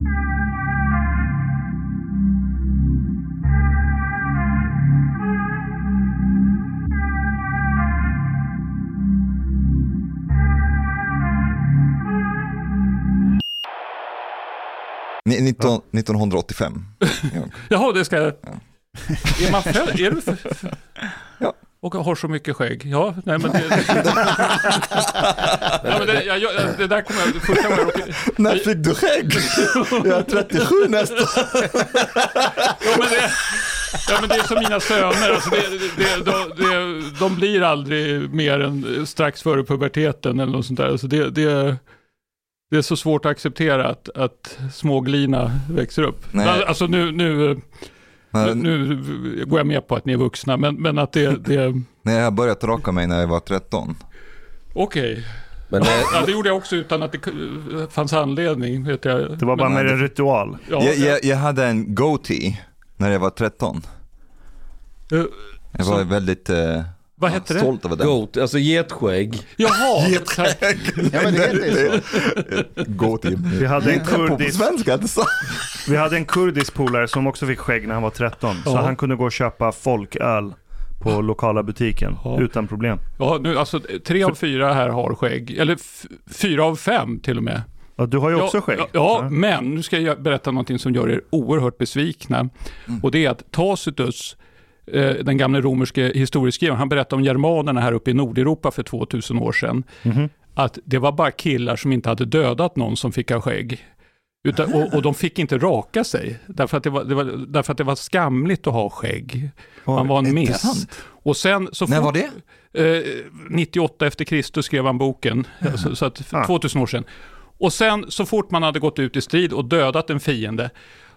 Ni- 19, 1985. Ja. Jaha, det ska jag... Är man född? Är du för... Och har så mycket skägg? Ja, nej men det... ja, men det, jag, det där kommer jag... Första gången jag. När fick du skägg? Jag är 37 nästa. Ja, men det, ja, men det är som mina söner. Alltså det, det, de, de blir aldrig mer än strax före puberteten eller något sånt där. Alltså det, det, det är så svårt att acceptera att, att småglina växer upp. Nej. Alltså nu, nu, Men, nu går jag med på att ni är vuxna, men, men att det... det när jag började raka mig när jag var 13. Okej. Men det, Ja, det gjorde jag också utan att det fanns anledning. Vet jag. Det var bara Men- mer en ritual. Ja, Jag, jag, jag hade en goatee när jag var 13. eh, Jag var Så- väldigt eh, vad hette det? stolt över den. goat, alltså getskägg. Jaha! Ja, men det heter så. Goatee. Vi hade en kurdisk, svenska, vi hade en kurdisk polare som också fick skägg när han var 13. Så han kunde gå och köpa folköl på lokala butiken Ja. utan problem. Ja, nu, alltså, tre av fyra här har skägg. Eller fyra av fem till och med. Ja, du har ju också ja, skägg. Ja, ja, men nu ska jag berätta någonting som gör er oerhört besvikna. Mm. Och det är att Tacitus, den gamle romerske historieskrivaren, han berättade om germanerna här uppe i Nordeuropa för 2000 år sedan. Mhm. Att det var bara killar som inte hade dödat någon som fick ha skägg. Utan, och, och de fick inte raka sig, därför att, det var, det var, därför att det var skamligt att ha skägg. Man var en miss. Och sen så När var det? Eh, 98 efter Kristus skrev han boken, så, så att för Ah. 2000 år sedan. Och sen så fort man hade gått ut i strid och dödat en fiende,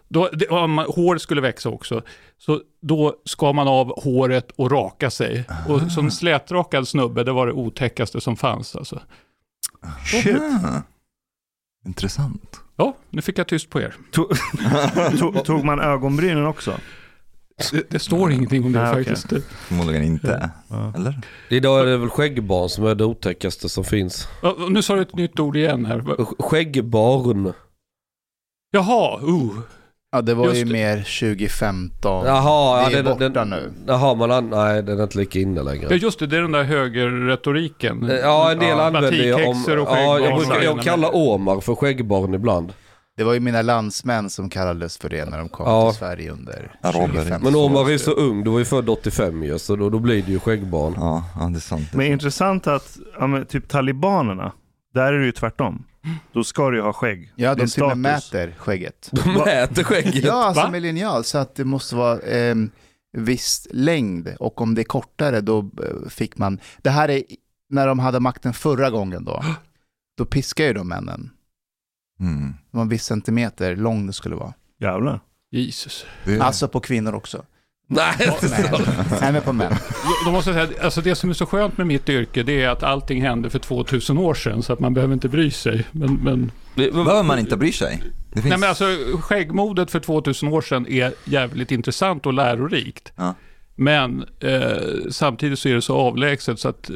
då, det, om man, hår skulle växa också, så då skar man av håret och raka sig. Och som slätrakad snubbe, det var det otäckaste som fanns. Alltså. Shit. Ah. Intressant. Ja, nu fick jag tyst på er. Tog, tog, man ögonbrynen också? Det, det står ingenting om det Ah, faktiskt. Förmodligen inte. Ja. Eller? Idag är det väl skäggbarn som är det otäckaste som finns. Nu sa du ett nytt ord igen här. Skäggbarn. Jaha, uh. Ja, det var Just ju det. mer 2015. Jaha, det är ja, borta den, nu. Jaha, man an- nej den är inte lika inne Ja längre. just det, det är den där högerretoriken. Ja, en del Ja, använder ju om... och Ja, jag, brukar, jag kallar Omar för skäggbarn ibland. Det var ju mina landsmän som kallades för det när de kom Ja. till Sverige under Araber. 2015. Men Omar är så ung, du var ju född 85 ju, så då, då blir det ju skäggbarn. Ja, ja, det är sant. Men intressant att, ja, men, typ talibanerna, där är det ju tvärtom. Då ska du ju ha skägg. Ja, är de till och med mäter skägget. De mäter skägget. Ja, alltså Va? med linjal, så att det måste vara eh, viss längd. Och om det är kortare då eh, fick man, det här är när de hade makten förra gången då. Då piskar ju de männen. Mm. Det var en viss centimeter lång det skulle vara. Jävlar. Jesus. Är- Alltså på kvinnor också. Nej, Nej, men på män. Då måste jag säga, alltså det som är så skönt med mitt yrke, det är att allting hände för 2000 år sedan, så att man behöver inte bry sig. Men, men, Behöver man inte bry sig? Det finns... nej, men alltså, skäggmodet för 2000 år sedan är jävligt intressant och lärorikt. Ja. Men eh, samtidigt så är det så avlägset så att eh,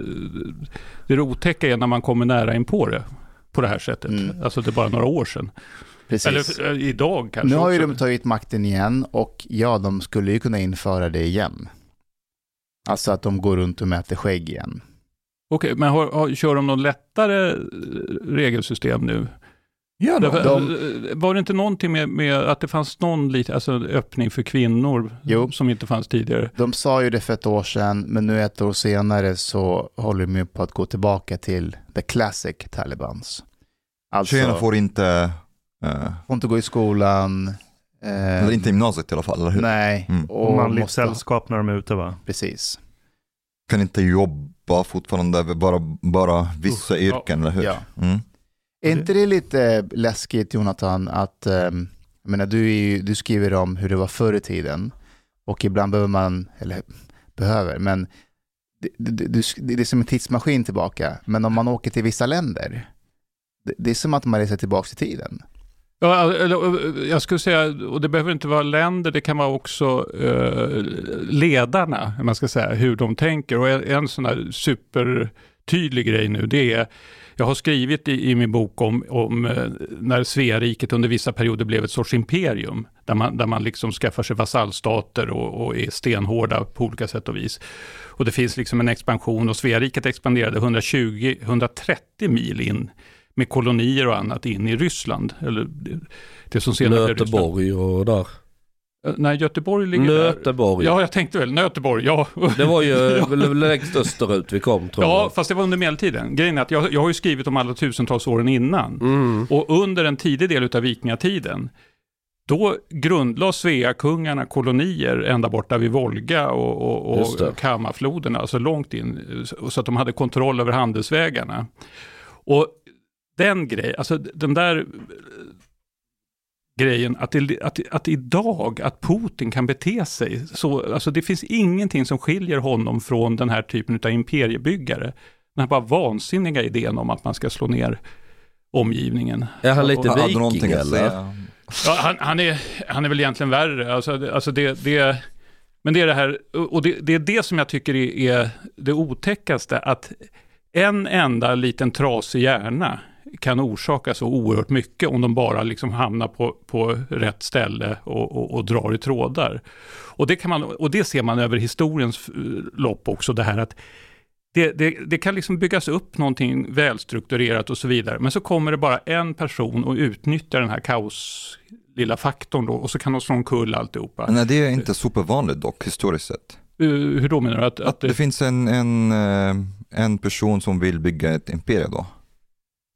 det otäcka är när man kommer nära in på det. På det här sättet. Mm. Alltså det är bara några år sedan. Precis. Eller eh, idag kanske Nu har ju de tagit makten igen och ja, de skulle ju kunna införa det igen. Alltså att de går runt och mäter skägg igen. Okej, men har, har, kör de något lättare eh, regelsystem nu? Ja. Därför, de- eh, Var det inte någonting med, med att det fanns någon lite, alltså öppning för kvinnor Jo. som inte fanns tidigare? De sa ju det för ett år sedan, men nu ett år senare så håller de ju på att gå tillbaka till the classic Talibans. Alltså, Tjejerna får inte, får inte gå i skolan. eh, eller inte i gymnasiet i alla fall, eller hur? Nej, Mm. och Manligt måste, sällskap när de är ute va? precis. Kan inte jobba fortfarande, bara, bara vissa ja. yrken, eller hur? Ja. Mm. Är inte det lite läskigt Jonathan att, jag menar du, är ju, du skriver om hur det var förr i tiden och ibland behöver man, eller behöver, men det, det, det, det är som en tidsmaskin tillbaka. Men om man åker till vissa länder, det, det är som att man reser tillbaka i tiden. Ja, jag skulle säga, och det behöver inte vara länder, det kan vara också eh, ledarna, man ska säga, hur de tänker. Och en, en sån här supertydlig grej nu, det är jag har skrivit i, i min bok om, om eh, när Sveariket under vissa perioder blev ett sorts imperium, där man, där man liksom skaffar sig vasallstater och, och är stenhårda på olika sätt och vis. Och det finns liksom en expansion och Sveariket expanderade 120-130 mil in med kolonier och annat in i Ryssland. Eller det, det som senare. Nöteborg och där. Eh, Nej, Göteborg ligger där. Nöteborg. Ja, jag tänkte väl Nöteborg, ja. Det var ju väl längst österut vi kom tror Ja, jag. fast det var under medeltiden. Grejen är att jag, jag har ju skrivit om alla tusentals åren innan. Mm. Och under en tidig del av vikingatiden, då grundlade Sveakungarna kolonier ända borta vid Volga och, och, och Kammarfloderna, alltså långt in, så att de hade kontroll över handelsvägarna. Och den grejen, alltså den där eh, grejen att, det, att, att idag, att Putin kan bete sig så, alltså det finns ingenting som skiljer honom från den här typen av imperiebyggare. Den här bara vansinniga idén om att man ska slå ner omgivningen. Är han lite Hade viking någonting eller? Ja, han, han, är, han är väl egentligen värre. Alltså, alltså det, det, men det är det här, och det, det är det som jag tycker är, är det otäckaste, att en enda liten trasig hjärna kan orsaka så oerhört mycket om de bara liksom hamnar på, på rätt ställe och, och, och drar i trådar. Och det, kan man, och det ser man över historiens eh, lopp också, det här att det, det, det kan liksom byggas upp någonting välstrukturerat och så vidare, men så kommer det bara en person och utnyttjar den här kaos lilla faktorn då, och så kan de slå omkull alltihopa. Nej, det är inte supervanligt dock, historiskt sett. Uh, hur då menar du? Att, att Att det finns en, en, eh, en person som vill bygga ett imperium då.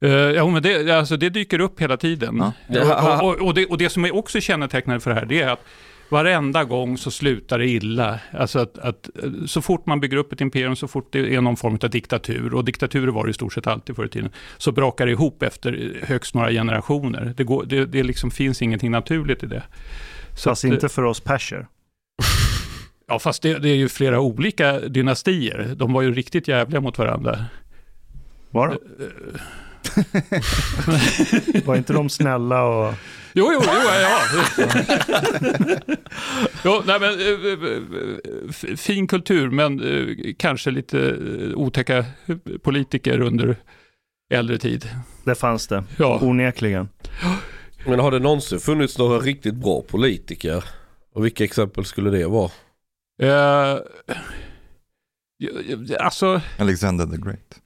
Eh, ja, men det, alltså, det dyker upp hela tiden. Ja. Och, och, och, det, och det som är också kännetecknande för det här, det är att varenda gång så slutar det illa. Alltså att, att eh, så fort man bygger upp ett imperium, så fort det är någon form av diktatur, och diktaturer var det i stort sett alltid förr i tiden, så brakar det ihop efter högst några generationer. Det, går, det, det liksom finns ingenting naturligt i det. Så Fast att, eh, inte för oss perser. Ja, fast det, det är ju flera olika dynastier. De var ju riktigt jävliga mot varandra. Var de? Var inte de snälla och... Jo, jo, jo, ja. ja. jo nej, men, eh, eh, f- fin kultur, men eh, kanske lite eh, otäcka politiker under äldre tid. Det fanns det, Ja, onekligen. Men har det någonsin funnits några riktigt bra politiker? Och vilka exempel skulle det vara? eh, alltså... Alexander the Great.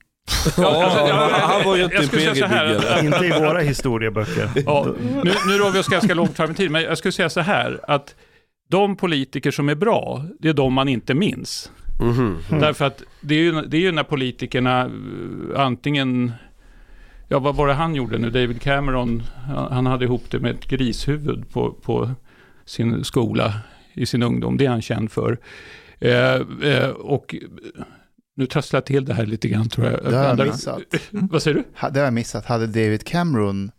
Ja, alltså, han var ju inte jag skulle säga så här. Inte i våra historieböcker. Ja, nu, nu rör vi oss ganska långt fram i tiden, men jag skulle säga så här, att de politiker som är bra, det är de man inte minns. Mhm. Därför att det är, ju, det är ju när politikerna eh, antingen, ja vad var det han gjorde nu, David Cameron, han han hade ihop det med ett grishuvud på, på sin skola i sin ungdom, det är han känd för. Eh, eh, och nu trasslar jag till det här lite grann tror jag. Det har jag missat. Vad säger du? Det har jag missat. Hade David Cameron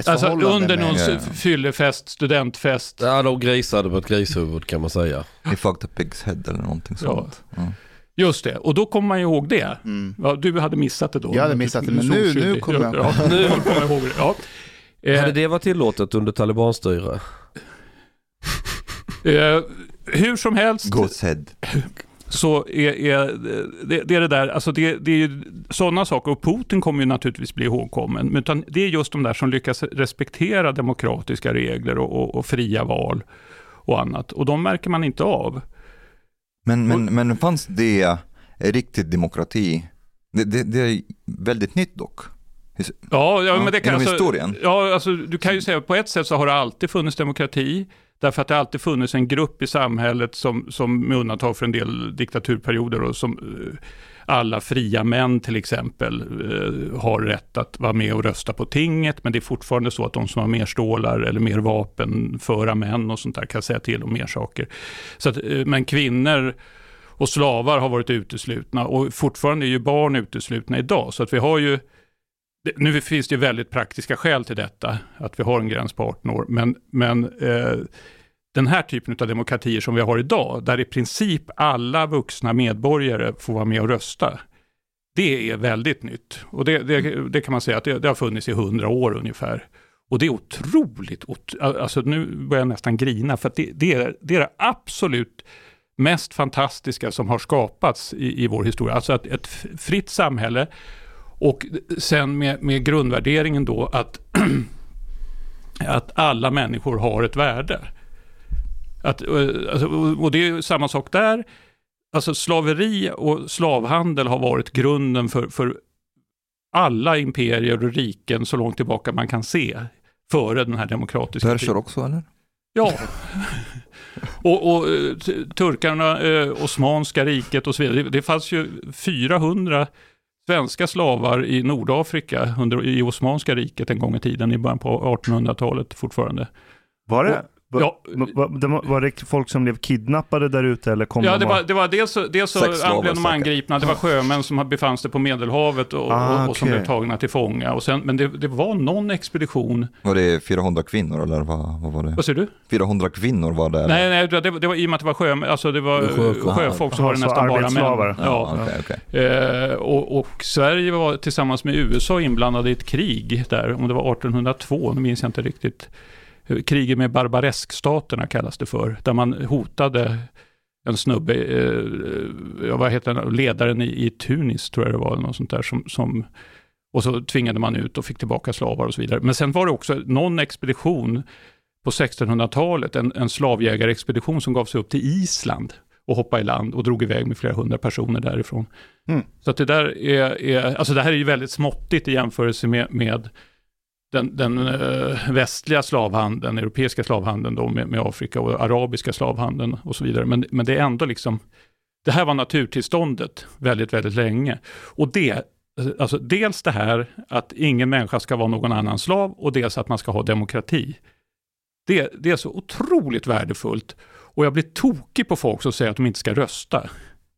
ett Alltså förhållande under någon fyllefest, studentfest. Ja, de grisade på ett grishuvud kan man säga. He fucked a pig's head eller någonting Ja. sånt. Ja. Just det, och då kommer man ju ihåg det. Mm. Ja, du hade missat det då. Jag hade missat det, men nu- nu kommer jag- Ja, nu kommer jag ihåg det. Ja. Eh, Hade det varit tillåtet under talibanstyre? eh, hur som helst Goat's head. Så är, är det, det är det där, alltså det, det är ju sådana saker, och Putin kommer ju naturligtvis bli ihågkommen, men utan det är just de där som lyckas respektera demokratiska regler och, och, och fria val och annat, och de märker man inte av. Men, men, men fanns det riktigt demokrati? Det, det, det är väldigt nytt dock. Ja, ja, men det kan genom alltså, historien. Ja, alltså, du kan ju säga att på ett sätt så har det alltid funnits demokrati, därför att det alltid funnits en grupp i samhället som, som med undantag för en del diktaturperioder och som eh, alla fria män till exempel eh, har rätt att vara med och rösta på tinget, men det är fortfarande så att de som har mer stålar eller mer vapen, föra män och sånt där kan säga till om mer saker. Så att, eh, men kvinnor och slavar har varit uteslutna och fortfarande är ju barn uteslutna idag, så att vi har ju nu finns det ju väldigt praktiska skäl till detta, att vi har en gräns på 18 år, men, men eh, den här typen av demokratier som vi har idag, där i princip alla vuxna medborgare får vara med och rösta, det är väldigt nytt. Och det, det, det kan man säga att det, det har funnits i hundra år ungefär. Och det är otroligt, ot- alltså nu börjar jag nästan grina, för att det, det, är, det är det absolut mest fantastiska som har skapats i, i vår historia. Alltså att ett fritt samhälle och sen med, med grundvärderingen då att, att alla människor har ett värde. Att, eh, alltså, och det är samma sak där. Alltså slaveri och slavhandel har varit grunden för, för alla imperier och riken så långt tillbaka man kan se före den här demokratiska Perser också eller? Ja. och, och eh, turkarna, eh, Osmanska riket och så vidare. Det, det fanns ju 400 svenska slavar i Nordafrika under, i Osmanska riket en gång i tiden, i början på 1800-talet fortfarande. Var det? Var, Ja. var, det var, det folk som blev kidnappade där ute eller kom Ja, de det var, det var dels, så- dels så blev de angripna, det var sjömän som befann sig på Medelhavet och, Ah, och, och som okej. blev tagna till fånga. Och sen, men det, det var någon expedition, Var det 400 kvinnor eller vad, vad var det? vad säger du? 400 kvinnor var det? Nej, nej det, det var i och med att det var sjömän, alltså det var Sjöfolk. sjöfolk så Jaha, var det så nästan bara män. Ja. Ja, okej, okej. Eh, och, och Sverige var tillsammans med USA inblandade i ett krig där, om det var 1802, nu minns jag inte riktigt. Kriget med Barbareskstaterna kallas det för, där man hotade en snubbe, eh, vad heter den, ledaren i, i Tunis tror jag det var, eller något sånt där, som, som, och så tvingade man ut och fick tillbaka slavar och så vidare. Men sen var det också någon expedition på 1600-talet, en, en slavjägarexpedition som gav sig upp till Island och hoppade i land och drog iväg med flera hundra personer därifrån. Mm. Så att det där är, är, alltså det här är ju väldigt småttigt i jämförelse med, med den, den eh, västliga slavhandeln, europeiska slavhandeln då med, med Afrika och arabiska slavhandeln och så vidare. Men, men det är ändå liksom, det här var naturtillståndet väldigt, väldigt länge. Och det, eh, alltså dels det här att ingen människa ska vara någon annan slav och dels att man ska ha demokrati. Det, det är så otroligt värdefullt. Och jag blir tokig på folk som säger att de inte ska rösta.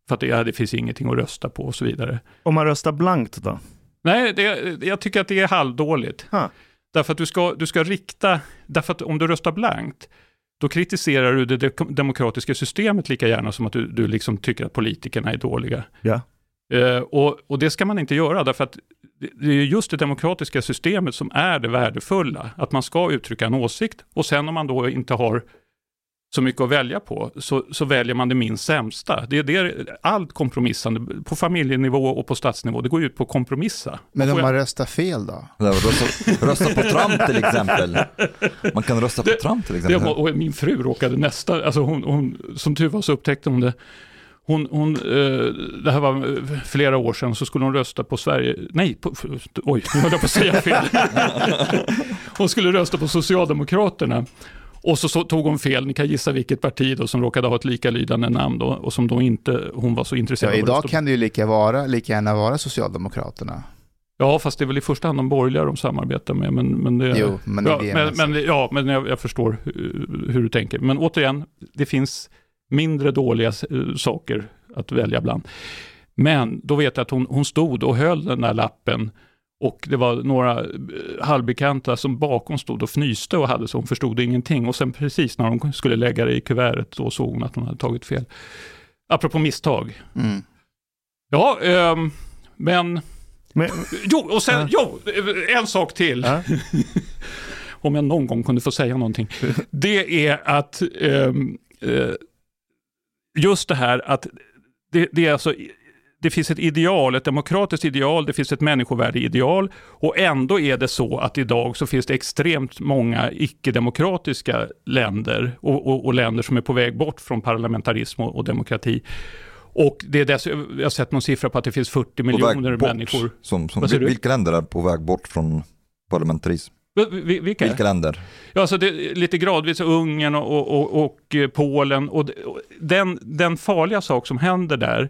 För att det, ja, det finns ingenting att rösta på och så vidare. Om man röstar blankt då? Nej, det, jag tycker att det är halvdåligt. Ha. Därför att du ska, du ska rikta, därför att om du röstar blankt, då kritiserar du det de- demokratiska systemet lika gärna som att du, du liksom tycker att politikerna är dåliga. Ja. Eh, och, och det ska man inte göra, därför att det är just det demokratiska systemet som är det värdefulla. Att man ska uttrycka en åsikt och sen om man då inte har så mycket att välja på, så, så väljer man det minst sämsta. Det är det, allt kompromissande, på familjenivå och på statsnivå, det går ut på att kompromissa. Men om jag- man röstar fel då? Rösta, rösta på Trump till exempel. Man kan rösta på Det- Trump till exempel. var, och min fru råkade nästa, alltså hon, hon, som tur var så upptäckte hon det. Hon, hon, eh, det här var eh, flera år sedan, så skulle hon rösta på Sverige, nej, på, oj, nu höll jag på att säga fel. hon skulle rösta på Socialdemokraterna. Och så, så tog hon fel, ni kan gissa vilket parti då som råkade ha ett likalydande namn då, och som då inte hon var så Ja, intresserad av att idag kan det ju lika, vara, lika gärna vara Socialdemokraterna. Ja, fast det är väl i första hand de borgerliga de samarbetar med. Men, men det, Jo, men ja, det är men, men, ja, men jag, jag förstår hur, hur du tänker. Men återigen, det finns mindre dåliga eh, saker att välja bland. Men då vet jag att hon, hon stod och höll den där lappen och det var några eh, halvbekanta som bakom stod och fnyste och hade så hon förstod ingenting. Och sen precis när hon skulle lägga det i kuvertet då såg hon att hon hade tagit fel. Apropå misstag. Mm. Ja, ehm, men Men, Jo, och sen, Ja. jo, en sak till. Ja. Om jag någon gång kunde få säga någonting. Det är att eh, just det här att det, det är alltså det finns ett ideal, ett demokratiskt ideal, det finns ett människovärde-ideal och ändå är det så att idag så finns det extremt många icke-demokratiska länder och, och, och länder som är på väg bort från parlamentarism och, och demokrati. Och det är dess, jag har sett någon siffra på att det finns 40 På miljoner bort. människor. Som, som, vilka länder är på väg bort från parlamentarism? Vi- vi- Vilka? Vilka länder? Ja, alltså det, lite gradvis Ungern och, och, och, och Polen. Och den, den farliga sak som händer där,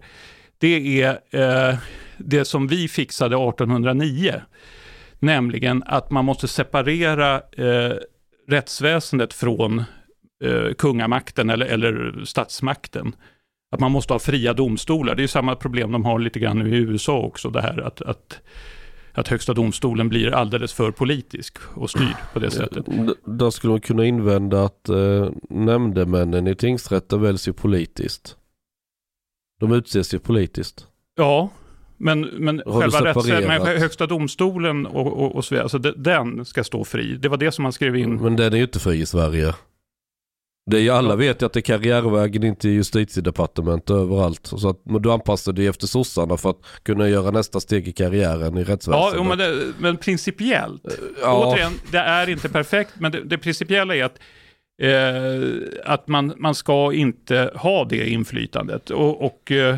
det är eh, det som vi fixade 1809. Nämligen att man måste separera eh, rättsväsendet från eh, kungamakten eller, eller statsmakten. Att man måste ha fria domstolar. Det är ju samma problem de har lite grann nu i USA också, det här att, att, att högsta domstolen blir alldeles för politisk och styr på det sättet. Eh, där skulle man kunna invända att eh, nämndemännen i tingsrätten väljs ju politiskt. De utses ju politiskt. Ja, men, men Har själva men högsta domstolen och, och, och så vidare, alltså de- den ska stå fri. Det var det som man skrev in. Men den är ju inte fri i Sverige. Det är ju, alla vet ju att det är karriärvägen in till justitiedepartement överallt. Så att men du anpassar dig efter sossarna för att kunna göra nästa steg i karriären i Ja, rättsväsendet. jo, men, det, men principiellt. Ja. Återigen, det är inte perfekt, men det, det principiella är att, att man, man ska inte ha det inflytandet. Och, och, eh,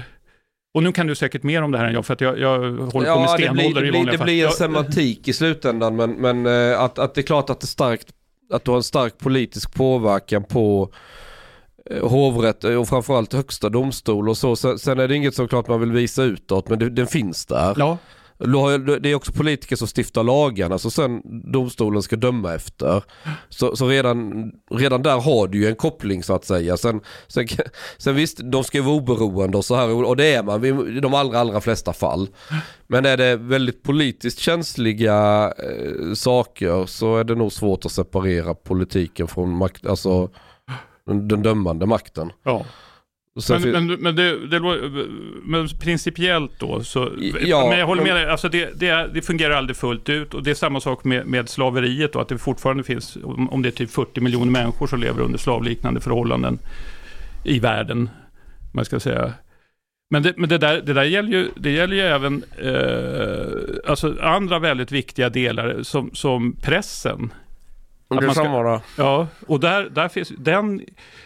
och nu kan du säkert mer om det här än jag, för att jag, jag håller på med Ja, det stenålder blir, i det blir, vanliga det fall. blir en semantik i slutändan men, men eh, att, att det är klart att det starkt, att du har en stark politisk påverkan på eh, hovrätt och framförallt högsta domstol och så. Sen, sen är det inget som klart man vill visa utåt men det, den finns där. Ja, det är också politiker som stiftar lagarna så alltså sen domstolen ska döma efter. Så, så redan, redan där har du ju en koppling så att säga. Sen, sen, sen visst, de ska ju vara oberoende och så här och det är man i de allra, allra flesta fall. Men är det väldigt politiskt känsliga eh, saker så är det nog svårt att separera politiken från makt, alltså den, den dömande makten. ja. Sen fin- Men, men, men, det, det, men principiellt då, så, Ja, men jag håller med men- dig, alltså det, det, det fungerar aldrig fullt ut och det är samma sak med, med slaveriet då, att det fortfarande finns, om, det är typ 40 miljoner människor som lever under slavliknande förhållanden i världen, man ska säga. Men det, men det, där, det där gäller ju, det gäller ju även eh, alltså andra väldigt viktiga delar som, som pressen. Det man ska- samma. Ja, och där, där finns, den,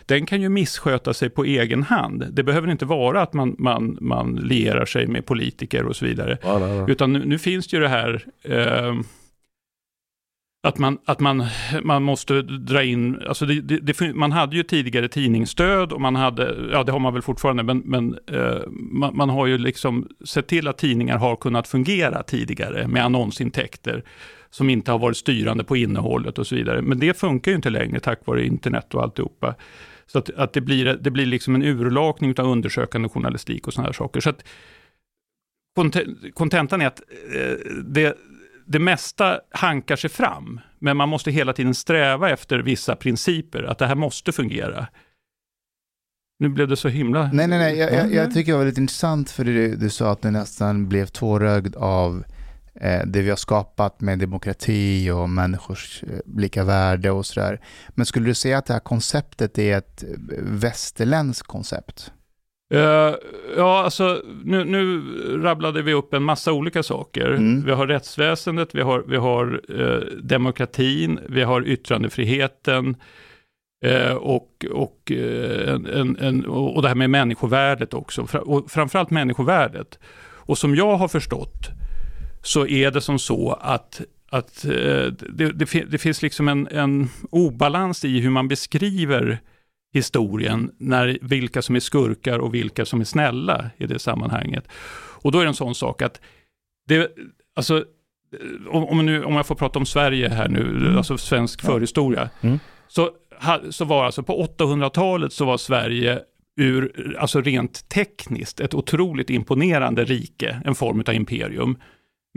den kan ju missköta sig på egen hand. Det behöver inte vara att man, man, man lierar sig med politiker och så vidare. Ja, nej, nej. Utan nu, nu finns det ju det här eh, att, man, att man, man måste dra in, alltså det, det, det, man hade ju tidigare tidningsstöd och man hade, ja det har man väl fortfarande, men, men eh, man, man har ju liksom sett till att tidningar har kunnat fungera tidigare med annonsintäkter som inte har varit styrande på innehållet och så vidare. Men det funkar ju inte längre tack vare internet och alltihopa. Så att, att det, blir, det blir liksom en urlakning av undersökande journalistik och sådana här saker. Så att konte- kontentan är att eh, det, det mesta hankar sig fram, men man måste hela tiden sträva efter vissa principer, att det här måste fungera. Nu blev det så himla... Nej, nej, nej. Jag, jag, jag tycker det var lite intressant för du, du sa att du nästan blev tårögd av det vi har skapat med demokrati och människors eh, lika värde och sådär. Men skulle du säga att det här konceptet är ett eh, västerländskt koncept? Eh, ja, alltså nu, nu rabblade vi upp en massa olika saker. Mm. Vi har rättsväsendet, vi har, vi har eh, demokratin, vi har yttrandefriheten eh, och, och, eh, en, en, och och det här med människovärdet också. Och framförallt människovärdet. Och som jag har förstått så är det som så att att eh, det, det, det finns liksom en, en obalans i hur man beskriver historien, när, vilka som är skurkar och vilka som är snälla i det sammanhanget. Och då är det en sån sak att, det, alltså, eh, om, nu, om jag får prata om Sverige här nu, alltså svensk Ja. förhistoria, Mm. så, så var alltså på 800-talet så var Sverige ur, alltså rent tekniskt, ett otroligt imponerande rike, en form av imperium,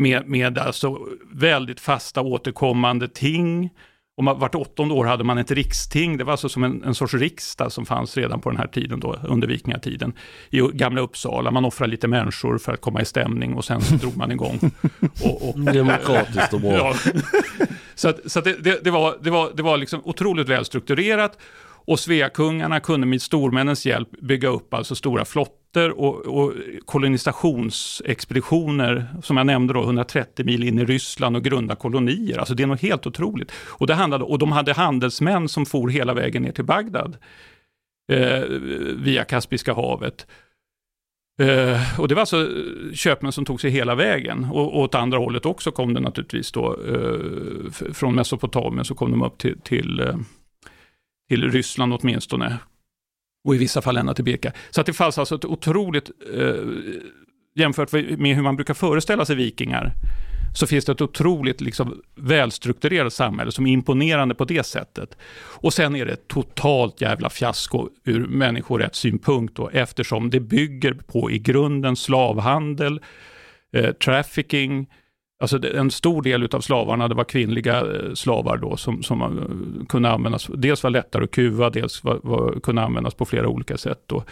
med, med alltså väldigt fasta återkommande ting, och man, vart åttonde år hade man ett riksting, det var alltså som en, en sorts riksdag som fanns redan på den här tiden, då, under vikingatiden, i gamla Uppsala. Man offrade lite människor för att komma i stämning och sen så drog man igång. Och, och, Demokratiskt och bra. Ja. Så, att, så att det, det, det, var, det, var, det var liksom otroligt välstrukturerat och Sveakungarna kunde med stormännens hjälp bygga upp alltså stora rutter och, och kolonisationsexpeditioner, som jag nämnde då, 130 mil in i Ryssland och grunda kolonier. Alltså det är något helt otroligt. Och, det handlade, och de hade handelsmän som for hela vägen ner till Bagdad eh, via Kaspiska havet. Eh, och det var alltså köpmän som tog sig hela vägen. Och, och åt andra hållet också kom det naturligtvis då, eh, från Mesopotamien så kom de upp till, till, eh, till Ryssland åtminstone. Och i vissa fall ända till Birka. Så att det fanns alltså ett otroligt, eh, jämfört med hur man brukar föreställa sig vikingar, så finns det ett otroligt liksom, välstrukturerat samhälle som är imponerande på det sättet. Och sen är det ett totalt jävla fiasko ur människorättssynpunkt då, eftersom det bygger på i grunden slavhandel, eh, trafficking, Alltså en stor del av slavarna det var kvinnliga eh, slavar då som, som eh, kunde användas, dels var lättare att kuva, dels var, var, kunde användas på flera olika sätt. Då.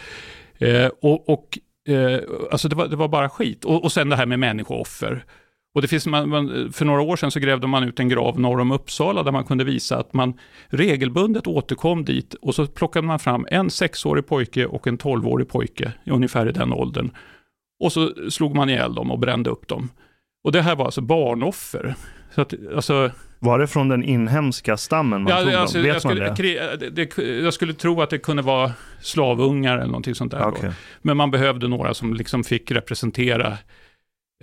Eh, och och eh, alltså det, var, det var bara skit. Och, och sen det här med människooffer. Och det finns, man, man, för några år sedan så grävde man ut en grav norr om Uppsala där man kunde visa att man regelbundet återkom dit och så plockade man fram en sexårig pojke och en tolvårig pojke, ungefär i den åldern. Och så slog man ihjäl dem och brände upp dem. Och det här var alltså barnoffer. Så att, alltså, Var det från den inhemska stammen man ja, tog alltså, dem? Vet jag, skulle, man det? det, det, jag skulle tro att det kunde vara slavungar eller någonting sånt där. Okej. Men man behövde några som liksom fick representera.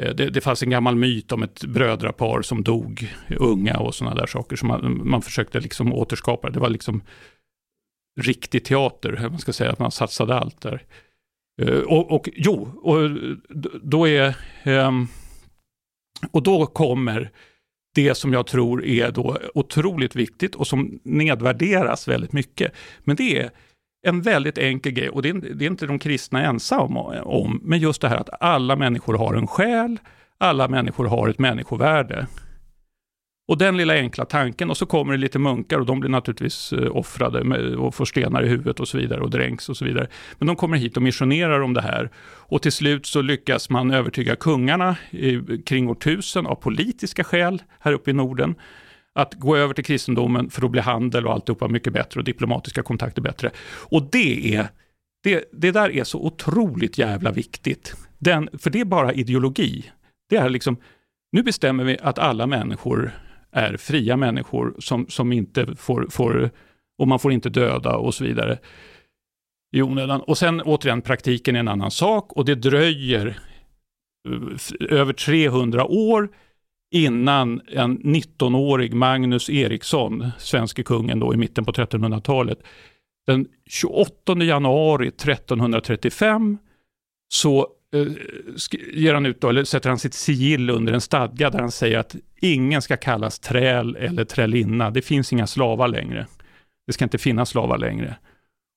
eh, Det, det fanns en gammal myt om ett brödrapar som dog unga och sådana där saker som man, man försökte liksom återskapa. Det var liksom riktig teater, hur man ska säga, att man satsade allt där. Eh, Och, och jo, och då är... ehm, och då kommer det som jag tror är då otroligt viktigt och som nedvärderas väldigt mycket. Men det är en väldigt enkel grej och det är, det är inte de kristna ensamma om, men just det här att alla människor har en själ, alla människor har ett människovärde. Och den lilla enkla tanken, och så kommer det lite munkar och de blir naturligtvis eh, offrade och får stenar i huvudet och så vidare och dränks och så vidare. Men de kommer hit och missionerar om det här. Och till slut så lyckas man övertyga kungarna kring år 1000 av politiska skäl här uppe i Norden att gå över till kristendomen för då blir handel och alltihopa mycket bättre och diplomatiska kontakter bättre. Och det är, det, det där är så otroligt jävla viktigt. Den, för det är bara ideologi. Det är liksom, nu bestämmer vi att alla människor är fria människor som, som inte får, får, och man får inte döda och så vidare i onödan. Och sen återigen, praktiken är en annan sak och det dröjer eh, över 300 år innan en 19-årig Magnus Eriksson, svenske kungen då i mitten på 1300-talet, den 28 januari 1335 så Eh, ger han ut då, eller sätter han sitt sigill under en stadga där han säger att ingen ska kallas träl eller trälinna. Det finns inga slavar längre. Det ska inte finnas slavar längre.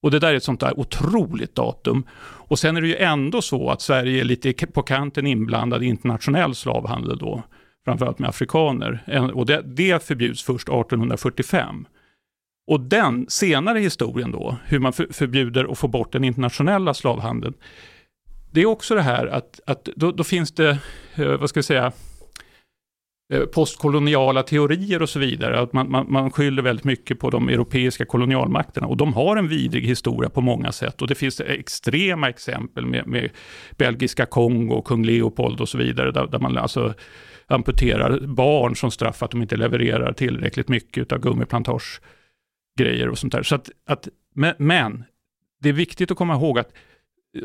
Och det där är ett sånt där otroligt datum. Och sen är det ju ändå så att Sverige är lite på kanten inblandad i internationell slavhandel då, framförallt med afrikaner. Och det, det förbjuds först 1845. Och den senare historien då, hur man förbjuder att få bort den internationella slavhandeln, det är också det här att, att då, då finns det, eh, vad ska jag säga, eh, postkoloniala teorier och så vidare. Att man, man, man skyller väldigt mycket på de europeiska kolonialmakterna och de har en vidrig historia på många sätt och det finns extrema exempel med, med belgiska Kongo och kung Leopold och så vidare där, där man alltså amputerar barn som straff för att de inte levererar tillräckligt mycket av gummiplantagegrejer och sånt där. Så att, att, men, men det är viktigt att komma ihåg att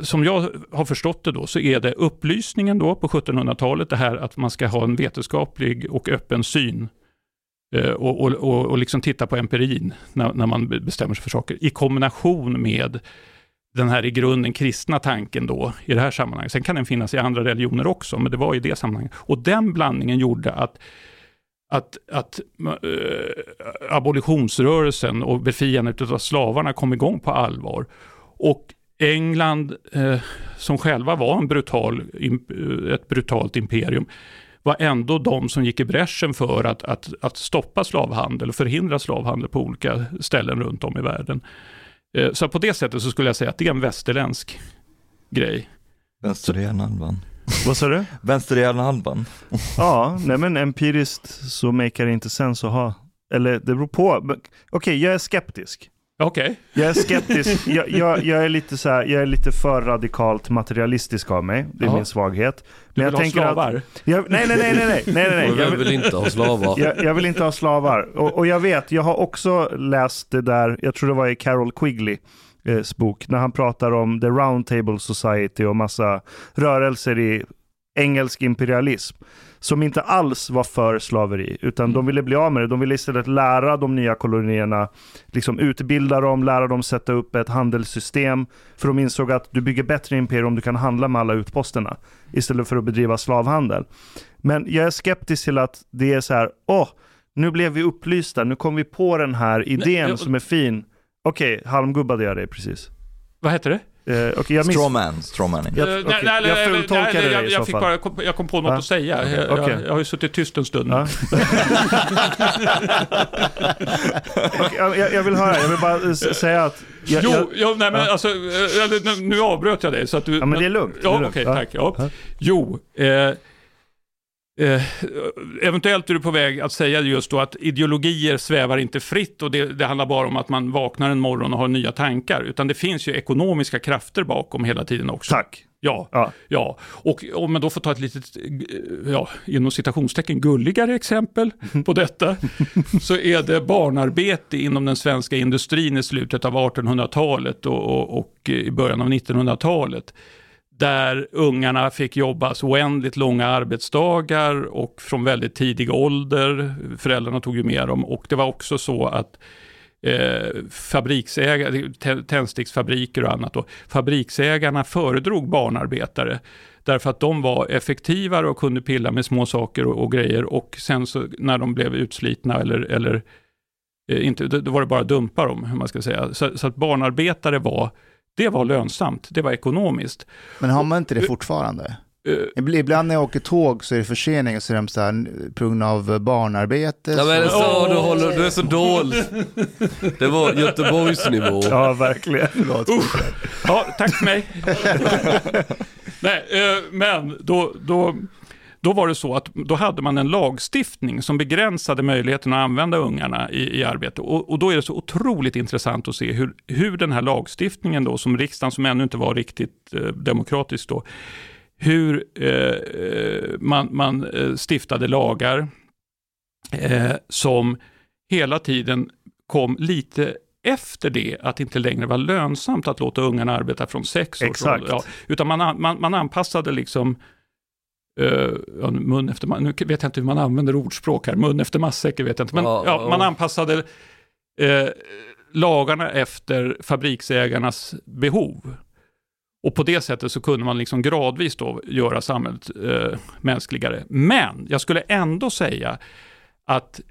som jag har förstått det då, så är det upplysningen då på 1700-talet, det här att man ska ha en vetenskaplig och öppen syn eh, och, och, och, och liksom titta på empirin när, när man bestämmer sig för saker, i kombination med den här i grunden kristna tanken då i det här sammanhanget. Sen kan den finnas i andra religioner också, men det var i det sammanhanget. Och den blandningen gjorde att att, att eh, äh, abolitionsrörelsen och befriandet av slavarna kom igång på allvar. Och England, eh, som själva var en brutal, eh, ett brutalt imperium, var ändå de som gick i bräschen för att, att, att stoppa slavhandel och förhindra slavhandel på olika ställen runt om i världen. Eh, så på det sättet så skulle jag säga att det är en västerländsk grej. Vänsterhjärnhalvan. Vad sa du? Vänsterhjärnhalvan. Ja, nej men empiriskt så makar det inte sens att ha. Eller det beror på. Okej, jag är skeptisk. Okej, Jag är skeptisk. jag, jag, jag, är lite så här, jag är lite för radikalt materialistisk av mig. Det är Ja. min svaghet. du Men vill jag ha tänker slavar? att... Jag, nej, nej, nej, nej, nej, nej, nej. Jag vill, vill inte ha slavar? jag, jag vill inte ha slavar. Och, och jag vet, jag har också läst det där, jag tror det var i Carol Quigley eh, bok, när han pratar om The Round Table Society och massa rörelser i engelsk imperialism som inte alls var för slaveri, utan de ville bli av med det. De ville istället lära de nya kolonierna, liksom utbilda dem, lära dem sätta upp ett handelssystem. För de insåg att du bygger bättre imperium om du kan handla med alla utposterna, istället för att bedriva slavhandel. Men jag är skeptisk till att det är så här, åh, nu blev vi upplysta, nu kom vi på den här idén jag- som är fin. Okej, halmgubbade jag dig precis. Vad heter det? Eh, okej, jag miss... Strawman, strawmanning. Jag- Eh, okej, nej, nej, jag fultolkade nej, det jag, i jag så fick fall. bara, kom- jag kom på något Va? att säga. Okej, Jag, okej. jag, jag har ju suttit tyst en stund. Okej, jag, jag vill höra, jag vill bara eh, säga att... Jag, Jo, jag, jo nej, men Ja. alltså, nu, nu avbröt jag dig så att du... Ja, men det är lugnt, Ja, lugnt. okej, tack. Ja. Ja. Jo, eh, Eh, eventuellt är du på väg att säga just då att ideologier svävar inte fritt och det, det, handlar bara om att man vaknar en morgon och har nya tankar. Utan det finns ju ekonomiska krafter bakom hela tiden också. Tack. Ja, Ja. ja. Och om man då får ta ett litet, eh, ja, inom citationstecken, gulligare exempel på detta, så är det barnarbete inom den svenska industrin i slutet av 1800-talet och, och, och i början av 1900-talet. Där ungarna fick jobba så oändligt långa arbetsdagar och från väldigt tidig ålder. Föräldrarna tog ju med dem och det var också så att eh, fabriksägare, tändsticksfabriker och annat. då, fabriksägarna föredrog barnarbetare därför att de var effektivare och kunde pilla med små saker och, och grejer. Och sen så när de blev utslitna eller, eller eh, inte, då var det bara att dumpa dem, hur man ska säga. Så, så att barnarbetare var, det var lönsamt, det var ekonomiskt. Men har man inte det fortfarande? Eh, Ibl- Ibland när jag åker tåg så är det förseningar så är de så här på grund av barnarbete. Ja, men så... så, du, håller, du är så dålig. Det var Göteborgsnivå. Ja, verkligen. Förlåt. Ja, tack för mig. Nej, eh, men då, då, då var det så att då hade man en lagstiftning som begränsade möjligheten att använda ungarna i, i arbete. Och, och då är det så otroligt intressant att se hur, hur den här lagstiftningen då, som riksdagen, som ännu inte var riktigt eh, demokratisk då, hur eh, eh, man, man eh, stiftade lagar eh, som hela tiden kom lite efter det att det inte längre var lönsamt att låta ungarna arbeta från sex års Exakt. ålder. Ja, utan man, an- man, man anpassade liksom ja, mun efter, nu vet jag inte hur man använder ordspråk här, mun efter matsäck vet jag inte, men Ja, ja, ja. man anpassade eh, lagarna efter fabriksägarnas behov. Och på det sättet så kunde man liksom gradvis då göra samhället eh, mänskligare. Men jag skulle ändå säga att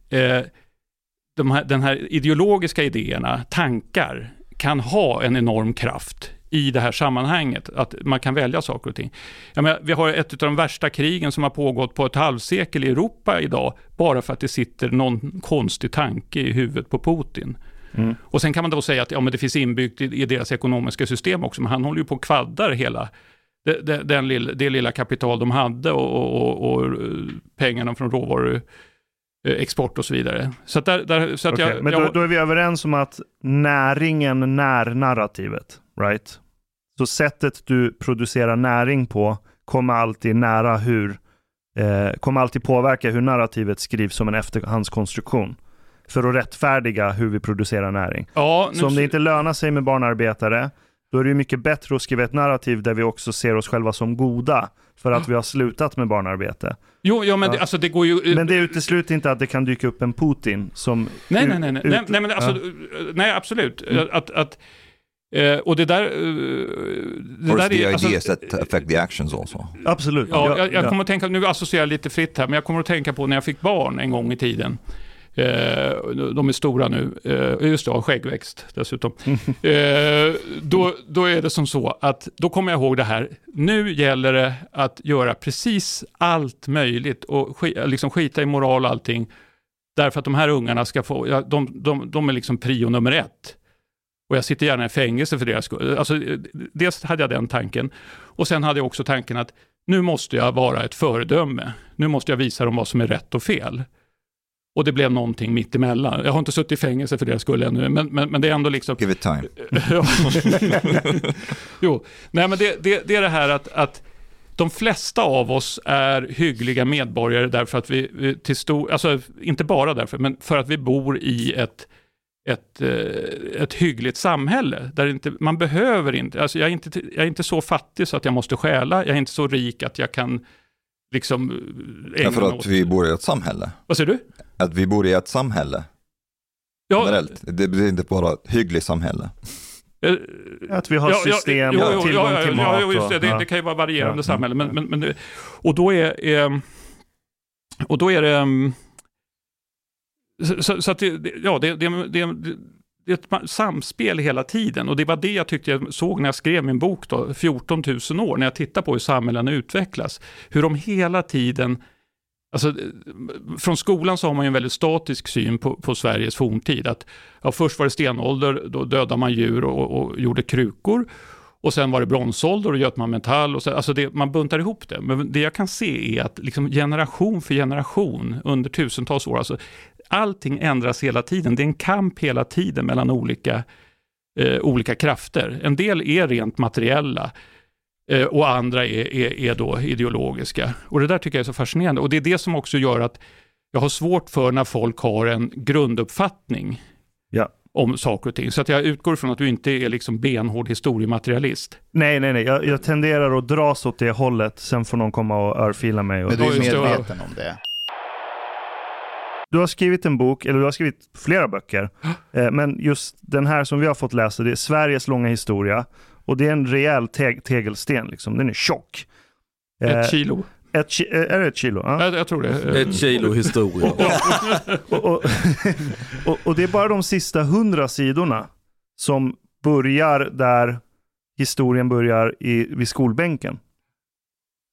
de här, den här ideologiska idéerna, tankar, kan ha en enorm kraft i det här sammanhanget, att man kan välja saker och ting. Menar, vi har ett av de värsta krigen som har pågått på ett halvsekel i Europa idag, bara för att det sitter någon konstig tanke i huvudet på Putin. Mm. Och sen kan man då säga att ja, men det finns inbyggt i, i deras ekonomiska system också, men han håller ju på och kvaddar hela det, det, den lilla, det lilla kapital de hade och, och, och, eh, pengarna från råvaru eh, export och så vidare. Så att, där, där, så att Okej, jag, men då, jag, då är vi överens om att näringen när narrativet, right? Så sättet du producerar näring på kommer alltid nära hur, eh, kommer alltid påverka hur narrativet skrivs som en efterhandskonstruktion. För att rättfärdiga hur vi producerar näring. ja, nu, Så om det inte lönar sig med barnarbetare, då är det mycket bättre att skriva ett narrativ där vi också ser oss själva som goda för att vi har slutat med barnarbete. jo, ja, men Ja. Det, alltså det går ju... Men det utesluter inte att det kan dyka upp en Putin som... Nej, nej, nej, nej, ut- nej, men alltså, ja. nej absolut. Att, att, eh, och det där... eh, Det Or is the är, alltså, ideas that affect the actions also? Absolut. Ja, jag, jag kommer att tänka, nu associerar jag lite fritt här, men jag kommer att tänka på när jag fick barn en gång i tiden. Eh, de är stora nu, eh, just det, har skäggväxt dessutom. eh, då, då är det som så att, då kommer jag ihåg det här, nu gäller det att göra precis allt möjligt och sk, liksom skita i moral och allting. Därför att de här ungarna ska få, ja, de, de, de är liksom prio nummer ett. Och jag sitter gärna i fängelse för deras skull. Alltså, dels hade jag den tanken. Och sen hade jag också tanken att nu måste jag vara ett föredöme. Nu måste jag visa dem vad som är rätt och fel. Och det blev någonting mitt emellan. Jag har inte suttit i fängelse för deras skull ännu, men, men, men det är ändå liksom... Give it time. Jo, nej men det, det, det är det här att, att de flesta av oss är hyggliga medborgare därför att vi, vi till stor, alltså inte bara därför, men för att vi bor i ett, ett, eh, ett hyggligt samhälle. Där inte, man behöver inte, alltså jag är inte, jag är inte så fattig så att jag måste stjäla, jag är inte så rik att jag kan liksom eh, ägna Därför att åt... vi bor i ett samhälle. Vad säger du? Att vi bor i ett samhälle Ja, generellt. Det är inte bara ett hyggligt samhälle. eh, Att vi har system, jo, jo, tillgång ja, ja, till ja, mat. jo, just det, och- det, ja. det kan ju vara varierande Ja. samhälle. Men, men, men, det- och då är, är och då är det, mm, så, så, så att det, ja, det, det, det, det är ett samspel hela tiden och det var det jag tyckte jag såg när jag skrev min bok då, 14 000 år, när jag tittar på hur samhällen utvecklas. Hur de hela tiden Alltså, från skolan så har man ju en väldigt statisk syn på, på Sveriges forntid. Att, ja, först var det stenålder, då dödade man djur och, och gjorde krukor. Och sen var det bronsålder och Götman metall. Och så, alltså det, man buntar ihop det. Men det jag kan se är att liksom generation för generation under tusentals år, alltså allting ändras hela tiden. Det är en kamp hela tiden mellan olika, eh, olika krafter. En del är rent materiella eh, och andra är, är, är då ideologiska. Och det där tycker jag är så fascinerande. Och det är det som också gör att jag har svårt för när folk har en grunduppfattning Ja. om saker och ting. Så att jag utgår från att du inte är liksom benhård historiematerialist. Nej, nej, nej. Jag, jag tenderar att dras åt det hållet. Sen får någon komma och örfila mig. Och... Men du är medveten om det. Du har skrivit en bok, eller du har skrivit flera böcker. Eh, Men just den här som vi har fått läsa, det är Sveriges långa historia. Och det är en rejäl te- tegelsten, liksom. den är tjock. Eh, Ett kilo. ett ki- eh, är det ett kilo? Ja. Jag, jag tror det. Ett kilo historia. Och, och, och, och det är bara de sista hundra sidorna som börjar där historien börjar i, vid skolbänken.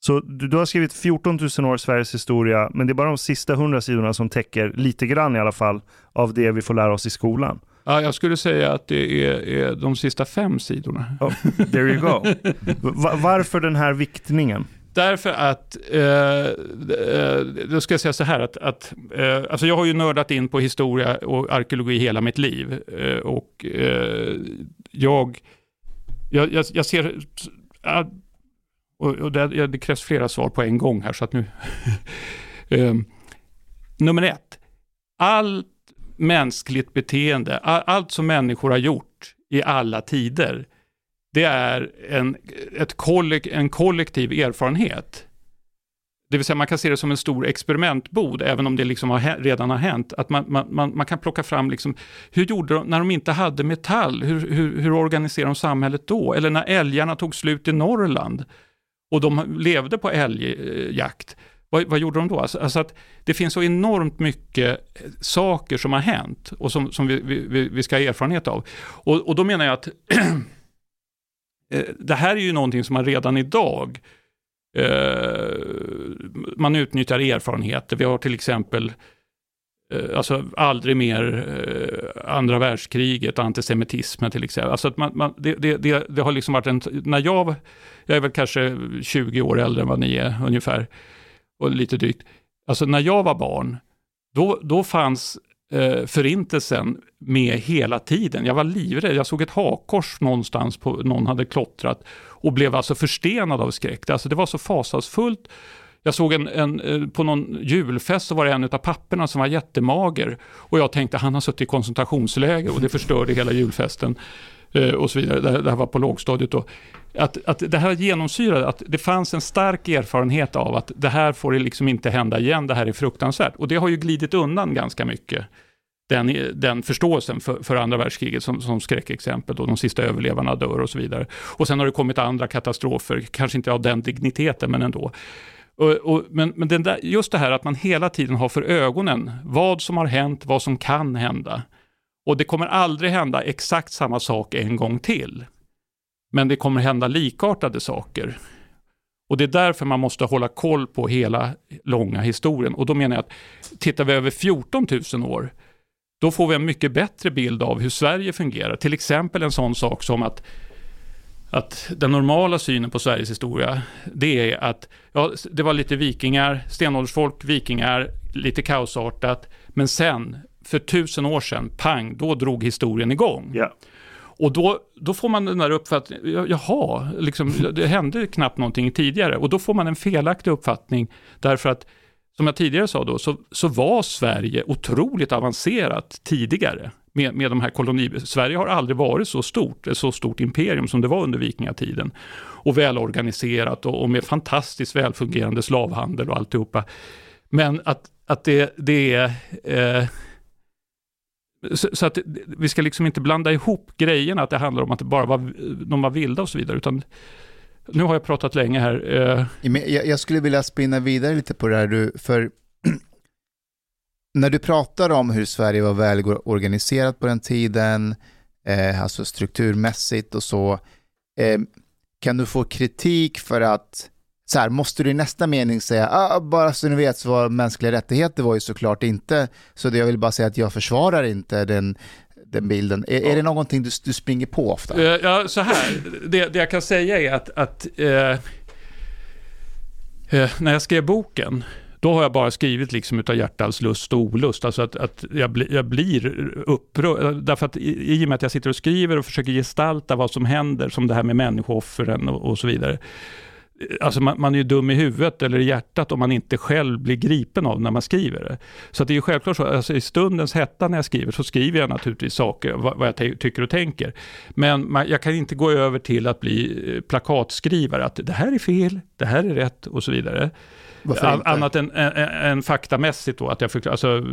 Så du, du har skrivit 14 000 år Sveriges historia, men det är bara de sista hundra sidorna som täcker lite grann i alla fall av det vi får lära oss i skolan. Ja, jag skulle säga att det är, är de sista fem sidorna. Oh, there you go. Va- varför den här viktningen? Därför att, eh, eh, då ska jag säga så här att, att eh, alltså jag har ju nördat in på historia och arkeologi hela mitt liv. Eh, och eh, jag, jag, jag, ser, och, och det, det krävs flera svar på en gång här så att nu. um, nummer ett, allt mänskligt beteende, all, allt som människor har gjort i alla tider, det är en, ett kollek, en kollektiv erfarenhet. Det vill säga man kan se det som en stor experimentbod, även om det liksom har, redan har hänt. Att man, man, man, man kan plocka fram, liksom, hur gjorde de när de inte hade metall? Hur, hur, hur organiserade de samhället då? Eller när älgarna tog slut i Norrland och de levde på älgjakt. Vad, vad gjorde de då? Alltså, alltså att det finns så enormt mycket eh, saker som har hänt och som, som vi, vi, vi ska ha erfarenhet av. Och, och då menar jag att eh, det här är ju någonting som man redan idag eh, man utnyttjar erfarenheter. Vi har till exempel eh, Eh, alltså aldrig mer eh, andra världskriget, antisemitismen till exempel. Alltså att man, man, det, det, det, har liksom varit en, när jag, jag är väl kanske 20 år äldre än vad ni är ungefär, och lite drygt. Alltså när jag var barn, då, då fanns eh, förintelsen med hela tiden. Jag var livrädd. Jag såg ett hakkors någonstans på någon hade klottrat och blev alltså förstenad av skräck. Alltså det var så fasansfullt. Jag såg en, en, eh, på någon julfest så var det en av papperna som var jättemager och jag tänkte han har suttit i koncentrationsläger och det förstörde hela julfesten eh, och så vidare. Det, det här var på lågstadiet då. Att, att det här genomsyrade, att det fanns en stark erfarenhet av att det här får det liksom inte hända igen, det här är fruktansvärt. Och det har ju glidit undan ganska mycket den, den förståelsen för, för andra världskriget som, som skräckexempel, då de sista överlevarna dör och så vidare. Och sen har det kommit andra katastrofer, kanske inte av den digniteten, men ändå. Och, och, men men den där, just det här att man hela tiden har för ögonen vad som har hänt, vad som kan hända. Och det kommer aldrig hända exakt samma sak en gång till. Men det kommer hända likartade saker. Och det är därför man måste hålla koll på hela långa historien. Och då menar jag att tittar vi över 14 000 år, då får vi en mycket bättre bild av hur Sverige fungerar. Till exempel en sån sak som att, att den normala synen på Sveriges historia, det är att ja, det var lite vikingar, stenåldersfolk, vikingar, lite kaosartat, men sen, för tusen år sedan, pang, då drog historien igång. Ja. Och då, då får man den där uppfattningen, ja, jaha, liksom, det hände knappt någonting tidigare. Och då får man en felaktig uppfattning, därför att, som jag tidigare sa då, så, så var Sverige otroligt avancerat tidigare med, med de här kolonierna. Sverige har aldrig varit så stort, ett så stort imperium som det var under vikingatiden. Och välorganiserat och, och med fantastiskt välfungerande slavhandel och alltihopa. Men att, att det, det är... Eh, så, så att vi ska liksom inte blanda ihop grejerna, att det handlar om att det bara var, de var vilda och så vidare, utan nu har jag pratat länge här. Eh, Jag, jag skulle vilja spinna vidare lite på det här, du, för när du pratar om hur Sverige var väl organiserat på den tiden, eh, alltså strukturmässigt och så, eh, kan du få kritik för att, så här, måste du i nästa mening säga, ah, bara så ni vet så var mänskliga rättigheter var ju såklart inte, så det jag vill bara säga att jag försvarar inte den, den bilden. Är, är det någonting du, du springer på ofta? Eh, Ja, så här. Det, det jag kan säga är att, att eh, eh, när jag skrev boken, då har jag bara skrivit liksom utav hjärtans lust och olust. Alltså att, att jag, bli, jag blir upprörd. Därför att i, i och med att jag sitter och skriver och försöker gestalta vad som händer, som det här med människooffren och, och så vidare. Alltså man, man är ju dum i huvudet eller i hjärtat om man inte själv blir gripen av när man skriver det. Så att det är ju självklart så, alltså i stundens hetta när jag skriver så skriver jag naturligtvis saker, vad, vad jag tycker och tänker. Men man, jag kan inte gå över till att bli eh, plakatskrivare, att det här är fel, det här är rätt och så vidare. Annat än, än, än faktamässigt då, att jag förklarar, alltså,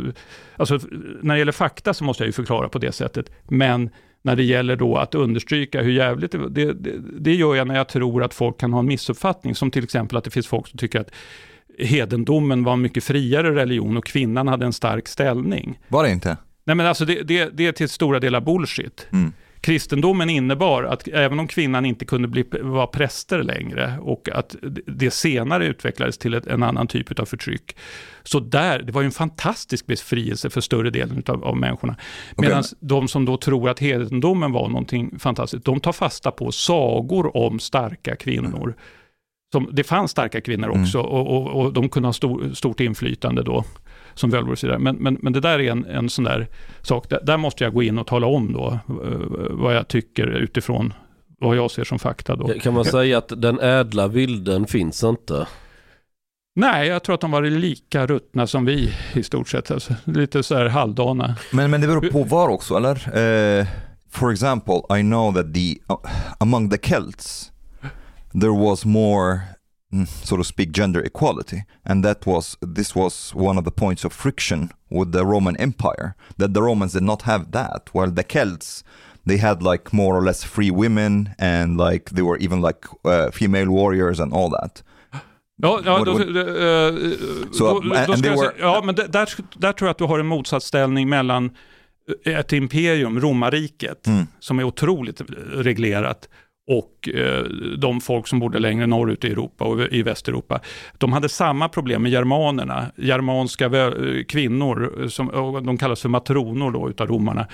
alltså när det gäller fakta så måste jag ju förklara på det sättet, men när det gäller då att understryka hur jävligt det, det, det, det gör jag när jag tror att folk kan ha en missuppfattning, som till exempel att det finns folk som tycker att hedendomen var en mycket friare religion och kvinnan hade en stark ställning. Var det inte? Nej men alltså det, det, det är till stora delar bullshit. Mm. Kristendomen innebar att även om kvinnan inte kunde bli, vara präster längre och att det senare utvecklades till ett, en annan typ av förtryck. Så där, det var ju en fantastisk befrielse för större delen av, av människorna. Medan de som då tror att hedendomen var någonting fantastiskt, de tar fasta på sagor om starka kvinnor. Som, det fanns starka kvinnor Mm. också och, och, och de kunde ha stor, stort inflytande då som völvor och så vidare. Men, men, men det där är en, en sån där sak, där, där måste jag gå in och tala om då eh, vad jag tycker utifrån vad jag ser som fakta då. Kan man säga att den ädla vilden finns inte? Nej, jag tror att de var lika ruttna som vi i stort sett. Alltså, lite så här halvdana. Men, men det beror på var också, eller? Uh, for example, I know that the uh, among the Celts there was more, mm, so to speak, gender equality, and that was this was one of the points of friction with the Roman Empire. That the Romans did not have that, while the Celts they had like more or less free women, and like they were even like uh, female warriors and all that. Ja, ja, då, eh, So, då, and- då ska jag säga, ja, men där, där, där tror jag att du har en motsatsställning mellan ett imperium, romarriket, Mm. som är otroligt reglerat, och eh, de folk som bodde längre norrut i Europa och i Västeuropa. De hade samma problem med germanerna, germanska eh, kvinnor, eh, som, eh, de kallas för matronor då utav romarna.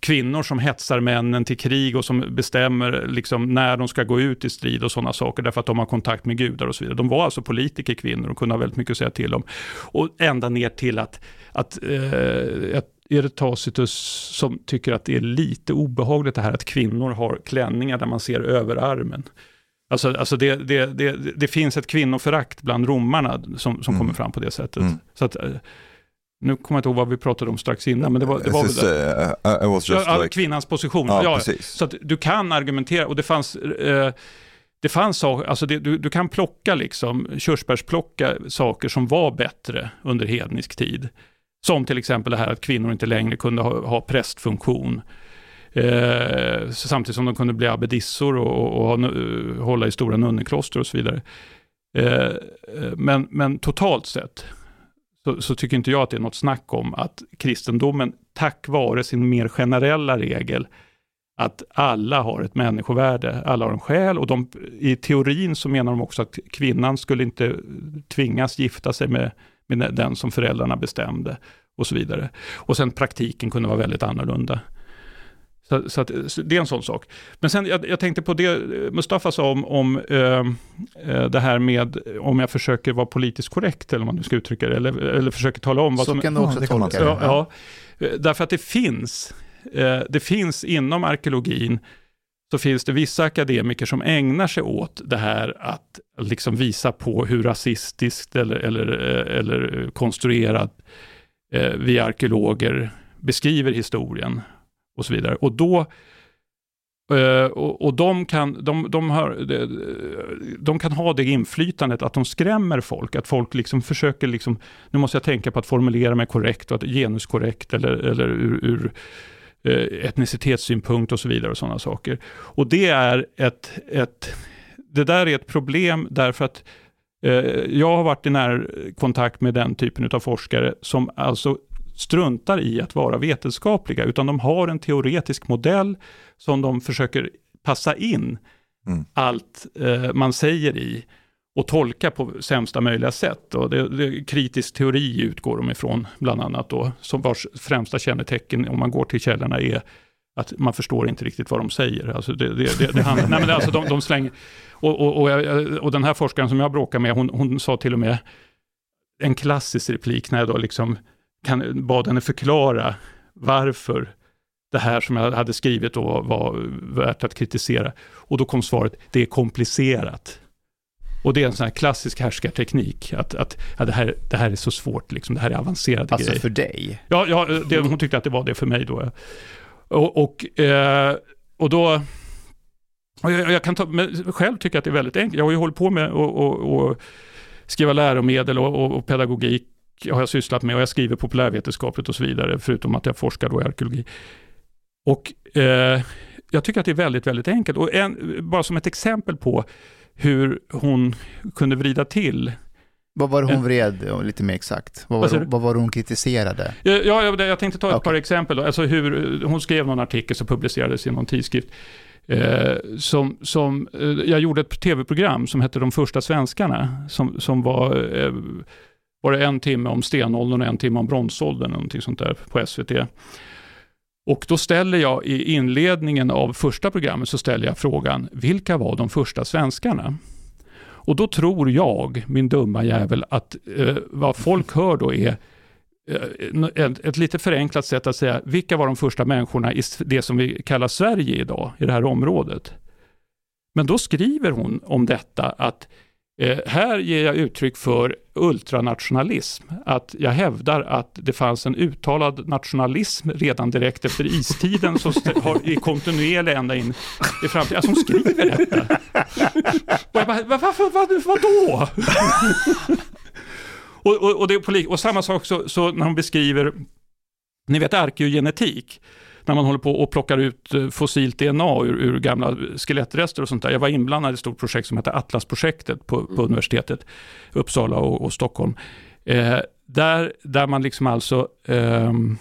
Kvinnor som hetsar männen till krig och som bestämmer liksom när de ska gå ut i strid och sådana saker därför att de har kontakt med gudar och så vidare. De var alltså politiker kvinnor och kunde ha väldigt mycket att säga till om. Och ända ner till att, att eh, att Tacitus som tycker att det är lite obehagligt det här att kvinnor har klänningar där man ser överarmen. Alltså, alltså det, det, det, det finns ett kvinnoförakt bland romarna som, som Mm. kommer fram på det sättet. Mm. Så att, eh, nu kommer jag inte ihåg vad vi pratade om strax innan, men det var, det var This väl det. uh, just like, kvinnans position. ja, Ja, så att du kan argumentera, och det fanns, eh, det fanns saker, alltså det, du, du kan plocka liksom, körsbärsplocka saker som var bättre under hednisk tid. Som till exempel det här att kvinnor inte längre kunde ha, ha prästfunktion. Eh, samtidigt som de kunde bli abbedissor och, och, och eh, hålla i stora nunnekloster och så vidare. Eh, eh, men, men totalt sett så, så tycker inte jag att det är något snack om att kristendomen, tack vare sin mer generella regel, att alla har ett människovärde, alla har en själ och de, i teorin så menar de också att kvinnan skulle inte tvingas gifta sig med, med den som föräldrarna bestämde och så vidare. Och sen praktiken kunde vara väldigt annorlunda. Så, så, att, så det är en sån sak. Men sen, jag, jag tänkte på det Mustafa sa om, om eh, eh, det här med om jag försöker vara politiskt korrekt, eller om man nu ska uttrycka det, eller, eller försöker tala om vad Så som kan du också tolka det. Ja, ja. Eh, Därför att det finns, eh, det finns inom arkeologin, så finns det vissa akademiker som ägnar sig åt det här att liksom visa på hur rasistiskt eller, eller, eh, eller konstruerat eh, vi arkeologer beskriver historien och så vidare. Och då eh, och, och de, kan, de, de, har, de, de kan ha det inflytandet att de skrämmer folk, att folk liksom försöker, liksom, nu måste jag tänka på att formulera mig korrekt och att genuskorrekt eller, eller ur, ur etnicitetssynpunkt och så vidare och sådana saker. Och det är ett, ett, det där är ett problem därför att eh, jag har varit i närkontakt med den typen av forskare som alltså struntar i att vara vetenskapliga, utan de har en teoretisk modell som de försöker passa in Mm. allt eh, man säger i och tolka på sämsta möjliga sätt. Och det, det, kritisk teori utgår de ifrån, bland annat då, som vars främsta kännetecken, om man går till källorna, är att man förstår inte riktigt vad de säger. Alltså det, det, det, det handlar, nej men alltså de, de slänger, och, och, och, och, den här forskaren som jag bråkar med, hon, hon sa till och med en klassisk replik när jag då liksom kan, bad henne förklara varför det här som jag hade skrivit då var värt att kritisera. Och då kom svaret, det är komplicerat. Och det är en sån här klassisk härskarteknik, att, att ja, det, här, det här är så svårt, liksom, det här är avancerade alltså grejer. för dig? Ja, ja det, hon tyckte att det var det för mig då. Och, och, eh, och då... Och jag, jag, kan ta, men själv tycker att det är väldigt enkelt. Jag har ju hållit på med att skriva läromedel och, och, och, pedagogik har jag sysslat med och jag skriver populärvetenskapligt och så vidare, förutom att jag forskar då i arkeologi. Och eh, jag tycker att det är väldigt, väldigt enkelt. Och en, bara som ett exempel på hur hon kunde vrida till vad var det hon vred lite mer exakt? Vad var, det, vad var det hon kritiserade? Ja, jag, jag tänkte ta ett Okej. par exempel. Då. Alltså hur, hon skrev någon artikel som publicerades i någon tidskrift. Eh, som, som, eh, jag gjorde ett tv-program som hette De första svenskarna. Som, som var, eh, var det en timme om stenåldern och en timme om bronsåldern. Någonting sånt där på SVT. Och då ställer jag i inledningen av första programmet så ställer jag frågan, vilka var de första svenskarna? Och då tror jag, min dumma jävel, att eh, vad folk hör då är eh, ett, ett lite förenklat sätt att säga, vilka var de första människorna i det som vi kallar Sverige idag, i det här området? Men då skriver hon om detta att eh, här ger jag uttryck för ultranationalism. Att jag hävdar att det fanns en uttalad nationalism redan direkt efter istiden som har, är kontinuerlig ända in i framtiden. Alltså hon skriver detta. Och jag bara, varför, vad, vadå? och, och, och, det och samma sak så, så när hon beskriver, ni vet arkeogenetik, när man håller på och plockar ut eh, fossilt DNA ur, ur gamla skelettrester och sånt där. Jag var inblandad i ett stort projekt som heter Atlasprojektet på, på universitetet Uppsala och, och Stockholm. Eh, där, där man liksom alltså ehm,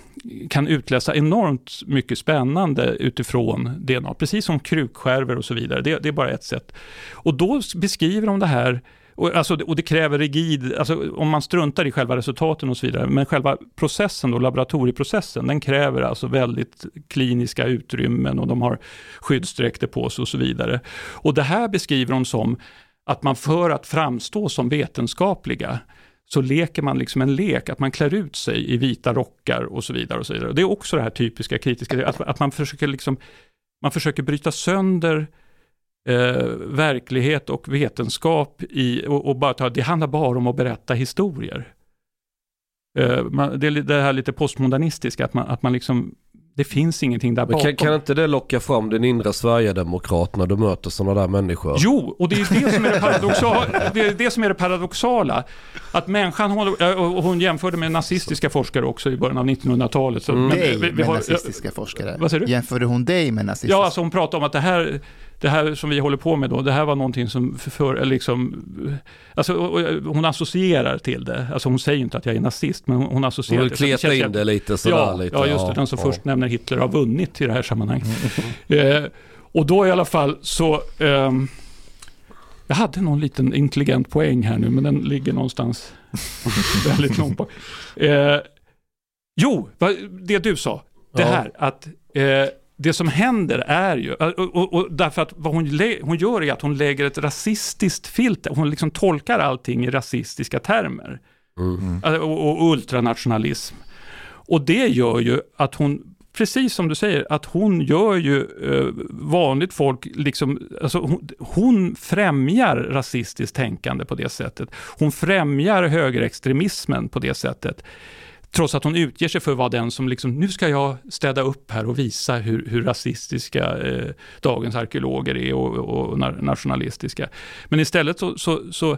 kan utläsa enormt mycket spännande utifrån DNA, precis som krukskärvor och så vidare. Det, det är bara ett sätt. Och då beskriver de det här och, alltså, och det kräver rigid, alltså, om man struntar i själva resultaten och så vidare, men själva processen, då, laboratorieprocessen, den kräver alltså väldigt kliniska utrymmen och de har skyddsdräkter på sig och så vidare. Och det här beskriver de som att man för att framstå som vetenskapliga, så leker man liksom en lek, att man klär ut sig i vita rockar och så vidare. Och så vidare. Det är också det här typiska kritiska, att, att man försöker liksom, man försöker bryta sönder eh, verklighet och vetenskap i, och, och bara ta, det handlar bara om att berätta historier. Eh, man, det det här lite postmodernistiska, att man, att man liksom, det finns ingenting där bakom. kan, kan inte det locka fram den inre Sverigedemokrat när du möter sådana där människor? Jo, och det är det som är det paradoxala. Det är det som är det paradoxala. Att människan håller, eh, hon jämförde med nazistiska forskare också i början av 1900-talet. Så, Mm. Dig med har- nazistiska forskare? Vad säger du? Jämförde hon dig med nazistiska? Ja, alltså hon pratade om att det här, det här som vi håller på med då, det här var någonting som för, eller liksom, alltså och hon associerar till det. Alltså hon säger inte att jag är nazist, men hon, hon associerar Hon vill till det. Så kleta känns in det lite sådär Ja, lite. ja, just det. Den som ja. först nämner Hitler har vunnit i det här sammanhanget. eh, och då i alla fall så... ehm, jag hade någon liten intelligent poäng här nu, men den ligger någonstans väldigt långt bak. Eh, jo, det du sa. Det här att eh, det som händer är ju, och, och, och därför att vad hon, hon gör är att hon lägger ett rasistiskt filter, hon liksom tolkar allting i rasistiska termer. Mm. Och, och ultranationalism. Och det gör ju att hon, precis som du säger, att hon gör ju eh, vanligt folk, liksom, alltså hon, hon främjar rasistiskt tänkande på det sättet. Hon främjar högerextremismen på det sättet. Trots att hon utger sig för att vara den som liksom, nu ska jag städa upp här och visa hur, hur rasistiska eh, dagens arkeologer är och, och och, nationalistiska. Men istället så, så, så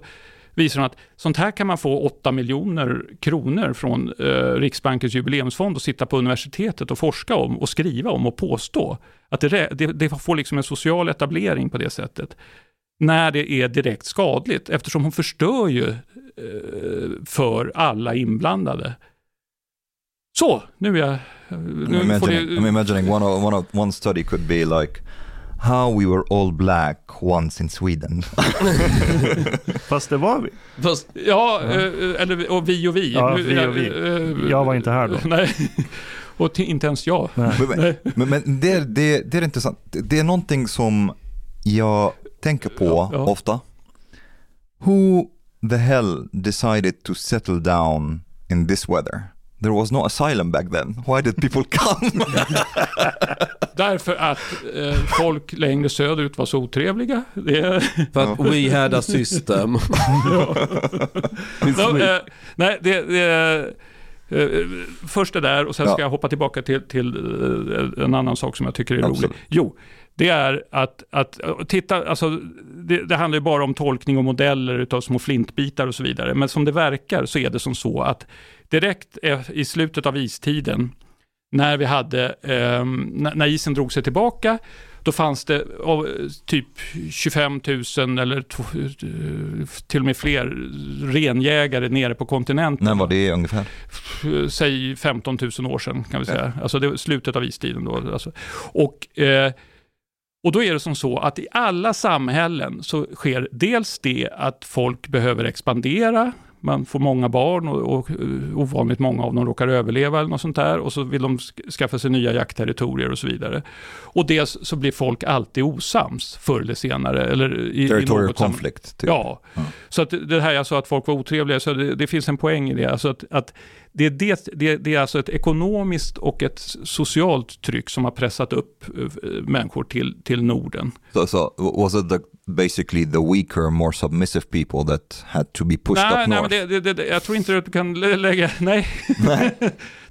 visar hon att sånt här kan man få 8 miljoner kronor från eh, Riksbankens jubileumsfond och sitta på universitetet och forska om och skriva om och påstå. Att det, det, det får liksom en social etablering på det sättet. När det är direkt skadligt, eftersom hon förstör ju eh, för alla inblandade. Så, nu är jag... Nu I'm får imagining, ni, I'm imagining one, of, one, of, one study could be like how we were all black once in Sweden. Fast det var vi. Fast, Ja, eh, eller och vi och vi. Ja, Nu- vi och vi. eh, Jag var inte här då. Nej, och inte ens jag. Nej. Men, men, men, men det, är- det, det är intressant. Det är någonting som jag tänker på Ja, ja. ofta. Who the hell decided to settle down in this weather? There was no asylum back then. Why did people come? Därför att eh, folk längre söderut var så otrevliga. Det, för att we had a system. Ja, eh, nej, det, det, eh, först det där och sen ska Ja. jag hoppa tillbaka till, till eh, en annan sak som jag tycker är Absolut. rolig. Jo, det är att, att eh, titta, alltså, det, det handlar ju bara om tolkning och modeller utav små flintbitar och så vidare. Men som det verkar så är det som så att direkt eh, i slutet av istiden, när vi hade, eh, när isen drog sig tillbaka, då fanns det typ 25 000 eller till och med fler renjägare nere på kontinenten. När var det ungefär? Säg 15 000 år sedan kan vi säga. Alltså det slutet av istiden då. Alltså. Och, eh, och då är det som så att i alla samhällen så sker dels det att folk behöver expandera, man får många barn och, och eh, ovanligt många av dem råkar överleva eller något sånt där och så vill de sk- skaffa sig nya jaktterritorier och så vidare. Och dels så blir folk alltid osams förr eller senare. Eller i, i Territorial något sam- conflict. Typ. Ja, Ja. så att det här jag sa att folk var otrevliga, så det, det finns en poäng i det. Alltså att, att det, är det, det, det är alltså ett ekonomiskt och ett socialt tryck som har pressat upp eh, människor till, till Norden. So, so was it the, basically the weaker, more submissive people that had to be pushed nej, up nej, north? men det, det, jag tror inte att du kan lä- lägga, nej.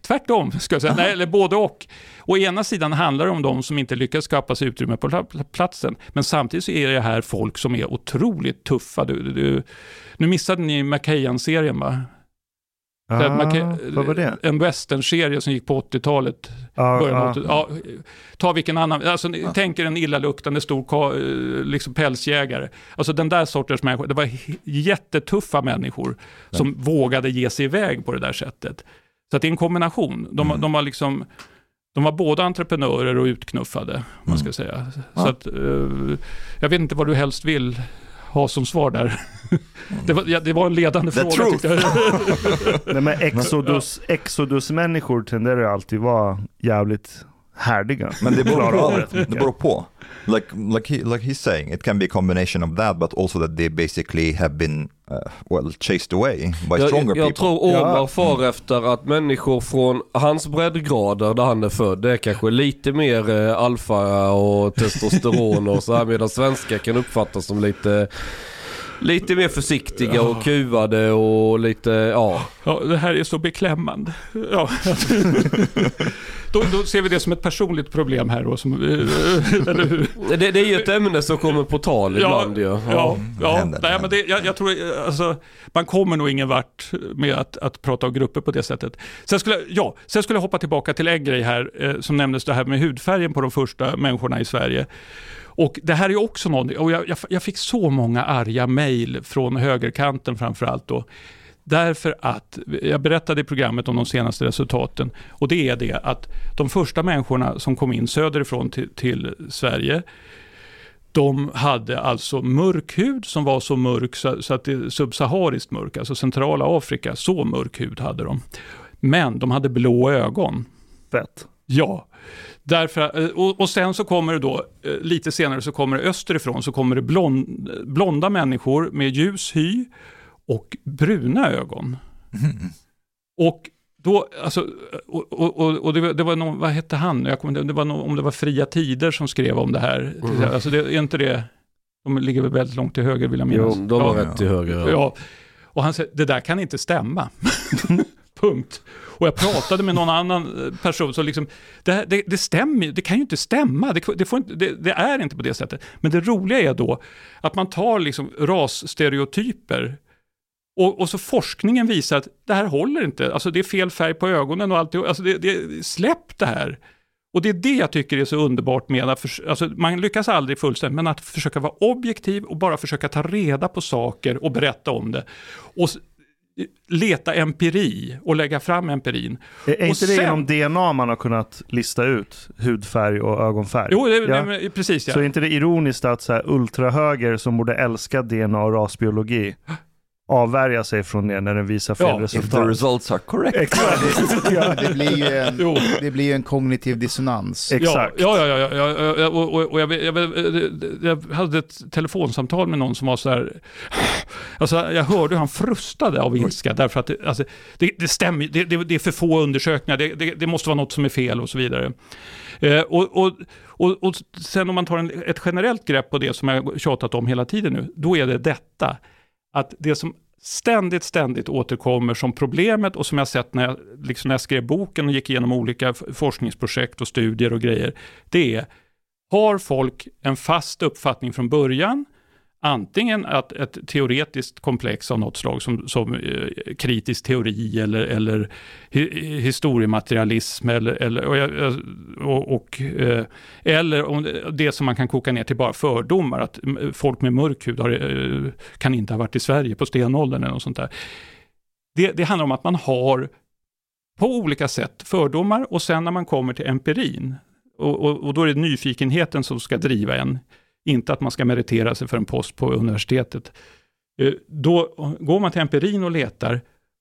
Tvärtom, ska jag säga. Nej, eller både och. Å ena sidan handlar det om de som inte lyckas skapa sig utrymme på pla- platsen, men samtidigt så är det här folk som är otroligt tuffa. Du, du, du, nu missade ni Macahan-serien va? Ah, kan- vad var det? En westernserie som gick på 80-talet. Ja, Början av ja. 80 ja, ta vilken annan, alltså, ni tänk er en illaluktande stor liksom pälsjägare. Alltså den där sortens människor, det var jättetuffa människor som vågade ge sig iväg på det där sättet. Så att det är en kombination. De, Mm. de var liksom de var både entreprenörer och utknuffade, om man ska Mm. säga. Så att, eh, jag vet inte vad du helst vill ha som svar där. Det var, ja, det var en ledande The fråga truth. tyckte jag. Nej, men Exodus, Exodus-människor tenderar ju alltid vara jävligt härdiga. Men det beror på. Det beror på. Like, like, he, like he's saying, it can be a combination of that, but also that they basically have been, uh, well, chased away by stronger Jag, jag people. tror Omar Ja. far efter att människor från hans breddgrader där han är född, det är kanske lite mer eh, alfa och testosteron och så här medan svenskar kan uppfattas som lite Lite mer försiktiga och kuvade och lite, ja. Ja, det här är så beklämmande. Ja. då, då ser vi det som ett personligt problem här då. Som, eh, eller hur? Det, det är ju ett ämne som kommer på tal ibland ju. Ja, ja, det ja. händer, det Nej, men det, jag, jag tror, eh, alltså, man kommer nog ingen vart med att, att prata om grupper på det sättet. Sen skulle, ja, sen skulle jag hoppa tillbaka till en grej här, eh, som nämndes det här med hudfärgen på de första människorna i Sverige. Och det här är också någonting, och jag, jag, jag fick så många arga mejl från högerkanten framförallt då. Därför att, jag berättade i programmet om de senaste resultaten, och det är det att de första människorna som kom in söderifrån till, till Sverige, de hade alltså mörk hud som var så mörk så, så att det är subsahariskt mörk, alltså centrala Afrika, så mörk hud hade de. Men de hade blå ögon. Fett. Ja, därför, och, och sen så kommer det då, lite senare så kommer det österifrån, så kommer det blond, blonda människor med ljus hy och bruna ögon. Och då, alltså, och, och, och, det, var, det var någon, vad hette han? Jag kommer, det var någon, om det var Fria Tider som skrev om det här. Mhm. Alltså det, är inte det, de ligger väl väldigt långt till höger vill jag minnas. Jo, de har ja, rätt till höger. Ja, och han säger, det där kan inte stämma. Punkt. Och jag pratade med någon annan eh, person som liksom, det, här, det, det stämmer det kan ju inte stämma, det, det, får inte, det, det är inte på det sättet. Men det roliga är då att man tar liksom rasstereotyper och, och så forskningen visar att det här håller inte, alltså det är fel färg på ögonen och allt, alltså det, det, släpp det här. Och det är det jag tycker är så underbart med att, förs- alltså man lyckas aldrig fullständigt, men att försöka vara objektiv och bara försöka ta reda på saker och berätta om det. Och leta empiri och lägga fram empirin. Är, är inte det sen- genom DNA man har kunnat lista ut hudfärg och ögonfärg? Jo, det, Ja. nej, precis ja. Så är inte det ironiskt att så här, ultrahöger som borde älska DNA och rasbiologi avvärja sig från det när den visar fel Ja, if If the resultat? results are correct. Exakt. ja. Det blir ju en, Jo. det blir en kognitiv dissonans. Exakt. Ja, ja, ja, ja, ja, och, och, och jag, jag, jag, jag hade ett telefonsamtal med någon som var så här, alltså jag hörde hur han frustade av ilska därför att det, alltså, det, det stämmer, det, det, det är för få undersökningar, det, det, det måste vara något som är fel och så vidare. Eh, och, och, och, och sen om man tar en, ett generellt grepp på det som jag tjatat om hela tiden nu, då är det detta, att det som ständigt, ständigt återkommer som problemet och som jag sett när jag, liksom när jag skrev boken och gick igenom olika forskningsprojekt och studier och grejer, det är, har folk en fast uppfattning från början, antingen att ett teoretiskt komplex av något slag som, som eh, kritisk teori eller, eller hi, historiematerialism eller, eller, och, och, och, eh, eller om det, det som man kan koka ner till bara fördomar, att folk med mörk hud har, eh, kan inte ha varit i Sverige på stenåldern eller något sånt där. Det, det handlar om att man har på olika sätt fördomar och sen när man kommer till empirin, och, och, och då är det nyfikenheten som ska driva en, inte att man ska meritera sig för en post på universitetet. Eh, Då går man till empirin och letar,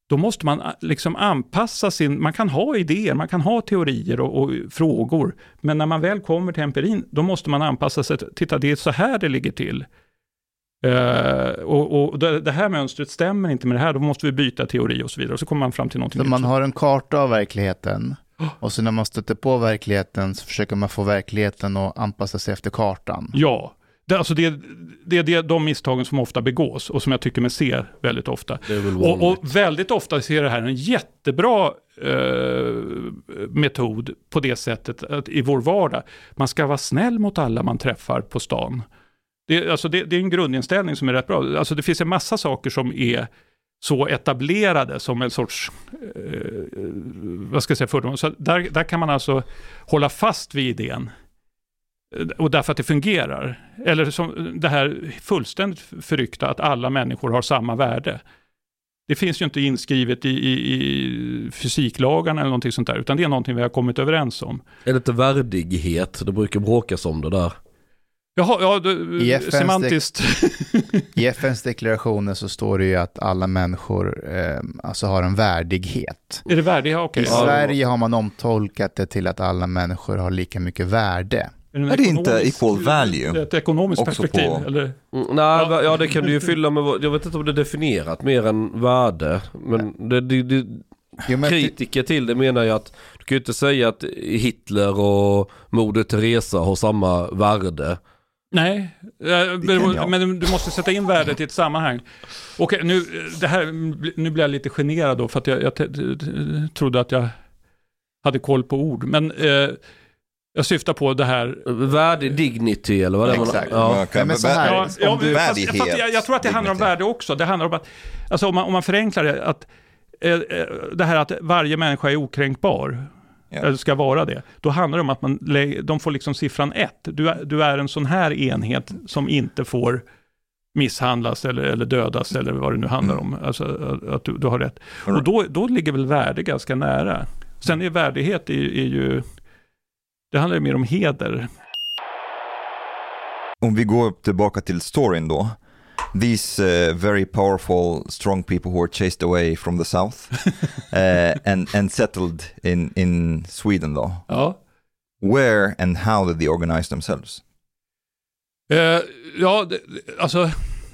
då måste man ah, liksom anpassa sin, man kan ha idéer, man kan ha teorier och, och frågor, men när man väl kommer till empirin, då måste man anpassa sig, titta det är så här det ligger till. Eh, och och det, det här mönstret stämmer inte med det här, då måste vi byta teori och så vidare, och så kommer man fram till någonting Så nytt. man har en karta av verkligheten och så när man stöter på verkligheten så försöker man få verkligheten att anpassa sig efter kartan. Ja, det, alltså det, det är det, de misstagen som ofta begås och som jag tycker mig ser väldigt ofta. Är Och, och väldigt ofta ser det här en jättebra eh, metod på det sättet att i vår vardag. Man ska vara snäll mot alla man träffar på stan. Det, alltså det, det är en grundinställning som är rätt bra. Alltså det finns en massa saker som är så etablerade som en sorts, eh, vad ska jag säga, fördom. Så där, där kan man alltså hålla fast vid idén. Eh, Och därför att det fungerar. Eller som det här fullständigt förryckta att alla människor har samma värde. Det finns ju inte inskrivet i, i, i fysiklagarna eller någonting sånt där, utan det är någonting vi har kommit överens om. Är det inte värdighet? Det brukar bråkas om det där. Jaha, ja, du, I FNs semantiskt. I FNs deklarationer så står det ju att alla människor eh, alltså har en värdighet. är det värdigt? Ja, okej. I Ja. Sverige har man omtolkat det till att alla människor har lika mycket värde. En Är det inte equal value? Ett ekonomiskt Också perspektiv, på- eller? Mm, nej, ja. ja det kan du ju fylla med, jag vet inte om det är definierat mer än värde. Men det, det, det, Jo, men kritiker till det menar ju att du kan ju inte säga att Hitler och Moder Teresa har samma värde. Nej, eh, men du måste sätta in värdet i ett sammanhang. Okej, nu, det här, nu blir jag lite generad då, för att jag, jag trodde att jag hade koll på ord. Men eh, jag syftar på det här... Värde, dignity eller vad det man Exakt. Ja. Man kan- Nej, men så här, Ja, ja, du- fast, fast jag, jag tror att det handlar om värde också. Det handlar om att, alltså om man, om man förenklar det, att eh, eh, det här att varje människa är okränkbar, Ja. eller ska vara det, då handlar det om att man, de får liksom siffran ett. Du är, du är en sån här enhet som inte får misshandlas eller, eller dödas eller vad det nu handlar Mm. om. Alltså att, att du, du har rätt. Och då, då ligger väl värde ganska nära. Sen är värdighet är, är ju, det handlar ju mer om heder. Om vi går tillbaka till storyn då. These uh, very powerful, strong people who were chased away from the south uh, and, and settled in, in Sweden though. Ja. Where and how did they organize themselves? Eh, ja, alltså,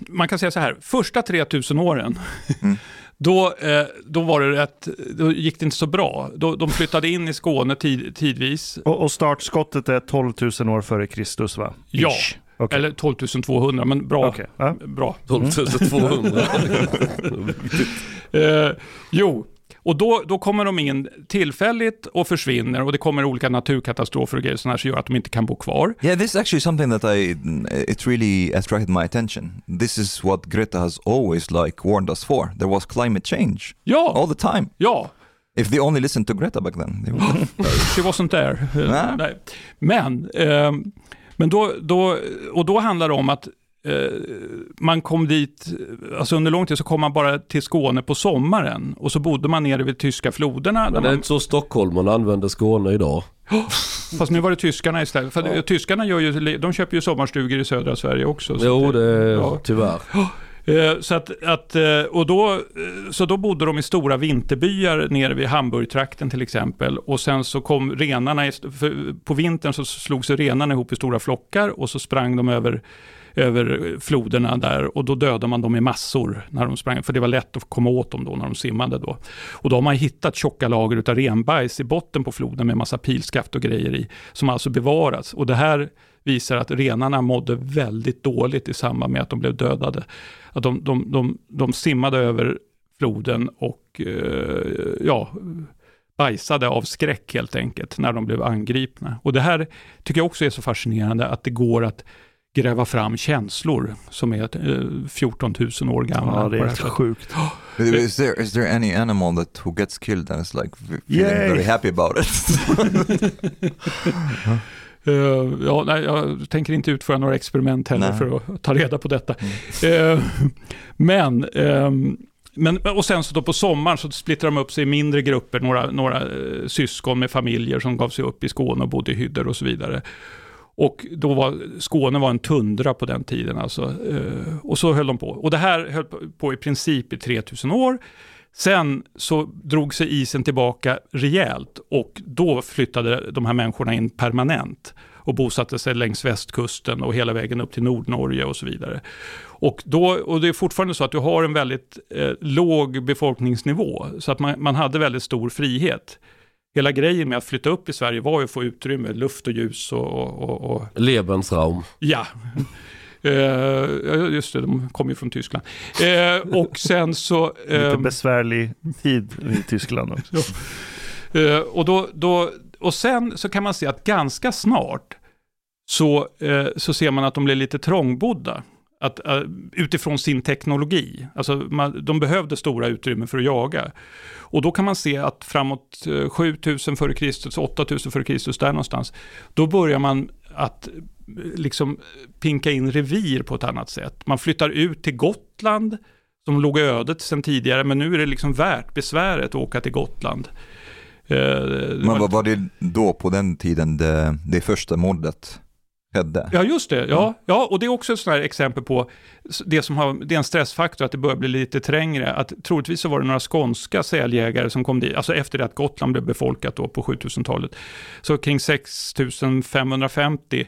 man kan säga så här, första 3000 åren, Mm. då, eh, då var det rätt, då gick det inte så bra. Då, de flyttade in i Skåne tid, tidvis, Och, och startskottet är 12 000 år före Kristus va? Ja. Ish. Okej. eller 12 200, men bra. Okej, ja. bra. 12 200. Eh, jo, och då, då kommer de in tillfälligt och försvinner och det kommer olika naturkatastrofer och grejer sådana som gör att de inte kan bo kvar. Yeah, this is actually something that I it really attracted my attention. This is what Greta has always like warned us for. There was climate change Ja, all the time. ja, If they only listened to Greta back then. They would She wasn't there. Eh. Nej. Men, ehm, men då, då, och då handlar det om att eh, man kom dit, alltså under lång tid så kom man bara till Skåne på sommaren och så bodde man nere vid tyska floderna. Men det är man, inte så stockholmarna använder Skåne idag. fast nu var det tyskarna istället. För Tyskarna gör ju, de köper ju sommarstugor i södra Sverige också. så Jo, det ja. tyvärr. Eh, Så, att, att, eh, och då, eh, så då bodde de i stora vinterbyar nere vid Hamburgtrakten till exempel. Och sen så kom renarna, på vintern så slog sig renarna ihop i stora flockar och så sprang de över, över floderna där och då dödade man dem i massor när de sprang, för det var lätt att komma åt dem då när de simmade då. Och då har man hittat tjocka lager utav renbajs i botten på floden med massa pilskaft och grejer i, som alltså bevarats. Och det här visar att renarna mådde väldigt dåligt i samband med att de blev dödade. Att de, de, de, de simmade över floden och eh, ja, bajsade av skräck helt enkelt när de blev angripna. Och det här tycker jag också är så fascinerande att det går att gräva fram känslor som är eh, 14 000 år gamla. Ja, det är helt sjukt. Is there is there any animal that who gets killed and is like feeling Yay. very happy about it? Eh, ja, nej, jag tänker inte utföra några experiment heller Nej. för att ta reda på detta. Eh, men, ehm, men, och sen så då på sommaren så splittrar de upp sig i mindre grupper, några, några eh, syskon med familjer som gav sig upp i Skåne och bodde i hyddor och så vidare. Och då var Skåne var en tundra på den tiden alltså. Eh, och så höll de på. Och det här höll på i princip i 3000 år. Sen så drog sig isen tillbaka rejält och då flyttade de här människorna in permanent och bosatte sig längs västkusten och hela vägen upp till Nordnorge och så vidare. Och, då, och det är fortfarande så att du har en väldigt eh, låg befolkningsnivå, så att man, man hade väldigt stor frihet. Hela grejen med att flytta upp i Sverige var ju att få utrymme, luft och ljus och, och, och, Lebensraum. Ja. Ja, just det, de kommer ju från Tyskland. Eh, och sen så... Lite ehm, besvärlig tid i Tyskland också. Eh, och, då, då, och sen så kan man se att ganska snart så, så ser man att de blir lite trångbodda. Att, eh, utifrån sin teknologi. Alltså man, de behövde stora utrymmen för att jaga. Och då kan man se att framåt eh, 7000 f.Kr., 8000 f.Kr. där någonstans, då börjar man att eh, liksom pinka in revir på ett annat sätt. Man flyttar ut till Gotland, som låg ödet sedan tidigare, men nu är det liksom värt besväret att åka till Gotland. Eh, Men var- vad var det då på den tiden det, det första mordet skedde? Ja, just det. Ja, ja, och det är också ett sånt här exempel på det som har, det är en stressfaktor, att det börjar bli lite trängre. Att troligtvis så var det några skånska säljägare som kom dit, alltså efter det att Gotland blev befolkat då på 7000-talet. Så kring 6550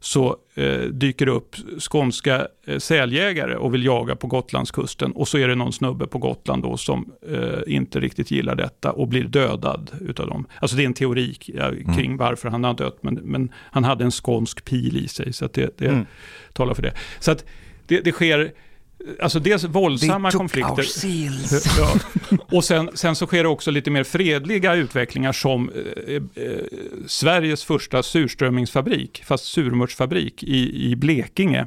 så eh, dyker det upp skånska eh, säljägare och vill jaga på Gotlandskusten. Och så är det någon snubbe på Gotland då som eh, inte riktigt gillar detta och blir dödad utav dem. Alltså det är en teori ja, kring varför han har dött, men, men han hade en skånsk pil i sig, så att det, det Mm. talar för det. Så att det, det sker, alltså dels våldsamma konflikter. Ja. Och sen, sen så sker det också lite mer fredliga utvecklingar som eh, eh, Sveriges första surströmmingsfabrik, fast surmörtsfabrik i, i Blekinge.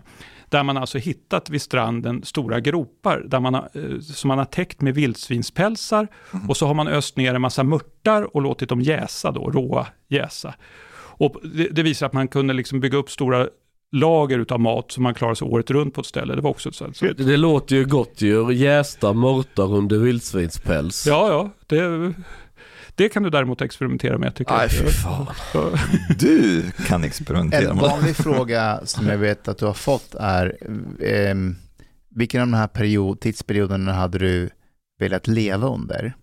Där man alltså hittat vid stranden stora gropar där man eh, som man har täckt med vildsvinspälsar och så har man öst ner en massa mörtar och låtit dem jäsa då, råa jäsa. Och det, det visar att man kunde liksom bygga upp stora lager utav mat som man klarar sig året runt på ett ställe. Det var också ett sånt. Så, Det låter ju gott ju. Jästa mörtar under vildsvinspäls. Ja, ja. Det, det kan du däremot experimentera med tycker Nej jag. fy fan. Du kan experimentera En med det. vanlig fråga som jag vet att du har fått är, ehm, vilken av de här period, tidsperioderna hade du velat leva under?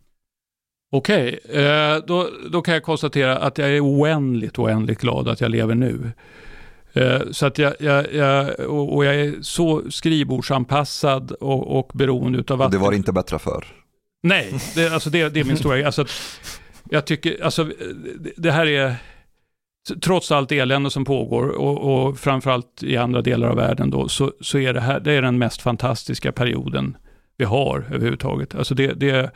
Okej, eh, då, då kan jag konstatera att jag är oändligt, oändligt glad att jag lever nu. Eh, så att jag, jag, jag och, jag är så skrivbordsanpassad och, och beroende Och att... det var inte bättre för. Nej, det, alltså det, det är min stora alltså Jag tycker, alltså det, det här är, trots allt elände som pågår och, och framförallt i andra delar av världen då, så, så är det här, det är den mest fantastiska perioden vi har överhuvudtaget. Alltså det, det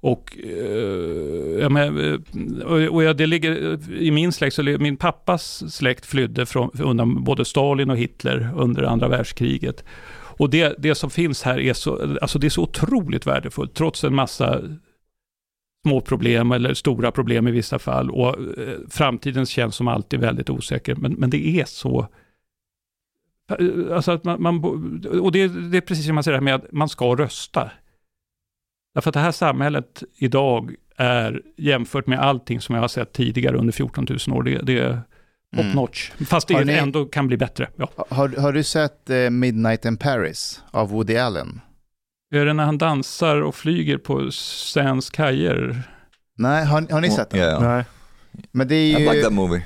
och, eh, ja, men, eh, och, ja, det ligger i min släkt, så min pappas släkt flydde från, undan både Stalin och Hitler under andra världskriget. Och det, det som finns här är så, alltså det är så otroligt värdefullt, trots en massa små problem eller stora problem i vissa fall. Och eh, framtiden känns som alltid väldigt osäker, men, men det är så eh, Alltså att man, man, och det, det är precis som man säger det här med att man ska rösta. Därför att det här samhället idag är jämfört med allting som jag har sett tidigare under 14 000 år, det, det är top Mm. notch. Fast det ni- ändå kan bli bättre. Ja. Har, har du sett eh, Midnight in Paris av Woody Allen? Är det när han dansar och flyger på Sands kajer? Nej, har, har ni sett den? Yeah, Nej. Men det är I ju... like that movie.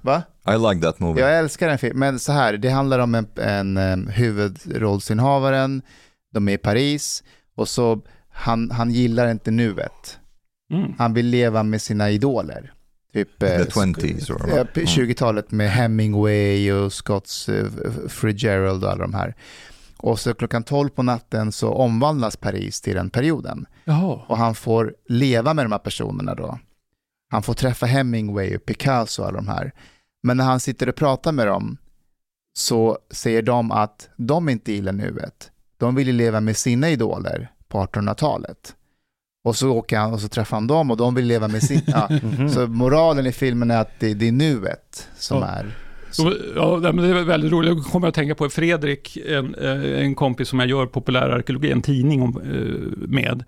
Va? I like that movie. Jag älskar den filmen, men så här, det handlar om en, en um, huvudrollsinnehavaren, de är i Paris och så han, han gillar inte nuet. Mm. Han vill leva med sina idoler. Typ eh, The 20s or ja, Mm. 20-talet med Hemingway och Scotts uh, Fitzgerald och alla de här. Och så klockan 12 på natten så omvandlas Paris till den perioden. Jaha. Och han får leva med de här personerna då. Han får träffa Hemingway och Picasso och alla de här. Men när han sitter och pratar med dem så säger de att de inte gillar nuet. De vill ju leva med sina idoler på 1800-talet. Och så åker han och så träffar han dem och de vill leva med sin... Ja. Mhm. Så moralen i filmen är att det, det är nuet som Ja. är... Så, ja, men det är väldigt roligt. Jag kommer att tänka på Fredrik, en, eh, en kompis som jag gör populärarkeologi, en tidning om, eh, med.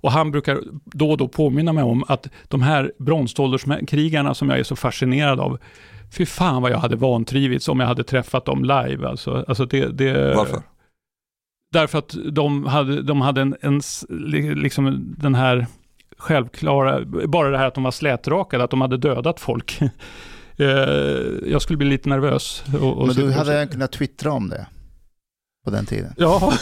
Och han brukar då och då påminna mig om att de här bronsålderskrigarna som jag är så fascinerad av, fy fan vad jag hade vantrivits om jag hade träffat dem live. Alltså, alltså det, det, Varför? Därför att de hade, de hade en, en, liksom den här självklara, bara det här att de var slätrakade, att de hade dödat folk. Eh, jag skulle bli lite nervös. Och, och Men du hade jag kunnat twittra om det på den tiden. Ja,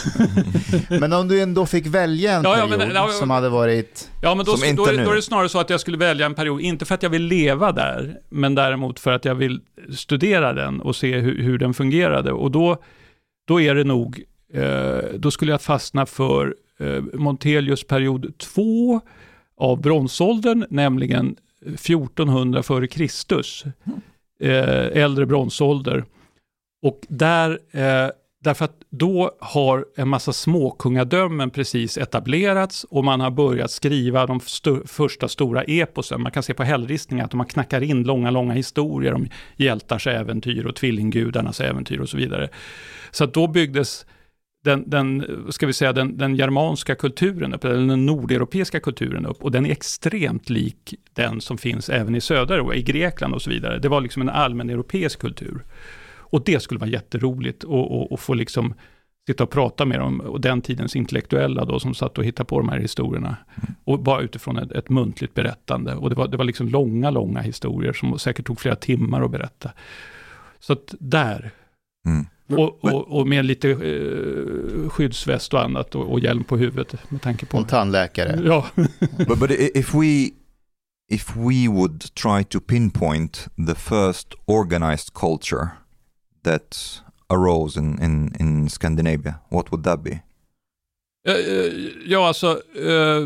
Men om du ändå fick välja en Ja, ja, men- period ja, som hade varit... ja men då, Som då, är, nu. då är det snarare så att jag skulle välja en period, inte för att jag vill leva där, men däremot för att jag vill studera den och se hur, hur den fungerade. Och då, då är det nog, Eh, då skulle jag fastna för eh, Montelius period 2 av bronsåldern, nämligen 1400 före Kristus. Eh, äldre bronsålder. Och där, eh, därför att då har en massa småkungadömen precis etablerats och man har börjat skriva de st första stora eposen. Man kan se på hällristningar att man knackar in långa, långa historier om hjältars äventyr och tvillinggudarnas äventyr och så vidare. Så att då byggdes den, den, ska vi säga, den, den germanska kulturen upp, eller den nordeuropeiska kulturen upp, och den är extremt lik den som finns även i södra Europa, i Grekland och så vidare. Det var liksom en allmän europeisk kultur. Och det skulle vara jätteroligt att och, och få liksom sitta och prata med dem, och den tidens intellektuella då, som satt och hittade på de här historierna. Och bara utifrån ett, ett muntligt berättande. Och det var, det var liksom långa, långa historier som säkert tog flera timmar att berätta. Så att där, Mm. Och, och, och med lite eh, skyddsväst och annat och, och hjälm på huvudet med tanke på... En tandläkare. Ja, But but i- if we if we would try to pinpoint the first organized culture that arose in, in, in Scandinavia, what would that be? Eh, eh, ja alltså, eh,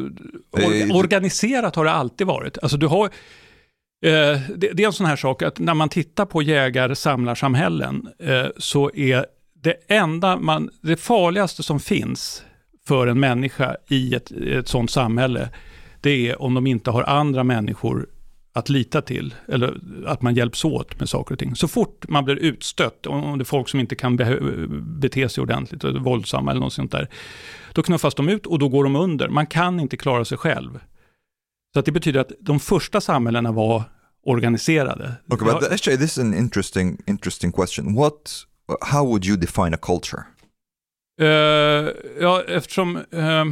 or, Eh, organiserat har det alltid varit. Alltså du har... Eh, det, det är en sån här sak att när man tittar på jägar-samlarsamhällen eh, så är det enda man, det farligaste som finns för en människa i ett, ett sånt samhälle, det är om de inte har andra människor att lita till, eller att man hjälps åt med saker och ting. Så fort man blir utstött, om det är folk som inte kan be, bete sig ordentligt, eller våldsamma eller något sånt där, då knuffas de ut och då går de under. Man kan inte klara sig själv. Så att det betyder att de första samhällena var organiserade. Okay, but har- actually, this is an interesting interesting question. What, how would you define a culture? Eh, ja, eftersom... eh,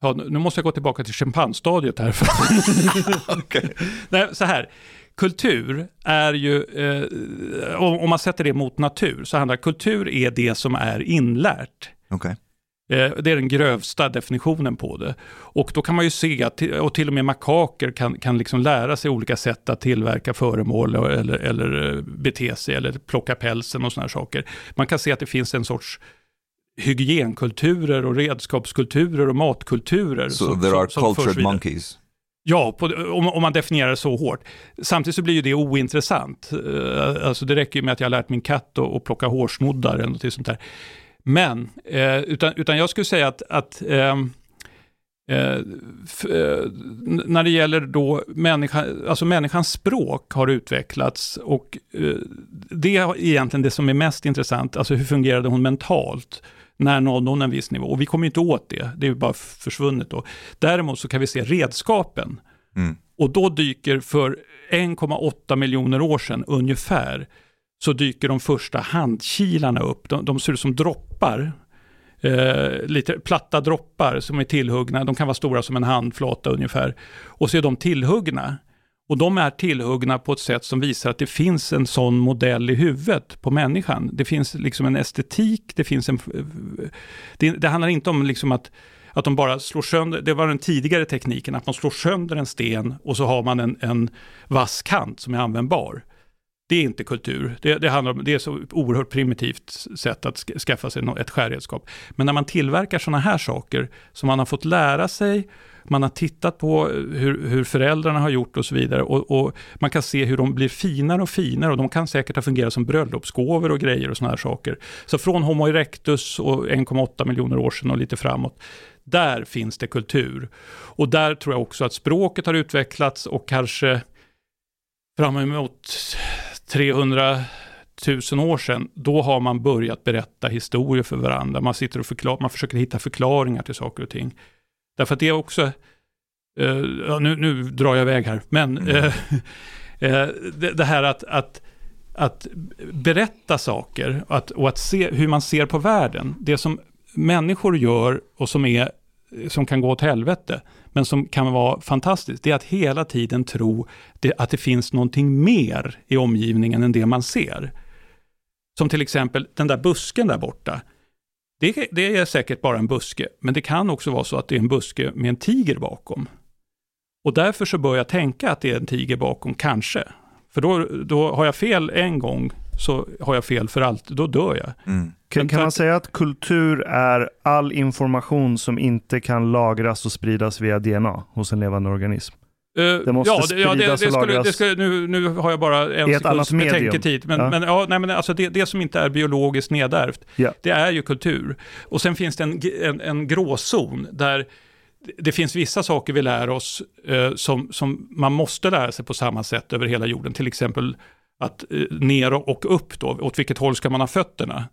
ja, nu måste jag gå tillbaka till schimpansstadiet här. Okay. Nej, så här. Kultur är ju, eh, om, om man sätter det mot natur, så handlar kultur är det som är inlärt. Okay. Eh, Det är den grövsta definitionen på det. Och då kan man ju se att, och till och med makaker kan, kan liksom lära sig olika sätt att tillverka föremål eller, eller eh, bete sig eller plocka pälsen och sådana saker. Man kan se att det finns en sorts hygienkulturer och redskapskulturer och matkulturer. So som- there are som cultured monkeys. Ja, på, om, om man definierar det så hårt. Samtidigt så blir ju det ointressant. Eh, Alltså det räcker ju med att jag har lärt min katt att, att plocka hårsnoddar eller något sånt där. Men, eh, utan, utan jag skulle säga att, att ehm, Eh, f- eh, när det gäller då människa, alltså människans språk har utvecklats och eh, det är egentligen det som är mest intressant, alltså hur fungerade hon mentalt? När nådde hon en viss nivå? Och vi kommer inte åt det, det är bara försvunnet då. Däremot så kan vi se redskapen. Mm. Och då dyker för 1,8 miljoner år sedan ungefär, så dyker de första handkilarna upp. De, de ser ut som droppar. Eh, lite platta droppar som är tillhuggna. De kan vara stora som en handflata ungefär. Och så är de tillhuggna. Och de är tillhuggna på ett sätt som visar att det finns en sån modell i huvudet på människan. Det finns liksom en estetik, det finns en... Eh, det, det handlar inte om liksom att, att de bara slår sönder, det var den tidigare tekniken, att man slår sönder en sten och så har man en, en vass kant som är användbar. Det är inte kultur. Det, det, handlar om, det är så oerhört primitivt sätt att skaffa sig ett skärredskap. Men när man tillverkar sådana här saker som man har fått lära sig, man har tittat på hur, hur föräldrarna har gjort och så vidare och, och man kan se hur de blir finare och finare och de kan säkert ha fungerat som bröllopsgåvor och grejer och sådana här saker. Så från Homo erectus och 1,8 miljoner år sedan och lite framåt, där finns det kultur. Och där tror jag också att språket har utvecklats och kanske fram emot 300 000 år sedan, då har man börjat berätta historier för varandra. Man sitter och förklar, man försöker hitta förklaringar till saker och ting. Därför att det är också, ja, nu, nu drar jag iväg här, men Mm. eh, det, det här att, att, att berätta saker att, och att se hur man ser på världen, det som människor gör och som, är, som kan gå åt helvete, men som kan vara fantastiskt, det är att hela tiden tro det, att det finns någonting mer i omgivningen än det man ser. Som till exempel den där busken där borta. Det, det är säkert bara en buske, men det kan också vara så att det är en buske med en tiger bakom. Och därför så bör jag tänka att det är en tiger bakom, kanske. För då, då har jag fel en gång, så har jag fel för allt, då dör jag. Mm. Kan, kan man säga att kultur är all information som inte kan lagras och spridas via DNA hos en levande organism? Eh, Det måste ja, det, ja, det, det spridas och skulle, lagras det skulle, nu, nu har jag bara en i ett annat sekunds betänketid. Men, Ja. men, ja, nej, men alltså det, det som inte är biologiskt nedärvt, Ja. det är ju kultur. Och sen finns det en, en, en gråzon där det finns vissa saker vi lär oss eh, som, som man måste lära sig på samma sätt över hela jorden. Till exempel att eh, ner och upp då, åt vilket håll ska man ha fötterna?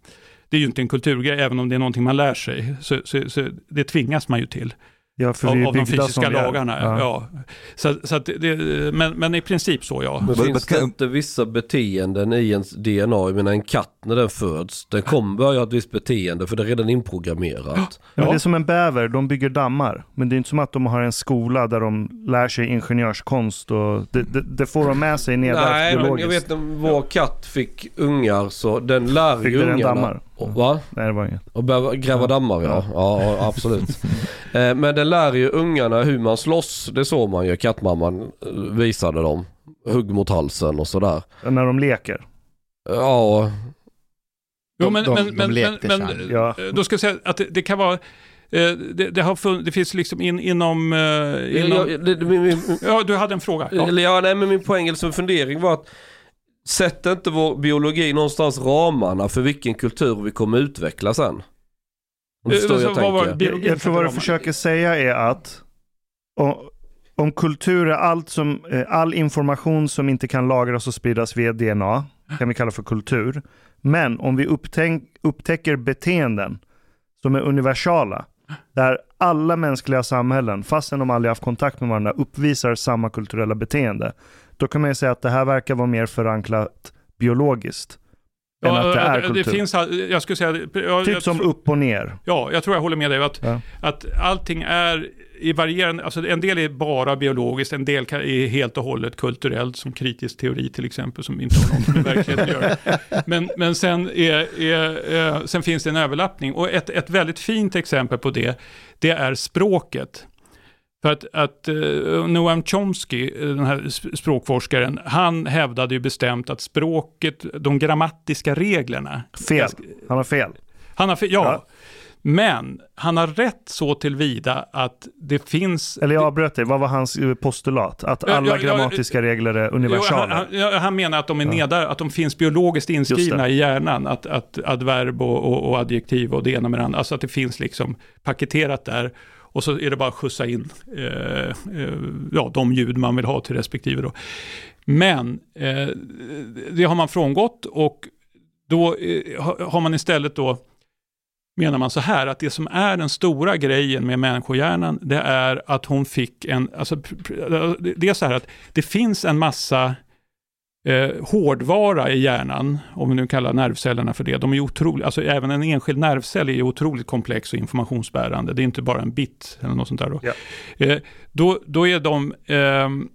Det är ju inte en kulturgrej, även om det är någonting man lär sig. Så, så, så det tvingas man ju till Ja, för av, av de fysiska lagarna. Ja. Så, så att det, men, men i princip så ja. Men finns but det can- inte vissa beteenden i ens DNA? Jag menar en katt när den föds, den kommer börja ha ett visst beteende för det är redan inprogrammerat. Men Ja. det är som en bäver, de bygger dammar. Men det är inte som att de har en skola där de lär sig ingenjörskonst och det, det, det får de med sig nedärvt Nej, men jag biologiskt. vet när vår katt fick ungar så den lär ju den ungarna. dammar? Och, va? Nej, det var inget. Och börja gräva Ja. dammar ja. ja. Ja, absolut. Eh, Men den lär ju ungarna hur man slåss. Det såg man ju. Kattmamman eh, visade dem. Hugg mot halsen och sådär. När de leker. Ja, Jo, men, de- men, de men, lekte men, kärn. Ja. eh, då ska jag säga att det, det kan vara, eh, det, det, har fun, det finns liksom in, inom, eh, inom jag, det, det, min, min, ja du hade en fråga. Ja. ja, nej men min poäng eller som fundering var att Sätter inte vår biologi någonstans ramarna för vilken kultur vi kommer utveckla sen? Om du Eh, förstår jag tänker. Jag, jag tror vad du försöker säga är att om, om kultur är allt som, eh, all information som inte kan lagras och spridas via DNA, kan vi kalla för kultur. Men om vi upptänk, upptäcker beteenden som är universala, där alla mänskliga samhällen, fastän de aldrig haft kontakt med varandra, uppvisar samma kulturella beteende, då kan man ju säga att det här verkar vara mer förankrat biologiskt. än att det är det, kultur. finns, all- jag skulle säga, ja, typ jag som upp och ner. Ja, jag tror jag håller med dig. Att, Ja. att allting är i varierande, alltså en del är bara biologiskt, en del är helt och hållet kulturellt, som kritisk teori till exempel, som inte har något med verkligheten att göra. Men, men sen, är, är, eh, sen finns det en överlappning. Och ett, ett väldigt fint exempel på det, det är språket. För att, att uh, Noam Chomsky, eh, den här sp- språkforskaren, han hävdade ju bestämt att språket, de grammatiska reglerna, Fel. Han har fel. han har, fe- ja, Ja. men han har rätt så tillvida att det finns... Eller jag avbröt dig, vad var hans eh, postulat? Att alla ja, ja, grammatiska regler är han, universala? han, ja, han menar att de är nedar, att de finns biologiskt inskrivna i hjärnan, att, att adverb och, och, och adjektiv och det ena med det andra, alltså att det finns liksom paketerat där. Och så är det bara att skjutsa in eh, eh, ja, de ljud man vill ha till respektive. Då. Men eh, det har man frångått och då eh, har man istället då menar man så här att det som är den stora grejen med människohjärnan det är att hon fick en, alltså det är så här att det finns en massa eh, hårdvara i hjärnan, om vi nu kallar nervcellerna för det. De är otroligt, alltså även en enskild nervcell är otroligt komplex och informationsbärande. Det är inte bara en bit eller något sånt där. Då, Ja. eh, då, då är de ehm,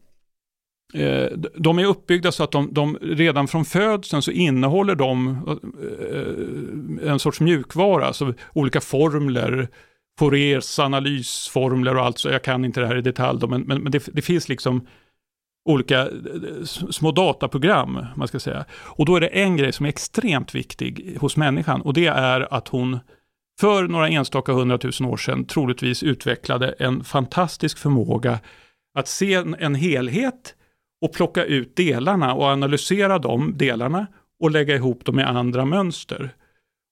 eh, de är uppbyggda så att de, de redan från födseln så innehåller de eh, en sorts mjukvara, alltså olika formler, Fouriers analysformler och allt, så jag kan inte det här i detalj, då, men, men, men det, det finns liksom olika eh, små dataprogram, man ska säga. Och då är det en grej som är extremt viktig hos människan och det är att hon för några enstaka hundratusen år sedan troligtvis utvecklade en fantastisk förmåga att se en, helhet och plocka ut delarna och analysera de delarna och lägga ihop dem med andra mönster.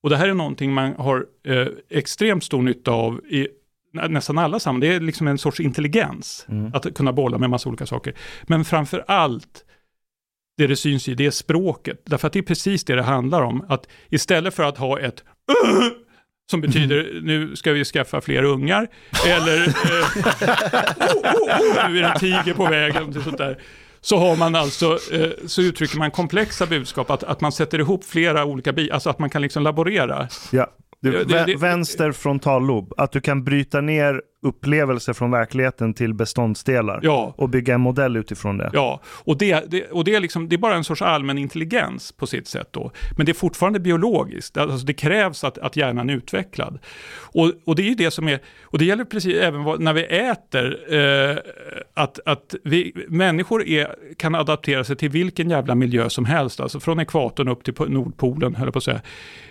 Och det här är någonting man har eh, extremt stor nytta av i nästan alla sammanhang. Det är liksom en sorts intelligens Mm. att kunna bolla med massa olika saker. Men framför allt det det syns i, det är språket. Därför att det är precis det det handlar om. Att istället för att ha ett som betyder nu ska vi skaffa fler ungar, eller eh, oh, oh, oh, nu är det en tiger på vägen, sånt där. Så har man alltså, eh, så uttrycker man komplexa budskap, att, att man sätter ihop flera olika bitar, alltså att man kan liksom laborera. Ja. Du, det- det- vänster frontallob, att du kan bryta ner upplevelser från verkligheten till beståndsdelar Ja, och bygga en modell utifrån det. Ja, och, det, det, och det, är liksom, det är bara en sorts allmän intelligens på sitt sätt då. Men det är fortfarande biologiskt, alltså det krävs att, att hjärnan är utvecklad. Och, och det är ju det som är, och det gäller precis även vad, när vi äter, eh, att, att vi, människor är, kan adaptera sig till vilken jävla miljö som helst, alltså från ekvatorn upp till po- Nordpolen, höll jag på att säga.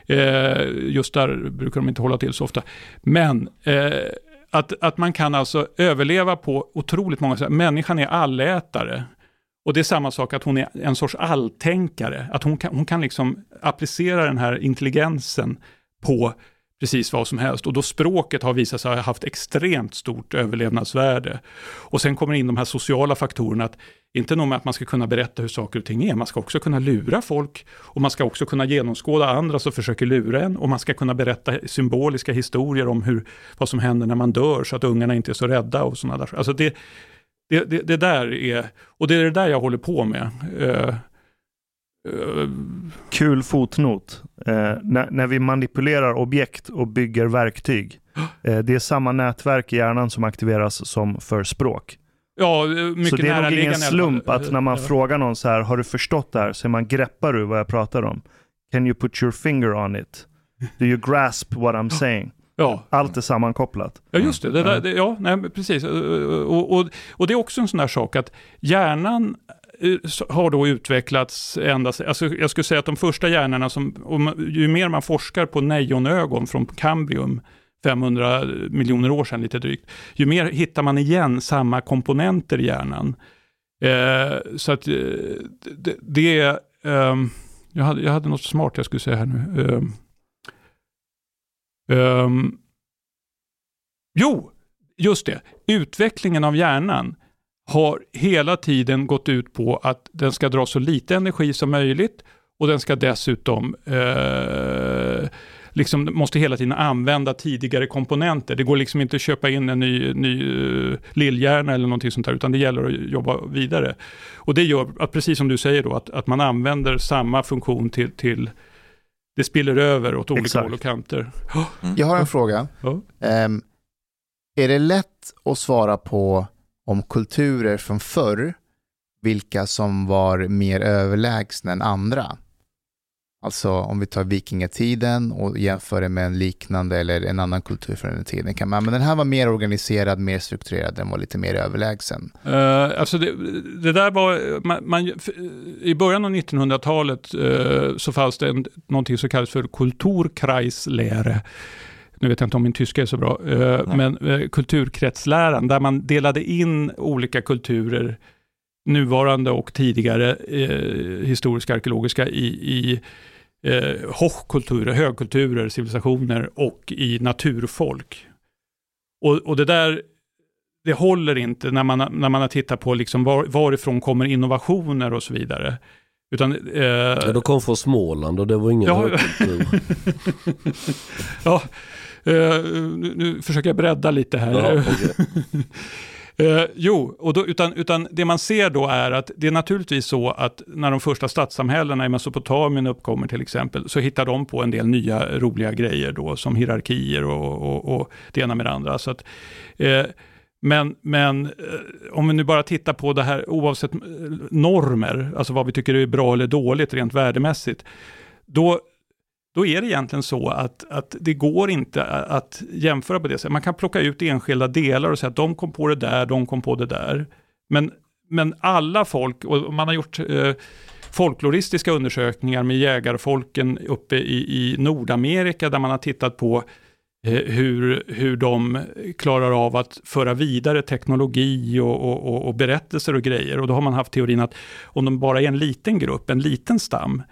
Eh, just där brukar de inte hålla till så ofta. Men eh, att, att man kan alltså överleva på otroligt många sätt. Människan är allätare. Och det är samma sak att hon är en sorts alltänkare. Att hon kan, hon kan liksom applicera den här intelligensen på precis vad som helst. Och då språket har visat sig ha haft extremt stort överlevnadsvärde. Och sen kommer in de här sociala faktorerna, att inte nog med att man ska kunna berätta hur saker och ting är, man ska också kunna lura folk och man ska också kunna genomskåda andra som försöker lura en och man ska kunna berätta symboliska historier om hur, vad som händer när man dör så att ungarna inte är så rädda och sådana där. Alltså det, det, det, det där är, och det är det där jag håller på med. Eh, eh, Kul fotnot. Eh, när, när vi manipulerar objekt och bygger verktyg. Det är samma nätverk i hjärnan som aktiveras som för språk. Ja, eh, mycket så det är nog ingen slump att när man frågar någon så här, har du förstått det här? Så man, greppar du vad jag pratar om? Can you put your finger on it? Do you grasp what I'm saying? Ja, Allt är sammankopplat. Ja, just det. det, där, det ja, nej, precis. Och, och, och det är också en sån där sak att hjärnan eh, har då utvecklats ända alltså jag skulle säga att de första hjärnorna som, om, ju mer man forskar på nejonögon från Kambrium, 500 miljoner år sedan lite drygt, ju mer hittar man igen samma komponenter i hjärnan. Eh, så att eh, det, det är, Eh, jag, hade, jag hade något smart jag skulle säga här nu. Eh, Jo, just det. Utvecklingen av hjärnan har hela tiden gått ut på att den ska dra så lite energi som möjligt och den ska dessutom eh, liksom måste hela tiden använda tidigare komponenter. Det går liksom inte att köpa in en ny, ny uh, lillhjärna eller någonting sånt där, utan det gäller att jobba vidare. Och det gör att, precis som du säger då, att, att man använder samma funktion till, till det spiller över åt olika Exakt. håll och kanter. Jag har en fråga. Ja. Ehm, är det lätt att svara på om kulturer från förr, vilka som var mer överlägsna än andra? Alltså om vi tar vikingatiden och jämför det med en liknande eller en annan kultur från den tiden. Kan man, men den här var mer organiserad, mer strukturerad, den var lite mer överlägsen. Uh, alltså det, det där var, man, man, i början av 1900-talet eh, så fanns det en, någonting som kallas för kulturkreisläre. Nu vet jag inte om min tyska är så bra, eh, Nej. men uh, kulturkretsläran där man delade in olika kulturer, nuvarande och tidigare eh, historiska arkeologiska, i, i eh, hochkulturer, högkulturer, civilisationer och i naturfolk. Och, och det där, det håller inte när man, när man har tittat på liksom var, varifrån kommer innovationer och så vidare. Utan, eh, Ja, de kom från Småland och det var ingen Ja. högkultur. ja, eh, nu, nu försöker jag bredda lite här. Ja, okej. Eh, jo, och då, utan, utan det man ser då är att det är naturligtvis så att när de första stadssamhällena i Mesopotamien uppkommer till exempel, så hittar de på en del nya roliga grejer då, som hierarkier och, och, och det ena med det andra. Så att, eh, men men eh, om vi nu bara tittar på det här oavsett eh, normer, alltså vad vi tycker är bra eller dåligt rent värdemässigt, då, då är det egentligen så att, att det går inte att jämföra på det sättet. Man kan plocka ut enskilda delar och säga att de kom på det där, de kom på det där. Men, men alla folk, och man har gjort eh, folkloristiska undersökningar med jägarfolken uppe i, i Nordamerika där man har tittat på eh, hur, hur de klarar av att föra vidare teknologi och, och, och, och berättelser och grejer. Och då har man haft teorin att om de bara är en liten grupp, en liten stam,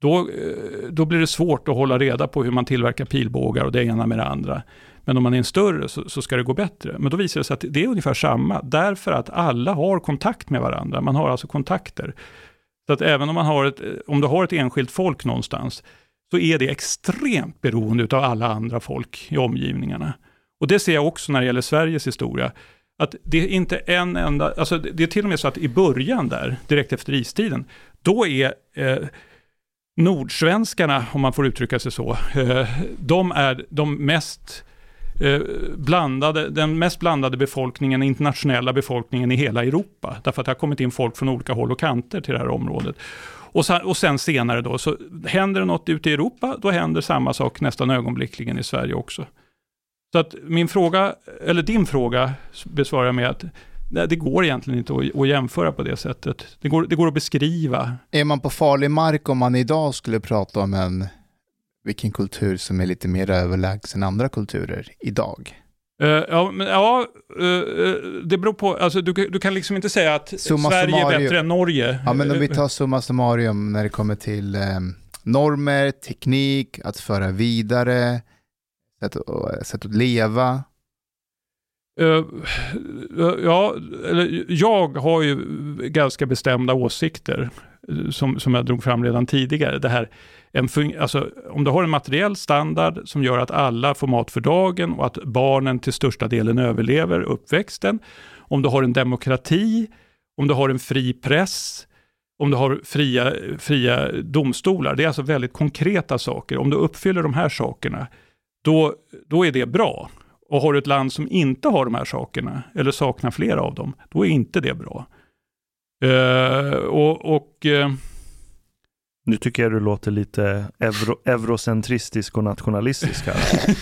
då, eh, då blir det svårt att hålla reda på hur man tillverkar pilbågar och det ena med det andra. Men om man är en större så, så ska det gå bättre. Men då visar det sig att det är ungefär samma, därför att alla har kontakt med varandra. Man har alltså kontakter. Så att även om, man har ett, eh, om du har ett enskilt folk någonstans, så är det extremt beroende av alla andra folk i omgivningarna. Och det ser jag också när det gäller Sveriges historia. Att det är inte en enda, alltså det det är till och med så att i början där, direkt efter istiden, då är eh, nordsvenskarna, om man får uttrycka sig så, eh, de är de mest eh, blandade, den mest blandade befolkningen, internationella befolkningen i hela Europa. Därför att det har kommit in folk från olika håll och kanter till det här området. Och sen, och sen senare då, så händer det något ute i Europa, då händer samma sak nästan ögonblickligen i Sverige också. Så att min fråga, eller din fråga, besvarar jag med att nej, det går egentligen inte att, att jämföra på det sättet. Det går, det går att beskriva. Är man på farlig mark om man idag skulle prata om en, vilken kultur som är lite mer överlägsen andra kulturer idag? Eh, ja, men, ja eh, det beror på, alltså, du, du kan liksom inte säga att Summa Sverige är summarum. bättre än Norge. Ja, men om vi tar summa summarum när det kommer till eh, normer, teknik, att föra vidare, sätt, sätt att leva. Eh, ja, eller, jag har ju ganska bestämda åsikter eh, som, som jag drog fram redan tidigare. Det här, en alltså, om du har en materiell standard som gör att alla får mat för dagen och att barnen till största delen överlever uppväxten. Om du har en demokrati, om du har en fri press, om du har fria, fria domstolar. Det är alltså väldigt konkreta saker. Om du uppfyller de här sakerna, då, då är det bra. Och har du ett land som inte har de här sakerna, eller saknar flera av dem, då är inte det bra. Eh, och och eh, Nu tycker jag du låter lite euro, eurocentristisk och nationalistisk här.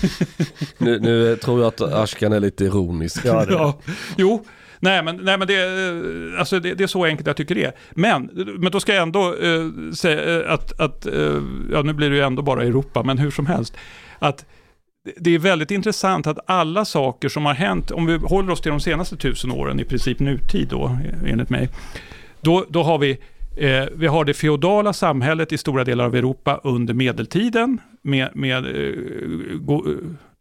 Nu, nu tror jag att Ashkan är lite ironisk. Ja, det, ja, jo, nej men, nej, men det, eh, alltså det, det är så enkelt jag tycker det är. Men, men då ska jag ändå eh, säga att, att eh, ja nu blir det ju ändå bara Europa, men hur som helst, att det- är väldigt intressant att alla saker som har hänt, om vi håller oss till de senaste tusen åren, i princip nutid då, enligt mig, då, då har vi Eh, vi har det feodala samhället i stora delar av Europa under medeltiden. Med, med, eh, go,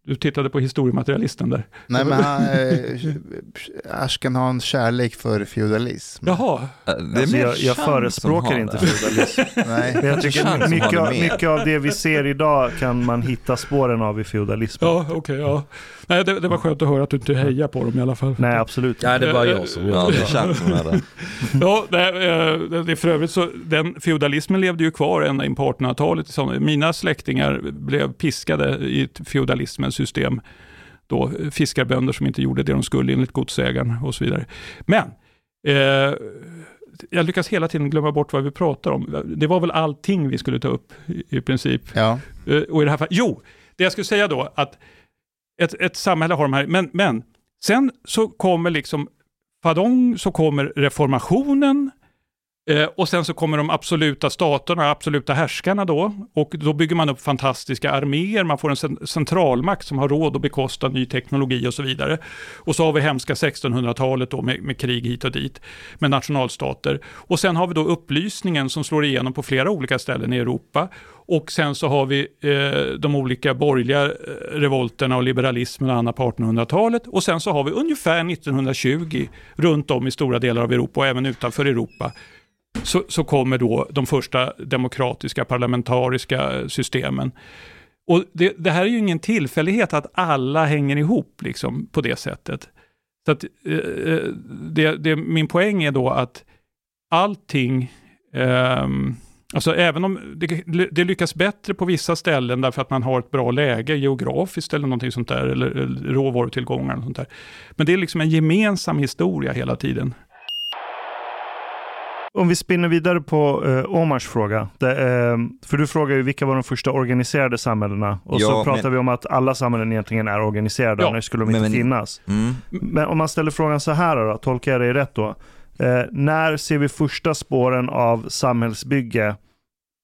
du tittade på historiematerialisten där. Nej, men han, eh, Ashkan har en kärlek för feudalism. Jaha, Eh, Det är alltså, jag, jag förespråkar inte feudalism. Nej. Men jag tycker mycket, av, mycket av det vi ser idag kan man hitta spåren av i feudalismen. ja okej, ja. Nej, det, det var skönt att höra att du inte hejar på dem i alla fall. Nej, absolut Nej, det bara jag som Ja, gör det som det. Ja, det, eh, det, är för övrigt så, den feudalismen levde ju kvar ända in på 1800-talet. Så Mina släktingar blev piskade i ett feudalismens system. Då, eh, fiskarbönder som inte gjorde det de skulle enligt godsägaren och så vidare. Men, eh, jag lyckas hela tiden glömma bort vad vi pratar om. Det var väl allting vi skulle ta upp i, i princip. Ja. Eh, Och i det här fallet, jo, det jag skulle säga då att ett, ett samhälle har de här, men, men sen så kommer liksom, Fadong, så kommer reformationen Eh, och sen så kommer de absoluta staterna, absoluta härskarna då. Och då bygger man upp fantastiska arméer, man får en centralmakt som har råd att bekosta ny teknologi och så vidare. Och så har vi hemska 1600-talet då med, med krig hit och dit, med nationalstater. Och sen har vi då upplysningen som slår igenom på flera olika ställen i Europa. Och sen så har vi eh, de olika borgerliga eh, revolterna och liberalismen och annat på 1800-talet. Och sen så har vi ungefär 1920 runt om i stora delar av Europa och även utanför Europa så, så kommer då de första demokratiska parlamentariska systemen. Och det, det här är ju ingen tillfällighet att alla hänger ihop liksom, på det sättet. Så att, eh, eh det, det, min poäng är då att allting, eh, alltså även om det, det lyckas bättre på vissa ställen därför att man har ett bra läge geografiskt eller någonting sånt där, eller, eller råvarutillgångar och sånt där. Men det är liksom en gemensam historia hela tiden. Om vi spinner vidare på eh, Omars fråga. Det, eh, för du frågar ju vilka var de första organiserade samhällena? Och så Ja, pratar men- vi om att alla samhällen egentligen är organiserade, Ja, annars skulle de men- inte men- finnas. Mm. Men om man ställer frågan så här då, tolkar jag dig rätt då? Eh, när ser vi första spåren av samhällsbygge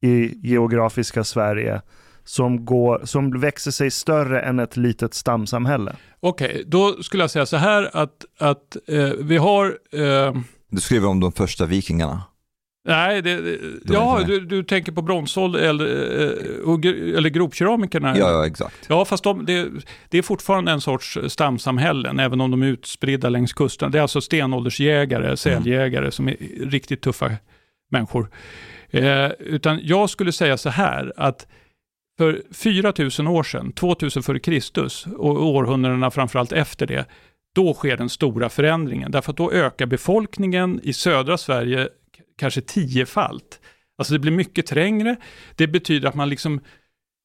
i geografiska Sverige som, går, som växer sig större än ett litet stamsamhälle? Okej, då skulle jag säga så här att, att eh, vi har... Eh, Du skriver om de första vikingarna. Nej, det, det, ja, du, du tänker på bronsålder eller, eh, eller gropkeramikerna. Ja, ja, exakt. Ja, fast de, det, det är fortfarande en sorts stamsamhällen, även om de är utspridda längs kusten. Det är alltså stenåldersjägare, säljägare som är riktigt tuffa människor. Eh, utan jag skulle säga så här att för 4000 år sedan, 2000 före Kristus och århundradena framförallt efter det, då sker den stora förändringen. Därför att då ökar befolkningen i södra Sverige kanske tiofalt. Alltså det blir mycket trängre. Det betyder att man liksom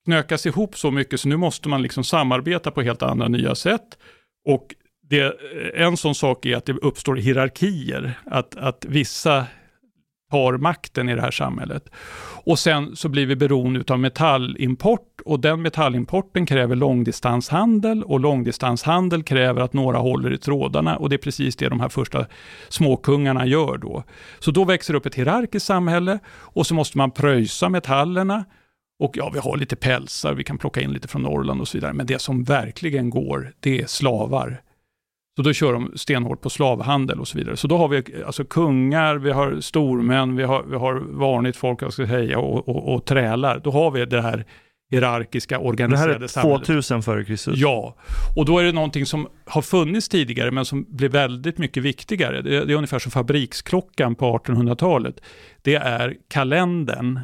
knökas ihop så mycket så nu måste man liksom samarbeta på helt andra nya sätt. Och det, en sån sak är att det uppstår hierarkier, att, att vissa har makten i det här samhället. Och sen så blir vi beroende av metallimport och den metallimporten kräver långdistanshandel och långdistanshandel kräver att några håller i trådarna och det är precis det de här första småkungarna gör då. Så då växer det upp ett hierarkiskt samhälle och så måste man pröjsa metallerna och ja, vi har lite pälsar, vi kan plocka in lite från Norrland och så vidare. Men det som verkligen går, det är slavar. Så då kör de stenhårt på slavhandel och så vidare. Så då har vi alltså kungar, vi har stormän, vi har, vi har vanligt folk, jag ska säga, och, och, och trälar. Då har vi det här hierarkiska Det här organiserade är samhället. 2000 före Kristus. Ja, och då är det någonting som har funnits tidigare men som blir väldigt mycket viktigare. Det, det är ungefär som fabriksklockan på 1800-talet. Det är kalendern.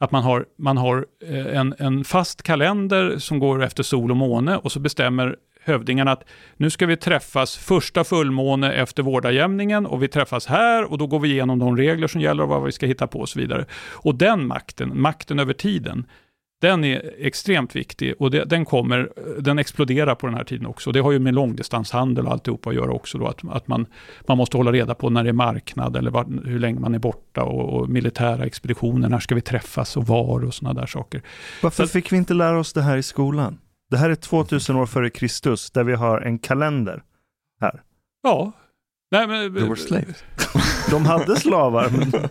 Att man har, man har eh, en, en fast kalender som går efter sol och måne och så bestämmer hövdingarna att nu ska vi träffas första fullmåne efter vårdagjämningen och vi träffas här och då går vi igenom de regler som gäller och vad vi ska hitta på och så vidare. Och den makten, makten över tiden, den är extremt viktig och det, den kommer, den exploderar på den här tiden också. Det har ju med långdistanshandel och alltihopa att göra också då, att, att man, man måste hålla reda på när det är marknad eller var, hur länge man är borta och, och militära expeditioner, när ska vi träffas och var och sådana där saker. Varför Så- fick vi inte lära oss det här i skolan? Det här är 2000 år före Kristus där vi har en kalender. Ja. Nej, men, They were slaves. De hade slavar, men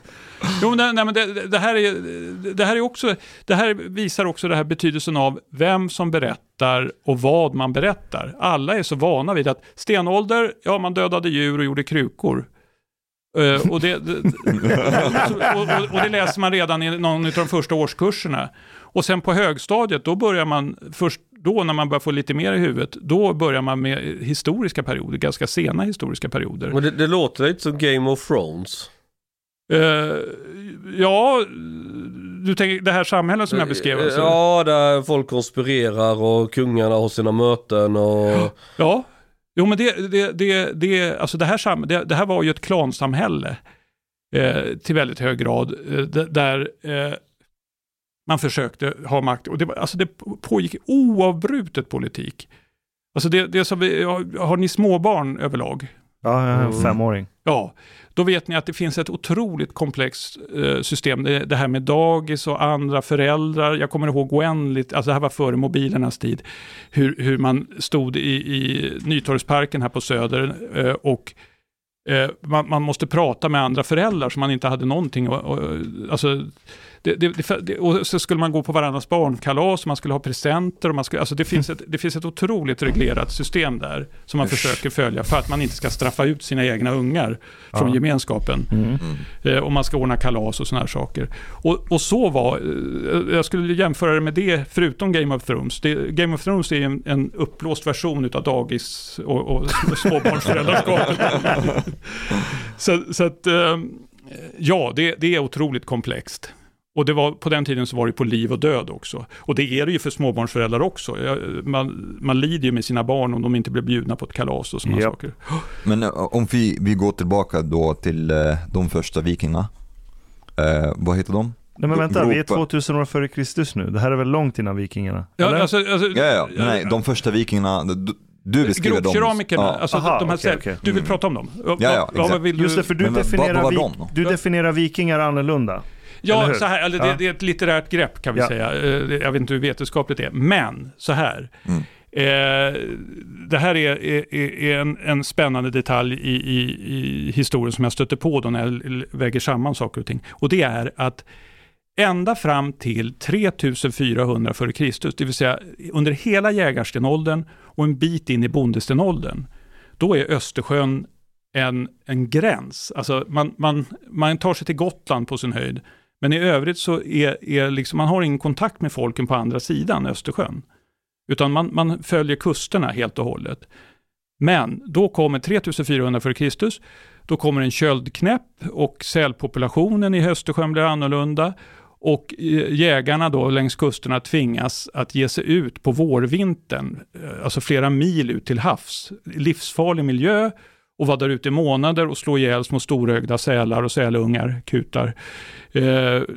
Jo, det- nej, men det, det, här är, det, här är också, det här visar också det här betydelsen av vem som berättar och vad man berättar. Alla är så vana vid att stenålder, ja man dödade djur och gjorde krukor. Eh, och, det, det, och, och, och det läser man redan i någon av de första årskurserna. Och sen på högstadiet, då börjar man, först då när man börjar få lite mer i huvudet, då börjar man med historiska perioder, ganska sena historiska perioder. Men det, det låter lite som Game of Thrones. Eh, ja, du tänker det här samhället som jag beskrev? Alltså. Ja, där folk konspirerar och kungarna har sina möten och... Ja, jo men det, det, det, det, alltså det, här, det, det här var ju ett klansamhälle eh, till väldigt hög grad, eh, där eh, man försökte ha makt. Och det, var, alltså det pågick oavbrutet politik. Alltså det, det som vi, har, har ni småbarn överlag? ja, jag är en Mm. femåring. Ja, då vet ni att det finns ett otroligt komplext eh, system. Det, det här med dagis och andra föräldrar. Jag kommer ihåg oändligt, alltså det här var före mobilernas tid, hur, hur man stod i, i Nytorgsparken här på Söder eh, och Eh, man, man måste prata med andra föräldrar som man inte hade någonting och, och, alltså, det, det, det, och så skulle man gå på varandras barnkalas och man skulle ha presenter. Och man skulle, alltså det, finns ett, det finns ett otroligt reglerat system där som man Usch. försöker följa för att man inte ska straffa ut sina egna ungar från Ja. gemenskapen. Mm. Eh, och man ska ordna kalas och sådana här saker. Och, och så var, eh, jag skulle jämföra det med det förutom Game of Thrones. Game of Thrones är en, en uppblåst version av dagis och, och småbarnsföräldraskapet. så, så att, eh, ja, det, det är otroligt komplext. Och det var, på den tiden så var det på liv och död också. Och det är det ju för småbarnsföräldrar också. Jag- Man, man lider ju med sina barn om de inte blir bjudna på ett kalas och sådana Japp. saker. Men eh, om vi, vi går tillbaka då till eh, de första vikingarna. Eh, vad heter de? Nej men vänta, vi är Europa. 2000 år före Kristus nu. Det här är väl långt innan vikingarna? Ja, alltså, alltså, Ja, ja, nej, de första vikingarna, du, du beskriver dem. Grovkeramikerna, Ja. alltså Aha, de här säl- okej. Du vill Mm. prata om dem? Ja, ja, vad exakt. vill du? Just det, för du, Men vad- definierar, vad vi, de du definierar vikingar annorlunda. Ja, så här, det, Ja. det är ett litterärt grepp kan vi Ja. säga. Eh, det- Jag vet inte hur vetenskapligt det är. Men, så här. Mm. Eh, det här är, är, är en, en spännande detalj i, i, i historien som jag stöter på då när jag väger samman saker och ting. Och det är att ända fram till 3400 f.Kr., det vill säga under hela jägarstenåldern och en bit in i bondestenåldern, då är Östersjön en, en gräns. Alltså man, man, man tar sig till Gotland på sin höjd, men i övrigt så är, är liksom, man har ingen kontakt med folken på andra sidan Östersjön. Utan man, man följer kusterna helt och hållet. Men då kommer 3400 f.Kr. Då kommer en köldknäpp och sälpopulationen i Östersjön blir annorlunda. Och eh, jägarna då längs kusterna tvingas att ge sig ut på vårvintern, eh, alltså flera mil ut till havs. Livsfarlig miljö och vara där ute i månader och slå ihjäl små storögda sälar och sälungar, kutar. Eh,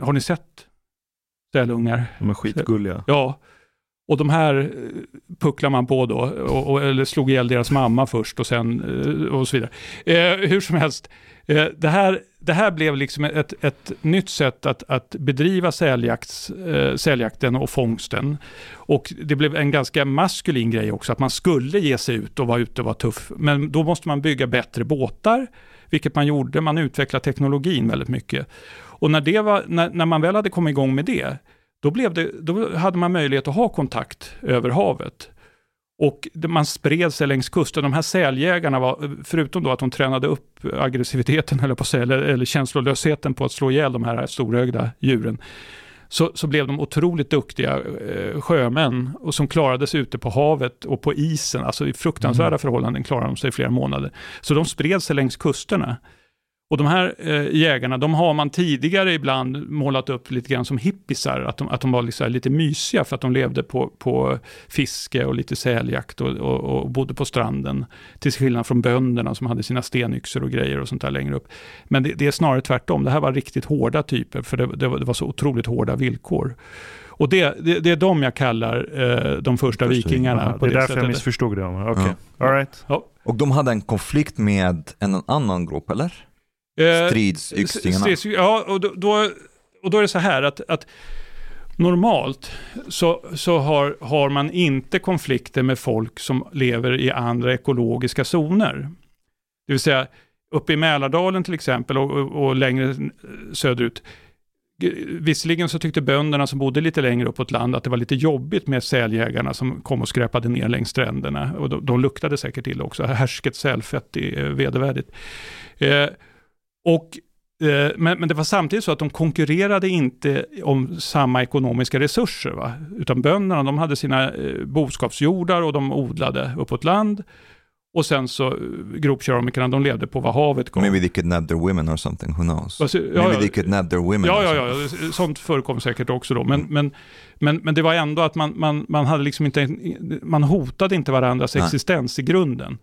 har ni sett sälungar? De är skitgulliga. Ja, och de här eh, pucklar man på då, och, och, eller slog ihjäl deras mamma först och sen eh, och så vidare. Eh, hur som helst, Eh, det, här, det här blev liksom ett, ett nytt sätt att, att bedriva säljakts, eh, säljakten och fångsten. Och det blev en ganska maskulin grej också, att man skulle ge sig ut och vara ute och vara tuff. Men då måste man bygga bättre båtar, vilket man gjorde. Man utvecklade teknologin väldigt mycket. Och när, det var, när, när man väl hade kommit igång med det, då, blev det, då hade man möjlighet att ha kontakt över havet. Och man spred sig längs kusten. De här säljägarna var, förutom då att de tränade upp aggressiviteten eller, på säga, eller, eller känslolösheten på att slå ihjäl de här storögda djuren, så, så blev de otroligt duktiga eh, sjömän och som klarade sig ute på havet och på isen, alltså i fruktansvärda förhållanden klarade de sig i flera månader. Så de spred sig längs kusterna. Och de här eh, jägarna, de har man tidigare ibland målat upp lite grann som hippisar, att de, att de var liksom lite mysiga för att de levde på, på fiske och lite säljakt och, och, och bodde på stranden. Till skillnad från bönderna som hade sina stenyxor och grejer och sånt där längre upp. Men det, det är snarare tvärtom, det här var riktigt hårda typer, för det, det, var, det var så otroligt hårda villkor. Och det, det, det är de jag kallar eh, de första vikingarna. På det är därför jag missförstod det. Okej, Ja. all right. Ja. Och de hade en konflikt med en annan grupp, eller? Eh, Stridsyxingarna. Strids- Ja, och då, och då är det så här att, att normalt så, så har, har man inte konflikter med folk som lever i andra ekologiska zoner. Det vill säga uppe i Mälardalen till exempel och, och, och längre söderut. Visserligen så tyckte bönderna som bodde lite längre uppåt land att det var lite jobbigt med säljägarna som kom och skräpade ner längs stränderna. Och de, de luktade säkert illa också. Härsket sälfett är eh, vedervärdigt. Eh, och, eh, men, men det var samtidigt så att de konkurrerade inte om samma ekonomiska resurser. Va? Utan bönderna de hade sina eh, boskapsjordar och de odlade uppåt land. Och sen så eh, gropkeramikerna, de levde på vad havet gav. Maybe they kidnapped their women or something, who knows? Alltså, ja, Maybe ja. they kidnapped their women. Ja, ja, ja, sånt förekom säkert också då. Men, men, men, men det var ändå att man, man, man hade liksom inte, man hotade inte varandras Nej. existens i grunden.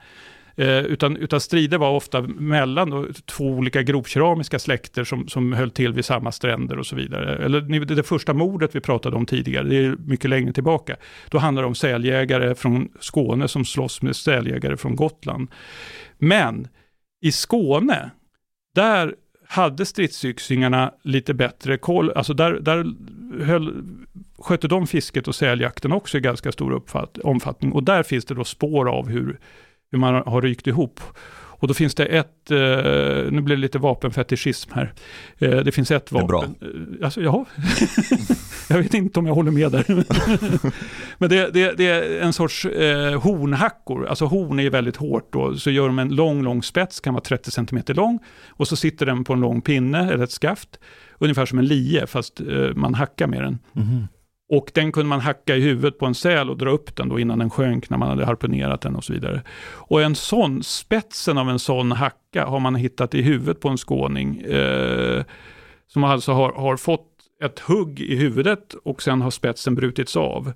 Eh, utan, utan strider var ofta mellan då, två olika grovkeramiska släkter som, som höll till vid samma stränder och så vidare. Eller det, det första mordet vi pratade om tidigare, det är mycket längre tillbaka. Då handlar det om säljägare från Skåne som slåss med säljägare från Gotland. Men i Skåne, där hade stridsyxingarna lite bättre koll, alltså där, där höll, skötte de fisket och säljakten också i ganska stor omfattning. Och där finns det då spår av hur, hur man har rykt ihop. Och då finns det ett, eh, nu blir det lite vapenfetischism här. Eh, det finns ett är bra. vapen. Eh, Alltså, ja. jag vet inte om jag håller med där. Men det, det, det är en sorts eh, hornhackor. Alltså horn är väldigt hårt då. Så gör de en lång, lång spets, kan vara 30 cm lång. Och så sitter den på en lång pinne eller ett skaft. Ungefär som en lie, fast eh, man hackar med den. Mhm. Och den kunde man hacka i huvudet på en säl och dra upp den då innan den sjönk när man hade harpunerat den och så vidare. Och en sån, spetsen av en sån hacka har man hittat i huvudet på en skåning. Eh, som alltså har, har fått ett hugg i huvudet och sen har spetsen brutits av.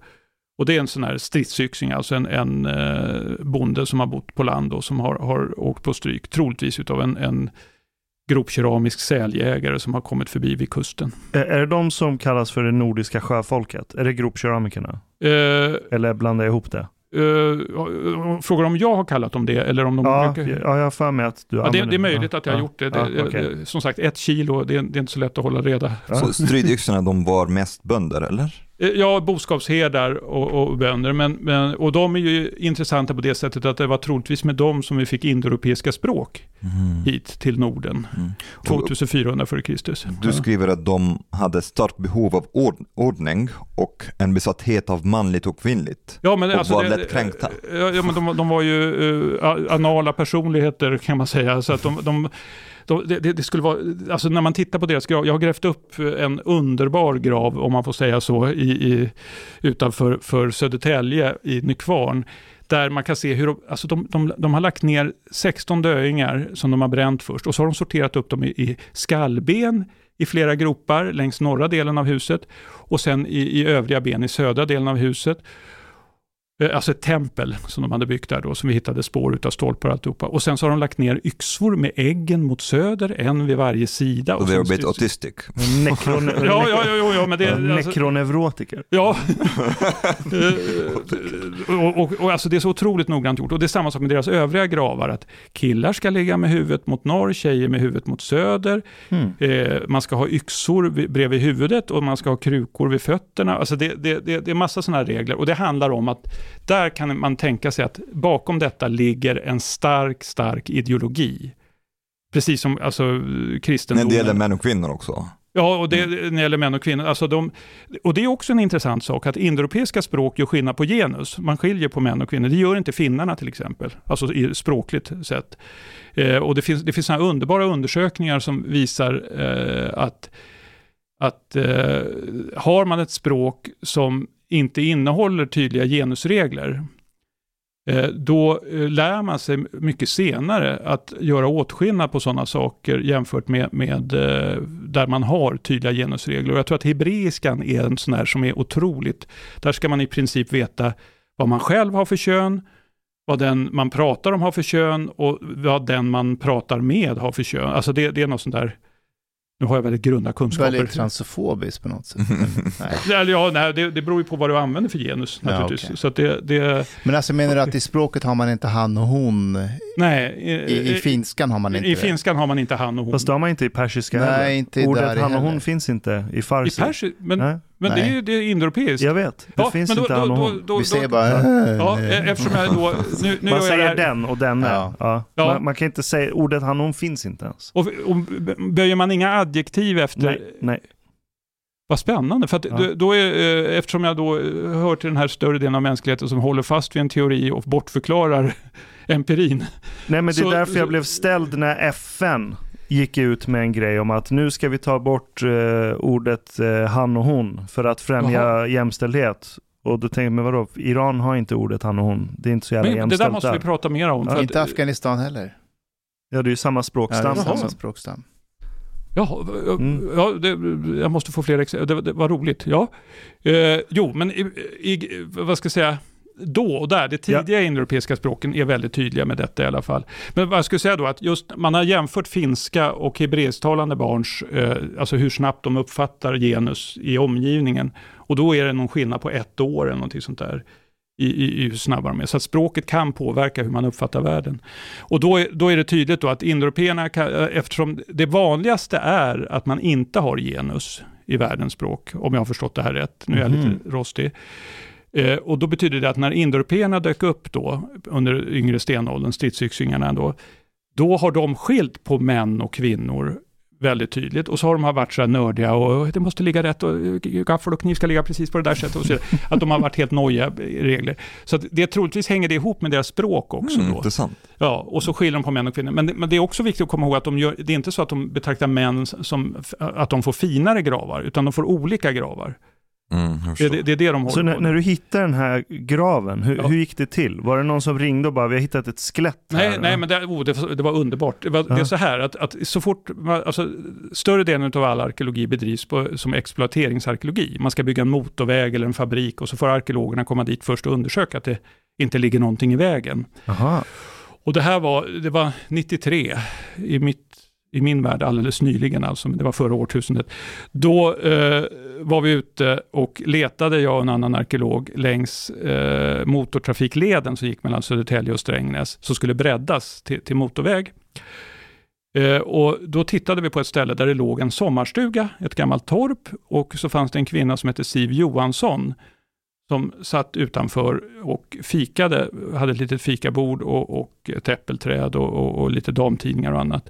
Och det är en sån här stridsyxing, alltså en, en eh, bonde som har bott på land och som har, har åkt på stryk, troligtvis utav en, en gropkeramisk säljägare som har kommit förbi vid kusten. Är, det de som kallas för det nordiska sjöfolket? Är det gropkeramikerna? Eh, Eller blandar jag ihop det? Uh, frågar om jag har kallat dem det eller om de Ja, brukar... ja, jag har för mig att du Ja, det, det är möjligt att jag har ja, gjort det. det, ja, det som sagt, ett kilo, det är, det är inte så lätt att hålla reda. Ja. Så strydyxorna, de var mest bönder, eller? Eh, Ja, boskapsherdar och, och bönder, men, men, och de är ju intressanta på det sättet att det var troligtvis med dem som vi fick indoeuropeiska språk hit till Norden, Mm. Och 2400 f.Kr. Du skriver att de hade starkt behov av ord- ordning och en besatthet av manligt och kvinnligt. Ja, men Och alltså var det- lättkränkta. Ja, ja, men de, de var ju uh, anala personligheter kan man säga. Så att de, de, de, det, det skulle vara, alltså när man tittar på deras grav, jag har grävt upp en underbar grav, om man får säga så, i, i, utanför för Södertälje i Nykvarn. Där man kan se hur de, alltså de, de, de har lagt ner 16 döingar som de har bränt först och så har de sorterat upp dem i, i skallben i flera gropar längs norra delen av huset och sen i, i övriga ben i södra delen av huset. Eh, Alltså ett tempel som de hade byggt där då, som vi hittade spår utav stolpar och alltihopa. Och sen så har de lagt ner yxor med äggen mot söder, en vid varje sida. Och Och they were a sen bit styrs- autistic. Nekrone- Ja, ja, ja, ja, men det... Alltså, Nekroneurotiker. Ja, Eh, och, och, och alltså det är så otroligt noggrant gjort. Och det är samma sak med deras övriga gravar. Att killar ska ligga med huvudet mot norr, tjejer med huvudet mot söder. Mm. Eh, man ska ha yxor vid- bredvid huvudet och man ska ha krukor vid fötterna. Alltså det, det, det, det är massa sådana här regler. Och det handlar om att där kan man tänka sig att bakom detta ligger en stark, stark ideologi. Precis som alltså, När kristendomen. det gäller män och kvinnor också. Ja, och det, när det gäller män och kvinnor. Alltså de, och det är också en intressant sak, att indoeuropeiska språk gör skillnad på genus. Man skiljer på män och kvinnor. Det gör inte finnarna till exempel, alltså i språkligt sett. Eh, och det finns, det finns såna underbara undersökningar som visar eh, att, att eh, har man ett språk som inte innehåller tydliga genusregler, eh, då eh, lär man sig mycket senare att göra åtskillnad på sådana saker jämfört med, med eh, där man har tydliga genusregler. Och jag tror att hebreiskan är en sån här som är otroligt, där ska man i princip veta vad man själv har för kön, vad den man pratar om har för kön och vad den man pratar med har för kön. Alltså det, det är något sånt där, nu har jag väldigt grunda kunskaper. Väldigt transofobiskt på något sätt. Nej. Eller ja, nej, det, det beror ju på vad du använder för genus Ja, naturligtvis. okej. Så att det, det, Men alltså menar du att i språket har man inte han och hon? nej. I, i finskan har man inte I det? finskan har man inte han och hon. Fast det har man inte i persiska Nej, heller. inte där Ordet han och heller. hon finns inte i I farsi. persi, men, Nej, men det är Nej. ju det är indoeuropeiskt. jag vet. Det Ja, finns men då- inte då- då- då- Vi säger bara... Ja, "Äh, eh, eftersom jag då... Nu, nu Man säger den och denne. Ja. Ja. Ja. Man, man kan inte säga, ordet han hon finns inte ens. och, och böjer man inga adjektiv efter... Nej, nej. Vad spännande, för att Ja. då, är, eh, eftersom jag då eh, hör till den här större delen av mänskligheten som håller fast vid en teori och bortförklarar empirin. Nej, men det är Så- därför så- jag blev ställd när FN gick ut med en grej om att nu ska vi ta bort eh, ordet eh, han och hon för att främja Jaha. jämställdhet. Och då tänkte jag, men vadå, Iran har inte ordet han och hon. Det är inte så jävla Men det jämställt där måste vi där. prata mer om. För Inte att, Afghanistan heller. Ja, det är ju samma Ja, det språkstam. är samma språkstam. Jaha, Mm. ja, det, jag måste få fler exempel. Det, det var roligt. Ja. Eh, jo, men i, i, vad ska jag säga, då och där, de Ja. tidiga indoeuropeiska språken är väldigt tydliga med detta i alla fall. Men vad jag skulle säga då, att just man har jämfört finska och hebreisktalande barns, eh, alltså hur snabbt de uppfattar genus i omgivningen. Och då är det någon skillnad på ett år eller någonting sånt där. I, i, i hur snabba de är. Så att språket kan påverka hur man uppfattar världen. Och då är, då är det tydligt då att indoeuropeerna, kan- eh, eftersom det vanligaste är att man inte har genus i världens språk, om jag har förstått det här rätt. Nu är jag Mhm. lite rostig. Eh, och då betyder det att när indoeuropeerna dök upp då, under yngre stenåldern, stridsyxingarna då, då har de skilt på män och kvinnor väldigt tydligt. Och så har de varit så här nördiga och det måste ligga rätt och gaffel och kniv ska ligga precis på det där sättet. Och så. Att de har varit helt nojiga regler. Så det troligtvis hänger det ihop med deras språk också. Mm, då. intressant. Ja, och så skiljer de på män och kvinnor. Men, det- men det är också viktigt att komma ihåg att de gör, det är inte så att de betraktar män som att de får finare gravar, utan de får olika gravar. Mm, Det, det, det är det de håller Så när, på när du hittade den här graven, hur, Ja. hur gick det till? Var det någon som ringde och bara, vi har hittat ett skelett här? Nej, nej, men det, oh, det, var- det var underbart. Det, var, det är Ja. så här att, att så fort, alltså, större delen av all arkeologi bedrivs på, som exploateringsarkeologi. Man ska bygga en motorväg eller en fabrik och så får arkeologerna komma dit först och undersöka att det inte ligger någonting i vägen. Aha. Och det här var, det var 93, i, mitt, i min värld alldeles nyligen alltså, det var förra årtusendet. Då eh, var vi ute och letade, jag och en annan arkeolog, längs eh, motortrafikleden som gick mellan Södertälje och Strängnäs, som skulle breddas till, till motorväg. Eh, och då tittade vi på ett ställe där det låg en sommarstuga, ett gammalt torp, och så fanns det en kvinna som hette Siv Johansson, som satt utanför och fikade, hade ett litet fikabord och, och ett äppelträd och, och, och lite damtidningar och annat.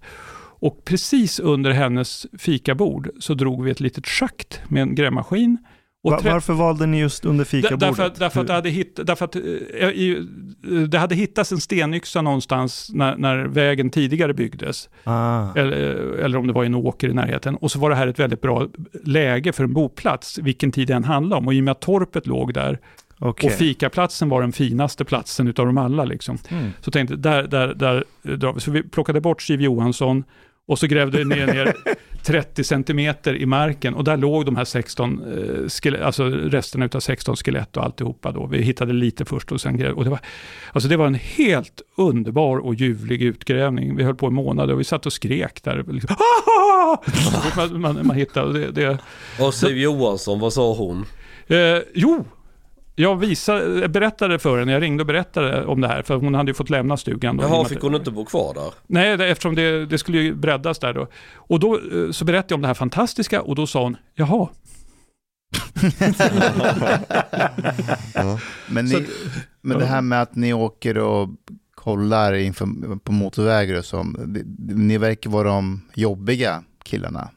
Och precis under hennes fikabord så drog vi ett litet schakt med en grävmaskin. Och Va, trä- varför valde ni just under fikabordet? Därför, att- därför, att det hade hitt, därför att eh, eh, det hade hittats en stenyxa någonstans när, när vägen tidigare byggdes. ah. Eller, eller om det var en åker i närheten. Och så var det här ett väldigt bra läge för en boplats, vilken tid det än handlade om. Och i och med att torpet låg där Okej. och fikaplatsen var den finaste platsen utav dem alla. Liksom. Mm. Så tänkte där, där, där eh, drar vi. Så vi plockade bort Siv Johansson och så grävde ner, ner 30 centimeter i marken och där låg de här 16, eh, alltså resterna utav 16 skelett och alltihopa då. Vi hittade lite först och sen gräv, och det var, alltså det var en helt underbar och ljuvlig utgrävning. Vi höll på en månad och vi satt och skrek där. Liksom, Så fort man, man, man hittade det, det. Och Siv Johansson, vad sa hon? Eh, jo, jag visade, berättade för henne, jag ringde och berättade om det här, för hon hade ju fått lämna stugan. Då, Jaha, fick hon inte bo kvar där? Nej, det, eftersom det, det skulle ju breddas där då. Och då eh, så berättade jag om det här fantastiska och då sa hon, jaha. Men, Så ni, men det här med att ni åker och kollar inför, på motorvägar och så, det- ni verkar vara de jobbiga killarna.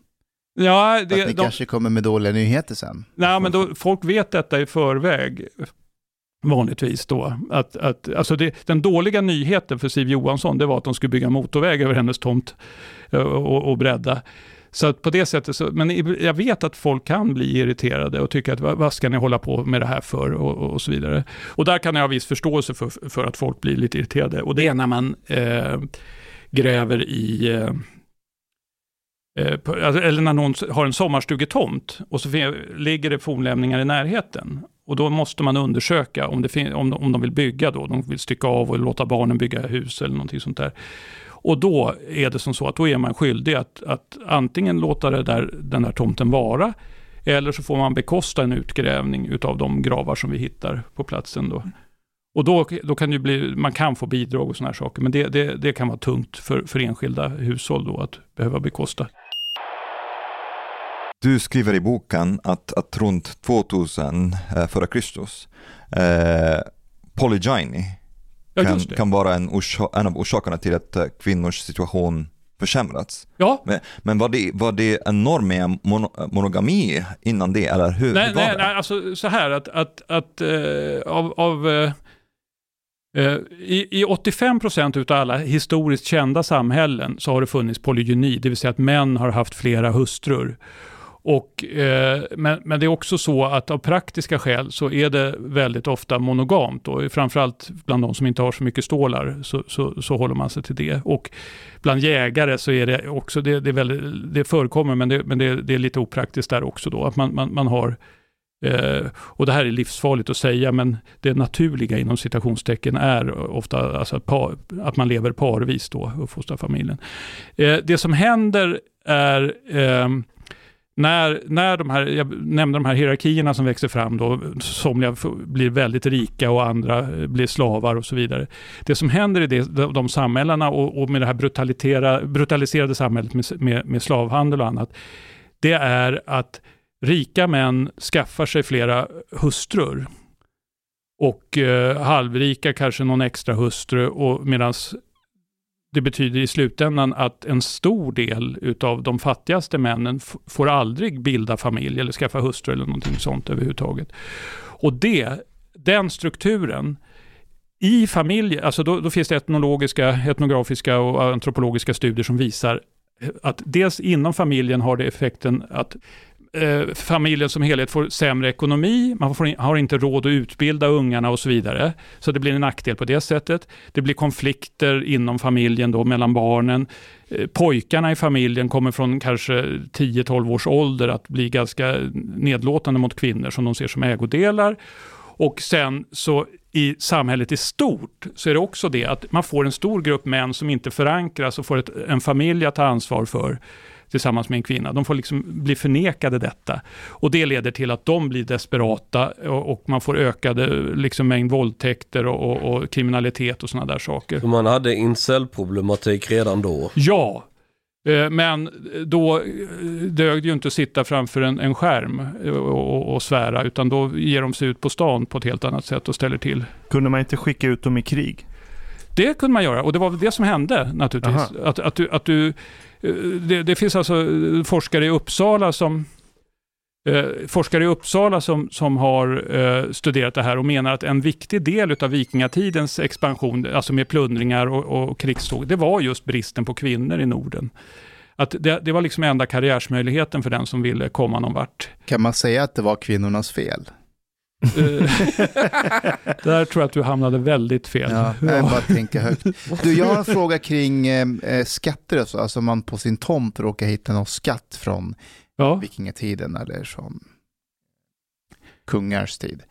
Ja, att det, ni de, kanske kommer med dåliga nyheter sen. nej, men då, folk vet detta i förväg. Vanligtvis då. Att, att, alltså det, den dåliga nyheten för Siv Johansson, det var att de skulle bygga motorväg över hennes tomt och, och bredda. Så att på det sättet, så, men jag vet att folk kan bli irriterade och tycka att vad, ska ni hålla på med det här för och, och, så vidare. Och där kan jag ha viss förståelse för, för att folk blir lite irriterade. Och det är när man eh, gräver i eh, Eh, alltså, eller när någon har en sommarstugetomt och så ligger det fornlämningar i närheten. Och då måste man undersöka om, det om, om de vill bygga då, de vill stycka av och låta barnen bygga hus eller någonting sånt där. Och då är det som så att då är man skyldig att, att antingen låta det där, den där tomten vara, eller så får man bekosta en utgrävning utav de gravar som vi hittar på platsen då. Och då, då kan det bli, man kan få bidrag och sådana här saker, men det, det, det kan vara tungt för, för enskilda hushåll då att behöva bekosta. Du skriver i boken att, att runt 2000 eh, före Kristus, eh, polygyny Ja, kan, det. kan vara en, en av orsakerna till att eh, kvinnors situation försämrats. Ja, Men, men var, det, var det en norm med mono, monogami innan det, eller hur, nej, hur nej, nej, alltså så här att, att, att eh, av, av eh, eh, i, I 85% utav alla historiskt kända samhällen så har det funnits polygyni, det vill säga att män har haft flera hustrur. Och, eh, men, men det är också så att av praktiska skäl så är det väldigt ofta monogamt. Och framförallt bland de som inte har så mycket stålar så, så, så håller man sig till det. Och bland jägare så är det också, det, det, är väldigt, det förekommer men, det, men det, det är lite opraktiskt där också då. Att man, man, man har Eh, och det här är livsfarligt att säga, men det naturliga inom citationstecken är ofta alltså att, par, att man lever parvis då och fostrar familjen. Eh, det som händer är ehm, när, när de här, jag nämnde de här hierarkierna som växer fram då, somliga blir väldigt rika och andra eh, blir slavar och så vidare. Det som händer i det, de, samhällena och, och med det här brutaliserade samhället med, med, med slavhandel och annat, det är att rika män skaffar sig flera hustrur. Och eh, halvrika kanske någon extra hustru och medan det betyder i slutändan att en stor del utav de fattigaste männen får aldrig bilda familj eller skaffa hustru eller någonting sånt överhuvudtaget. Och det, den strukturen i familj, alltså då, då finns det etnologiska, etnografiska och antropologiska studier som visar att dels inom familjen har det effekten att eh, familjen som helhet får sämre ekonomi, man får, har inte råd att utbilda ungarna och så vidare. Så det blir en nackdel på det sättet. Det blir konflikter inom familjen då mellan barnen. Eh, pojkarna i familjen kommer från kanske 10-12 års ålder att bli ganska nedlåtande mot kvinnor som de ser som ägodelar. Och sen så i samhället i stort så är det också det att man får en stor grupp män som inte förankras och får ett, en familj att ta ansvar för tillsammans med en kvinna. De får liksom bli förnekade detta. Och det leder till att de blir desperata och, och man får ökade liksom, mängd våldtäkter och, och, och kriminalitet och sådana där saker. Så man hade incel-problematik redan då. Ja, eh, men då eh, dög det ju inte att sitta framför en, en skärm eh, och, och, och svära, utan då ger de sig ut på stan på ett helt annat sätt och ställer till. Kunde man inte skicka ut dem i krig? Det kunde man göra och det var väl det som hände naturligtvis. Att, att du, att du, Eh, det, det finns alltså eh, forskare i Uppsala som eh, forskare i Uppsala som, som har eh, studerat det här och menar att en viktig del av vikingatidens expansion, alltså med plundringar och, och krigståg, det var just bristen på kvinnor i Norden. Att det, det var liksom enda karriärsmöjligheten för den som ville komma någon vart. Kan man säga att det var kvinnornas fel? Eh, Där tror jag att du hamnade väldigt fel. Ja, jag bara tänka högt. Du, jag har en fråga kring eh, eh, skatter och så. Alltså man på sin tomt råkar hitta någon skatt från Ja. vikingatiden eller från kungars tid.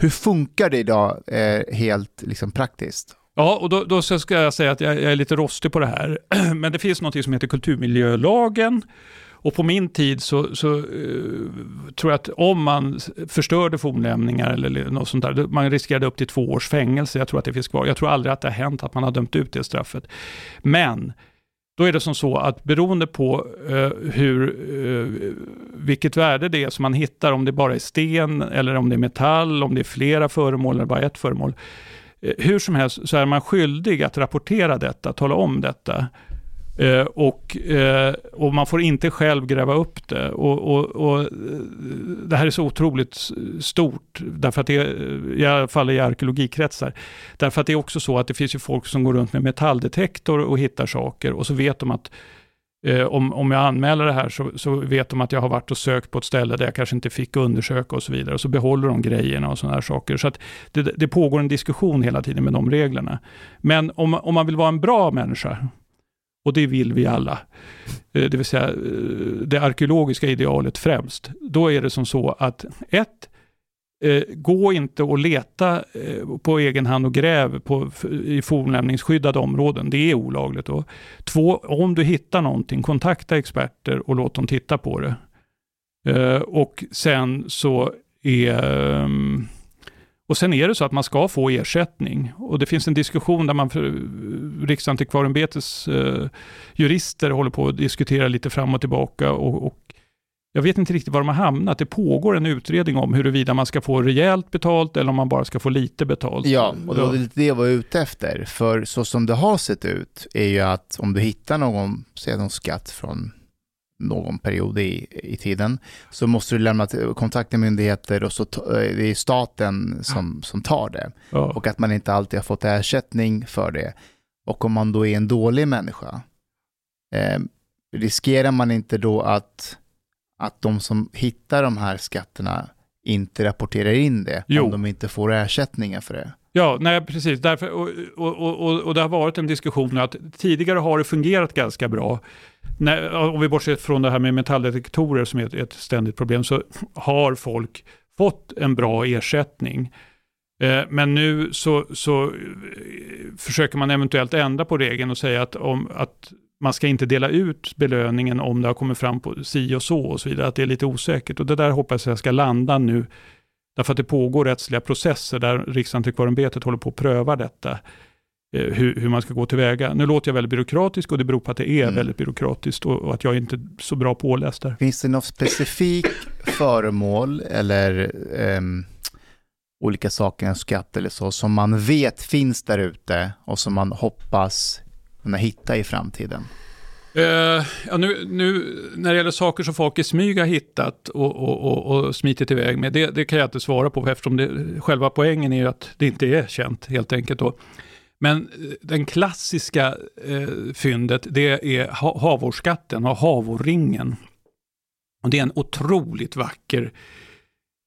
Hur funkar det idag eh, helt liksom, praktiskt? Ja, och då, då ska jag säga att jag, jag är lite rostig på det här. Men det finns något som heter kulturmiljölagen. Och på min tid så, så uh, tror jag att om man förstörde fornlämningar eller något sånt där, man riskerade upp till två års fängelse. Jag tror att det finns kvar. Jag tror aldrig att det har hänt att man har dömt ut det straffet. Men då är det som så att beroende på uh, hur, uh, vilket värde det är som man hittar, om det bara är sten eller om det är metall, om det är flera föremål eller bara ett föremål, Uh, Hur som helst så är man skyldig att rapportera detta, tala om detta. Eh, och, eh, och man får inte själv gräva upp det. Och, och, och, eh, det här är så otroligt stort, därför att det, eh, i alla fall i arkeologikretsar. Därför att det är också så att det finns ju folk som går runt med metalldetektor och hittar saker och så vet de att eh, om, om jag anmäler det här så, så vet de att jag har varit och sökt på ett ställe där jag kanske inte fick undersöka och så vidare. Och så behåller de grejerna och sådana här saker. Så att det, det pågår en diskussion hela tiden med de reglerna. Men om, om man vill vara en bra människa, och det vill vi alla, eh, det vill säga eh, det arkeologiska idealet främst, då är det som så att ett, eh, gå inte och leta på egen hand och gräv på, i fornlämningsskyddade områden. Det är olagligt. Då. Två, om du hittar någonting, kontakta experter och låt dem titta på det. Och sen så är ehm, och sen är det så att man ska få ersättning. Och det finns en diskussion där man för Riksantikvarieämbetets eh, jurister håller på att diskutera lite fram och tillbaka. Och, och jag vet inte riktigt var de har hamnat. Det pågår en utredning om huruvida man ska få rejält betalt eller om man bara ska få lite betalt. Ja, och det var lite det jag var ute efter. För så som det har sett ut är ju att om du hittar någon, säg någon skatt från någon period i, i tiden, så måste du lämna kontakt med myndigheter och så eh, det är staten som, som tar det. Ja. Och att man inte alltid har fått ersättning för det. Och om man då är en dålig människa, eh, riskerar man inte då att, att de som hittar de här skatterna inte rapporterar in det Jo. om de inte får ersättningar för det? Ja, nej precis. Därför, och, och, och, och, och det har varit en diskussion att tidigare har det fungerat ganska bra. När, om vi bortser från det här med metalldetektorer som är ett, ett ständigt problem, så har folk fått en bra ersättning. Eh, men nu så, så eh, försöker man eventuellt ändra på regeln och säga att, om, att man ska inte dela ut belöningen om det har kommit fram på si och så och så vidare, att det är lite osäkert. Och det där hoppas jag ska landa nu Därför att det pågår rättsliga processer där Riksantikvarieämbetet håller på att pröva detta eh, Hur, hur man ska gå tillväga. Nu låter jag väldigt byråkratisk och det beror på att det är Mm. väldigt byråkratiskt och, och att jag inte är så bra påläst där. Finns det något specifikt föremål eller ehm, olika saker, en skatt eller så, som man vet finns där ute och som man hoppas kunna hitta i framtiden? Eh, ja, nu, nu när det gäller saker som folk i smyg har hittat och, och, och, och smitit iväg med, det, det kan jag inte svara på eftersom det, själva poängen är att det inte är känt helt enkelt. Då. Men eh, den klassiska eh, fyndet det är ha, och Havorringen. Och det är en otroligt vacker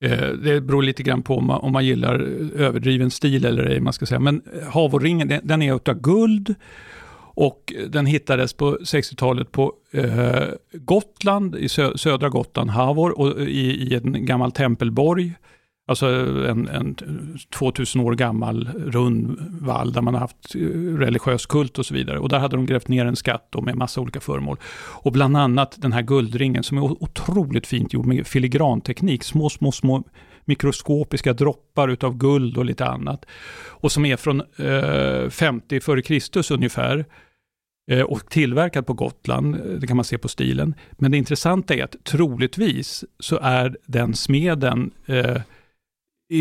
eh, det beror lite grann på om man, om man gillar eh, överdriven stil eller ej, man ska säga. Men eh, Havorringen, den, den är utav guld och den hittades på 60-talet på eh, Gotland, i sö södra Gotland, Havor, och i, i en gammal tempelborg. Alltså en, en 2000 år gammal rund vall där man har haft eh, religiös kult och så vidare. Och där hade de grävt ner en skatt med massa olika föremål. Och bland annat den här guldringen som är otroligt fint gjord med filigranteknik. Små, små, små mikroskopiska droppar utav guld och lite annat. Och som är från eh, 50 Kristus ungefär. Eh, och tillverkad på Gotland, eh, det kan man se på stilen. Men det intressanta är att troligtvis så är den smeden eh,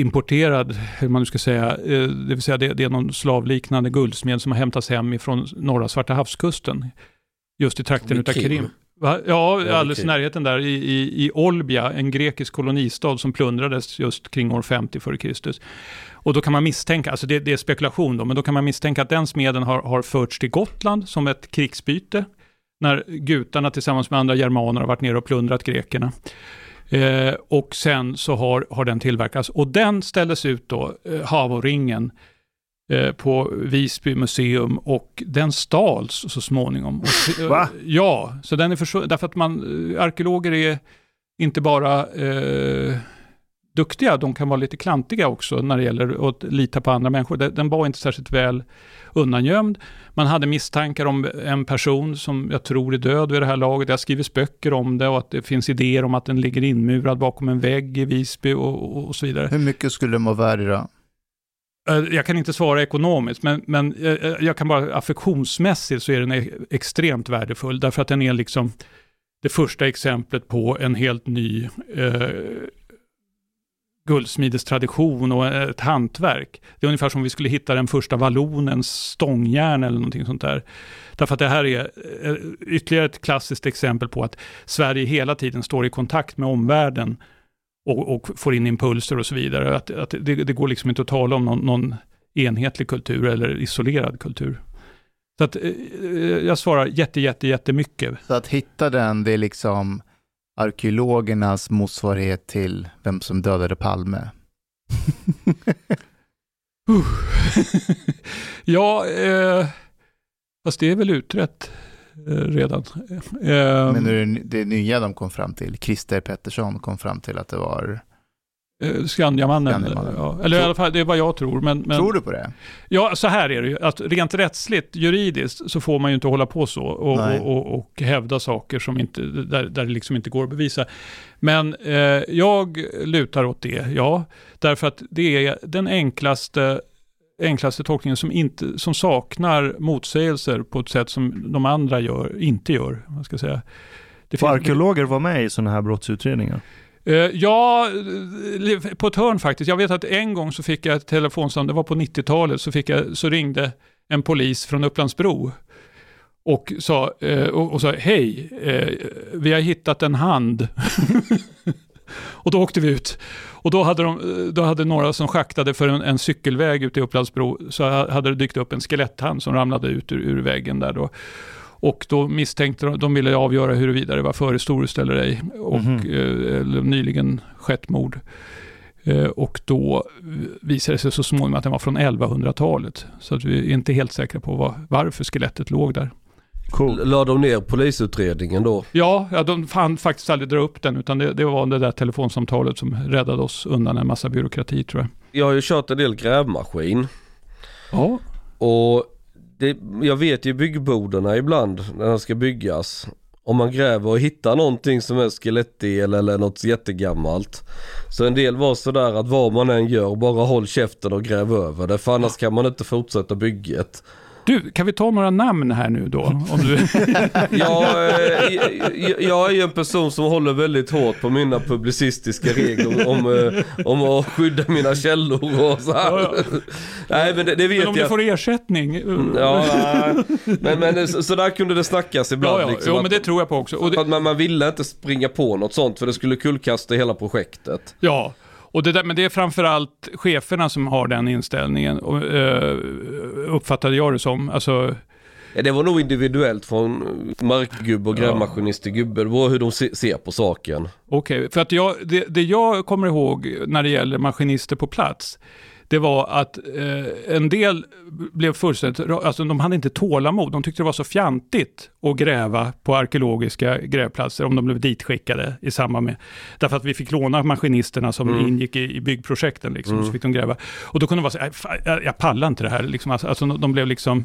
importerad, hur man nu ska säga, eh, det vill säga det, det, är någon slavliknande guldsmed som har hämtats hem ifrån norra Svarta havskusten. Just i trakten utav Krim. Va? Ja, alldeles i närheten där i, i, i Olbia, en grekisk kolonistad som plundrades just kring år 50 f.Kr. Och då kan man misstänka, alltså det, det, är spekulation då, men då kan man misstänka att den smeden har, har förts till Gotland som ett krigsbyte, när gutarna tillsammans med andra germaner har varit nere och plundrat grekerna. Eh, och sen så har, har den tillverkats. Och den ställdes ut då, eh, Havoringen, eh, på Visby museum och den stals så småningom. Och, eh, Va? Ja, så den är försvunnen, därför att man, eh, arkeologer är inte bara eh, duktiga, de kan vara lite klantiga också när det gäller att lita på andra människor. Den var inte särskilt väl undangömd. Man hade misstankar om en person som jag tror är död vid det här laget. Det har skrivits böcker om det och att det finns idéer om att den ligger inmurad bakom en vägg i Visby och, och så vidare. Hur mycket skulle den vara värd idag? Eh, jag kan inte svara ekonomiskt, men, men eh, jag kan bara affektionsmässigt så är den extremt värdefull, därför att den är liksom det första exemplet på en helt ny eh, guldsmidestradition och eh, ett hantverk. Det är ungefär som om vi skulle hitta den första vallonens stångjärn eller någonting sånt där. Därför att det här är eh, ytterligare ett klassiskt exempel på att Sverige hela tiden står i kontakt med omvärlden och, och får in impulser och så vidare. Att, att det, det, går liksom inte att tala om någon, någon enhetlig kultur eller isolerad kultur. Så att eh, jag svarar jätte, jätte, jättemycket. Så att hitta den, det är liksom arkeologernas motsvarighet till vem som dödade Palme. ja, eh, fast det är väl utrett eh, redan. Eh, Men det, det nya de kom fram till, Christer Pettersson kom fram till att det var Eh, Skandiamannen. Skandiamannen. Ja. Eller i alla fall, det är vad jag tror. Men, men, Tror du på det? Ja, så här är det ju. Att rent rättsligt, juridiskt, så får man ju inte hålla på så och, och, och, och hävda saker som inte, där, där det liksom inte går att bevisa. Men eh, jag lutar åt det, ja. Därför att det är den enklaste enklaste tolkningen som, inte, som saknar motsägelser på ett sätt som de andra gör, inte gör. Man ska säga. Det Får arkeologer vara med i sådana här brottsutredningar? Eh, ja, på ett hörn faktiskt. Jag vet att en gång så fick jag ett telefonsamtal, det var på 90-talet, så, fick jag, så ringde en polis från Upplandsbro och sa, eh, och, och sa hej, eh, vi har hittat en hand. och då åkte vi ut. Och då hade, de, då hade några som schaktade för en, en cykelväg ute i Upplandsbro, så hade det dykt upp en skeletthand som ramlade ut ur, ur väggen där då. Och då misstänkte de, de ville avgöra huruvida det var förhistoriskt eller ej. Och eh, eller nyligen skett mord. Eh, och då visade det sig så småningom att den var från 1100-talet. Så att vi är inte helt säkra på vad, varför skelettet låg där. Cool. La de ner polisutredningen då? Ja, ja de fann faktiskt aldrig dra upp den, utan det, det var det där telefonsamtalet som räddade oss undan en massa byråkrati tror jag. Jag har ju kört en del grävmaskin. Ja, Och det, jag vet ju byggbodarna ibland när de ska byggas. Om man gräver och hittar någonting som är skelettdel eller något jättegammalt. Så en del var sådär att vad man än gör, bara håll käften och gräv över det. För annars kan man inte fortsätta bygget. Du, kan vi ta några namn här nu då? Om du... Jag, eh, jag, jag är ju en person som håller väldigt hårt på mina publicistiska regler om, eh, om att skydda mina källor och så här. Ja, ja. Nej men det, det vet Men om du jag. får ersättning? Ja, nej. men, men så, så där kunde det snackas ibland. ja, ja. liksom, Jo, men det tror jag på också. Och det, Att man, man ville inte springa på något sånt för det skulle kullkasta hela projektet. Ja, och det där, men det är framförallt cheferna som har den inställningen, och, eh, uppfattade jag det som. Alltså, Ja, Det var nog individuellt från markgubbe och grävmaskinist till gubbe. Det var hur de se, ser på saken. Okej, för att jag, det, det jag kommer ihåg när det gäller maskinister på plats, det var att eh, en del blev fullständigt, alltså de hade inte tålamod, de tyckte det var så fjantigt att gräva på arkeologiska grävplatser om de blev ditskickade i samband med, därför att vi fick låna maskinisterna som Mm. ingick i, i byggprojekten, liksom, Mm. så fick de gräva. Och då kunde det vara så här, "Aj, fan, jag, jag pallar inte det här, liksom, alltså, alltså de blev liksom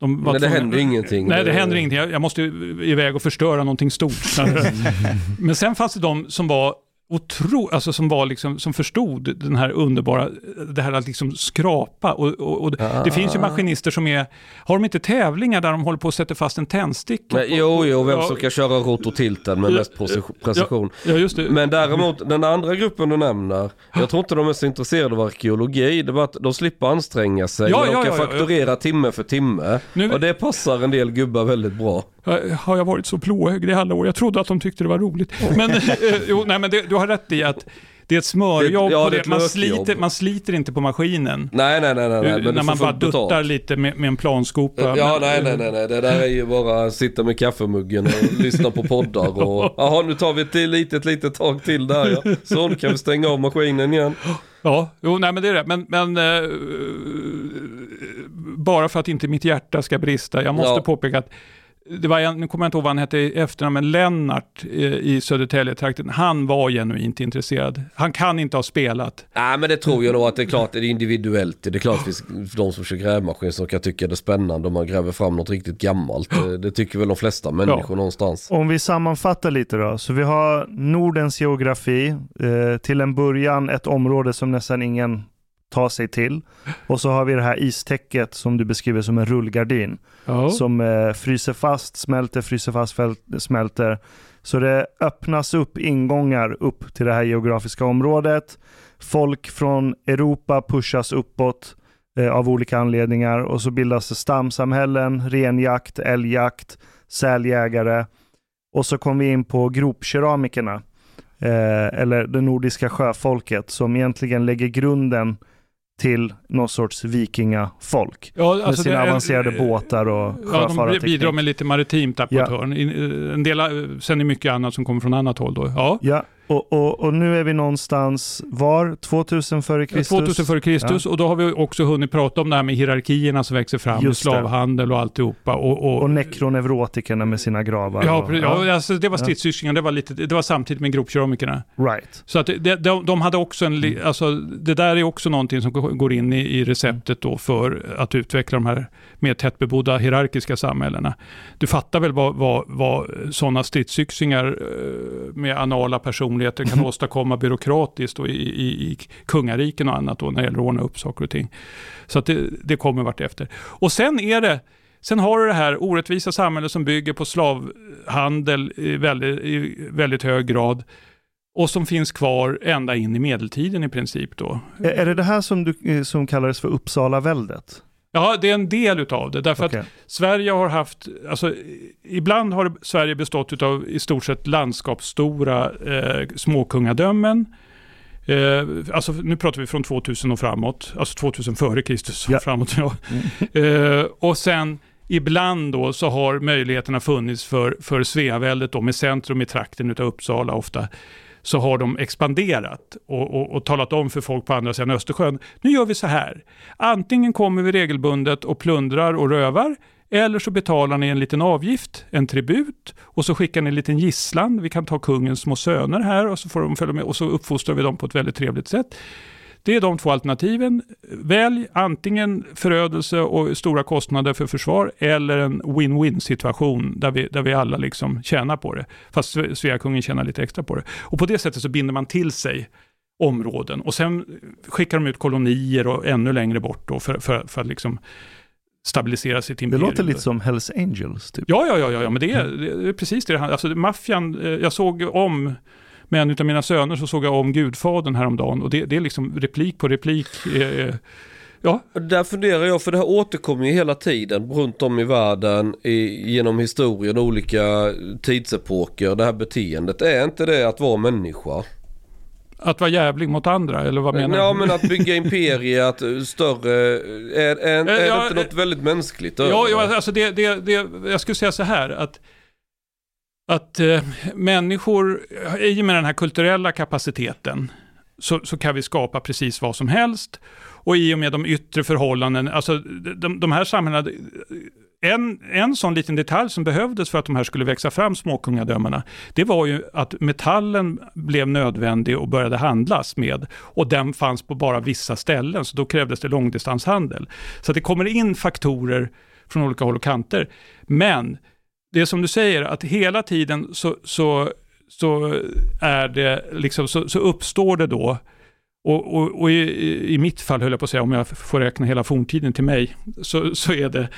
de Men det tvungna- händer ingenting. Nej, det händer ingenting. Jag, jag måste iväg och förstöra någonting stort. Men sen fanns det de som var otro, alltså som var liksom, som förstod den här underbara, det här att liksom skrapa. Och, och, och det finns ju maskinister som är, har de inte tävlingar där de håller på att sätta fast en tändsticka? Men, på- jo, jo, vem Ja, som kan köra rotortilten med Ja, mest precision-. Ja, just det. Men däremot, den andra gruppen du nämner, jag tror inte de är så intresserade av arkeologi. Det var att de slipper anstränga sig, Ja, de kan ja, ja. fakturera timme för timme. Nu- Och det passar en del gubbar väldigt bra. Eh, Har jag varit så blåögd i alla år? Jag trodde att de tyckte det var roligt. Men, eh, jo, nej, men det, du har rätt i att det är ett smörjobb. Det- ja, det är ett Man, sliter, man sliter inte på maskinen. Nej, nej, nej, nej, nej men när man bara duttar betalt. lite med, med en planskopa. Ja, Men- nej, nej, nej, nej, det där är ju bara att sitta med kaffemuggen och lyssna på poddar och jaha, nu tar vi ett litet, litet tag till där ja. Så, nu kan vi stänga av maskinen igen. Ja, jo, nej men det är det. Men, men eh, bara för att inte mitt hjärta ska brista, jag måste Ja. påpeka att det var en, nu kommer jag inte ihåg vad han hette i efternamn, men Lennart eh, i Södertälje-trakten, han var genuint intresserad. Han kan inte ha spelat. Nej men det tror jag nog att det är klart, det är individuellt. Det är klart att det finns de som kör grävmaskin som kan tycka det är spännande om man gräver fram något riktigt gammalt. Det, tycker väl de flesta människor någonstans. Om vi sammanfattar lite då. Så vi har Nordens geografi. Eh, till en början ett område som nästan ingen tar sig till. Och så har vi det här istäcket som du beskriver som en rullgardin. Ja. Som eh, fryser fast, smälter, fryser fast, smälter. Så det öppnas upp ingångar upp till det här geografiska området. Folk från Europa pushas uppåt eh, av olika anledningar och så bildas det stamsamhällen, renjakt, älgjakt, säljägare. Och så kom vi in på gropkeramikerna, eh, eller det nordiska sjöfolket som egentligen lägger grunden till någon sorts vikingafolk. Ja, Med alltså sina det är- avancerade båtar och Ja, de bidrar med lite maritimt där på Ja. ett hörn. In- En del, eh, sen är mycket annat som kommer från annat håll då. Ja. Ja, och, och, och nu är vi någonstans var? 2000 före Kristus? 2000 före Kristus och då har vi också hunnit prata om det här med hierarkierna som växer fram, Just slavhandel och alltihopa. Och, och, Och nekroneurotikerna med sina gravar. ja, och, pre- ja, alltså, det var stridsyxlingar, det var, lite, det var samtidigt med gropkeramikerna. Right. Så att det, de, de hade också en, Mm. alltså det där är också någonting som går in i, i receptet då för att utveckla de här mer tättbebodda hierarkiska samhällena. Du fattar väl vad, vad, vad sådana stridsyxingar eh, med anala personligheter kan åstadkomma byråkratiskt och i, i, i kungariken och annat då när det gäller att ordna upp saker och ting. Så att det, det kommer vart efter. Och sen är det Sen har du det här orättvisa samhället som bygger på slavhandel i väldigt, i väldigt hög grad och som finns kvar ända in i medeltiden i princip då. Är, är det det här som, du, eh, som kallades för Uppsala-väldet? Ja, det är en del utav det. Därför Okej. att Sverige har haft, alltså ibland har Sverige bestått av i stort sett landskapsstora eh, småkungadömen. Eh, alltså nu pratar vi från 2000 och framåt, alltså 2000 före Kristus och Ja. framåt. Ja. Eh, och sen ibland då så har möjligheterna funnits för, för Sveaväldet då med centrum i trakten utav Uppsala ofta så har de expanderat och, och, och talat om för folk på andra sidan Östersjön. Nu gör vi så här. Antingen kommer vi regelbundet och plundrar och rövar eller så betalar ni en liten avgift, en tribut och så skickar ni en liten gisslan. Vi kan ta kungens små söner här och så får de följa med och så uppfostrar vi dem på ett väldigt trevligt sätt. Det är de två alternativen. Välj antingen förödelse och stora kostnader för försvar eller en win-win situation där vi, där vi alla liksom tjänar på det. Fast Sve- Sveakungen tjänar lite extra på det. Och på det sättet så binder man till sig områden och sen skickar de ut kolonier och ännu längre bort då för, för, för att liksom stabilisera sitt Det imperium. låter lite som Hells Angels. Typ. Ja, ja, ja, ja, men det är, det är precis det det Alltså maffian, eh, jag såg om, med en av mina söner så såg jag om Gudfadern häromdagen och det, det är liksom replik på replik. eh, Ja, Där funderar jag, för det här återkommer ju hela tiden runt om i världen i, genom historien, olika tidsepoker, det här beteendet. Är inte det att vara människa? att vara jävlig mot andra, eller vad menar Ja du? men att bygga imperier, att eh, större, är, är, är ja, det inte något väldigt mänskligt Ja, ja alltså det, det, det, jag skulle säga så här att, att eh, människor, eh, i och med den här kulturella kapaciteten, så, så kan vi skapa precis vad som helst. Och i och med de yttre förhållanden, alltså de, de här samhällena, eh, en, en sån liten detalj som behövdes för att de här skulle växa fram, småkungadömena, det var ju att metallen blev nödvändig och började handlas med. Och den fanns på bara vissa ställen, så då krävdes det långdistanshandel. Så att det kommer in faktorer från olika håll och kanter. Men det är som du säger, att hela tiden så, så, så är det liksom, så, så uppstår det då och, och, och i, i mitt fall höll jag på att säga, om jag får räkna hela forntiden till mig, så, så är det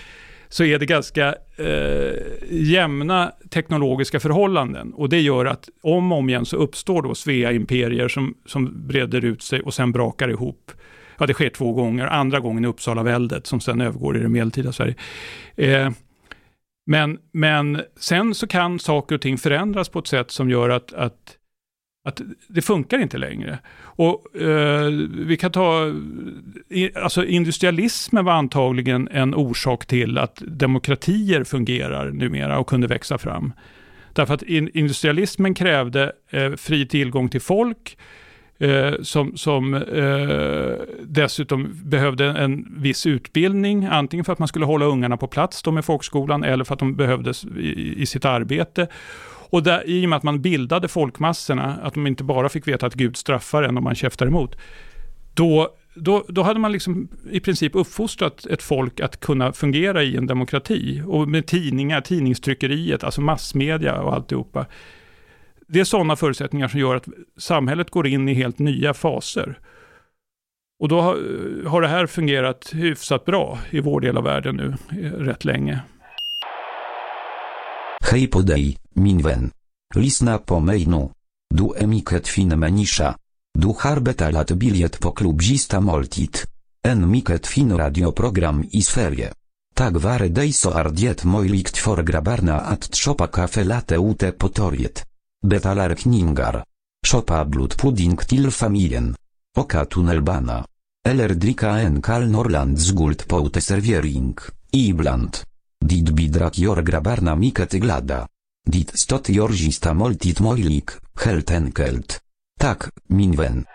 så är det ganska eh, jämna teknologiska förhållanden. Och det gör att om och om igen så uppstår då Svea-imperier som, som breder ut sig och sen brakar ihop. Ja, det sker två gånger. Andra gången i Uppsala-väldet som sen övergår i det medeltida Sverige. Eh, men, men sen så kan saker och ting förändras på ett sätt som gör att, att, att det funkar inte längre. Och eh, vi kan ta, alltså industrialismen var antagligen en orsak till att demokratier fungerar numera och kunde växa fram. Därför att industrialismen krävde eh, fri tillgång till folk, eh, som, som eh, dessutom behövde en viss utbildning, antingen för att man skulle hålla ungarna på plats då med folkskolan, eller för att de behövdes i, i sitt arbete. Och där, i och med att man bildade folkmassorna, att de inte bara fick veta att Gud straffar en om man käftar emot, då, då, då hade man liksom i princip uppfostrat ett folk att kunna fungera i en demokrati. Och med tidningar, tidningstryckeriet, alltså massmedia och alltihopa. Det är sådana förutsättningar som gör att samhället går in i helt nya faser. Och då har, har det här fungerat hyfsat bra i vår del av världen nu eh, rätt länge. Hej på dig, min vän. Lyssna på mig nu. Du är mycket fin människa. Du har betalat biljett på klubzista Måltid. En mycket fin radioprogram i sferie. Tak så är det möjligt för grabbarna att köpa kaffe latte ute på torget. Betalar kningar. Szopa blut pudding til familien. Oka tunnelbana. Eller drika en kal norland z guld po ute serviering. Ibland. Dit bidrak jor grabarna miket glada. Dit stot jorzista moltit mojlik, helt enkelt. Tak, minwen.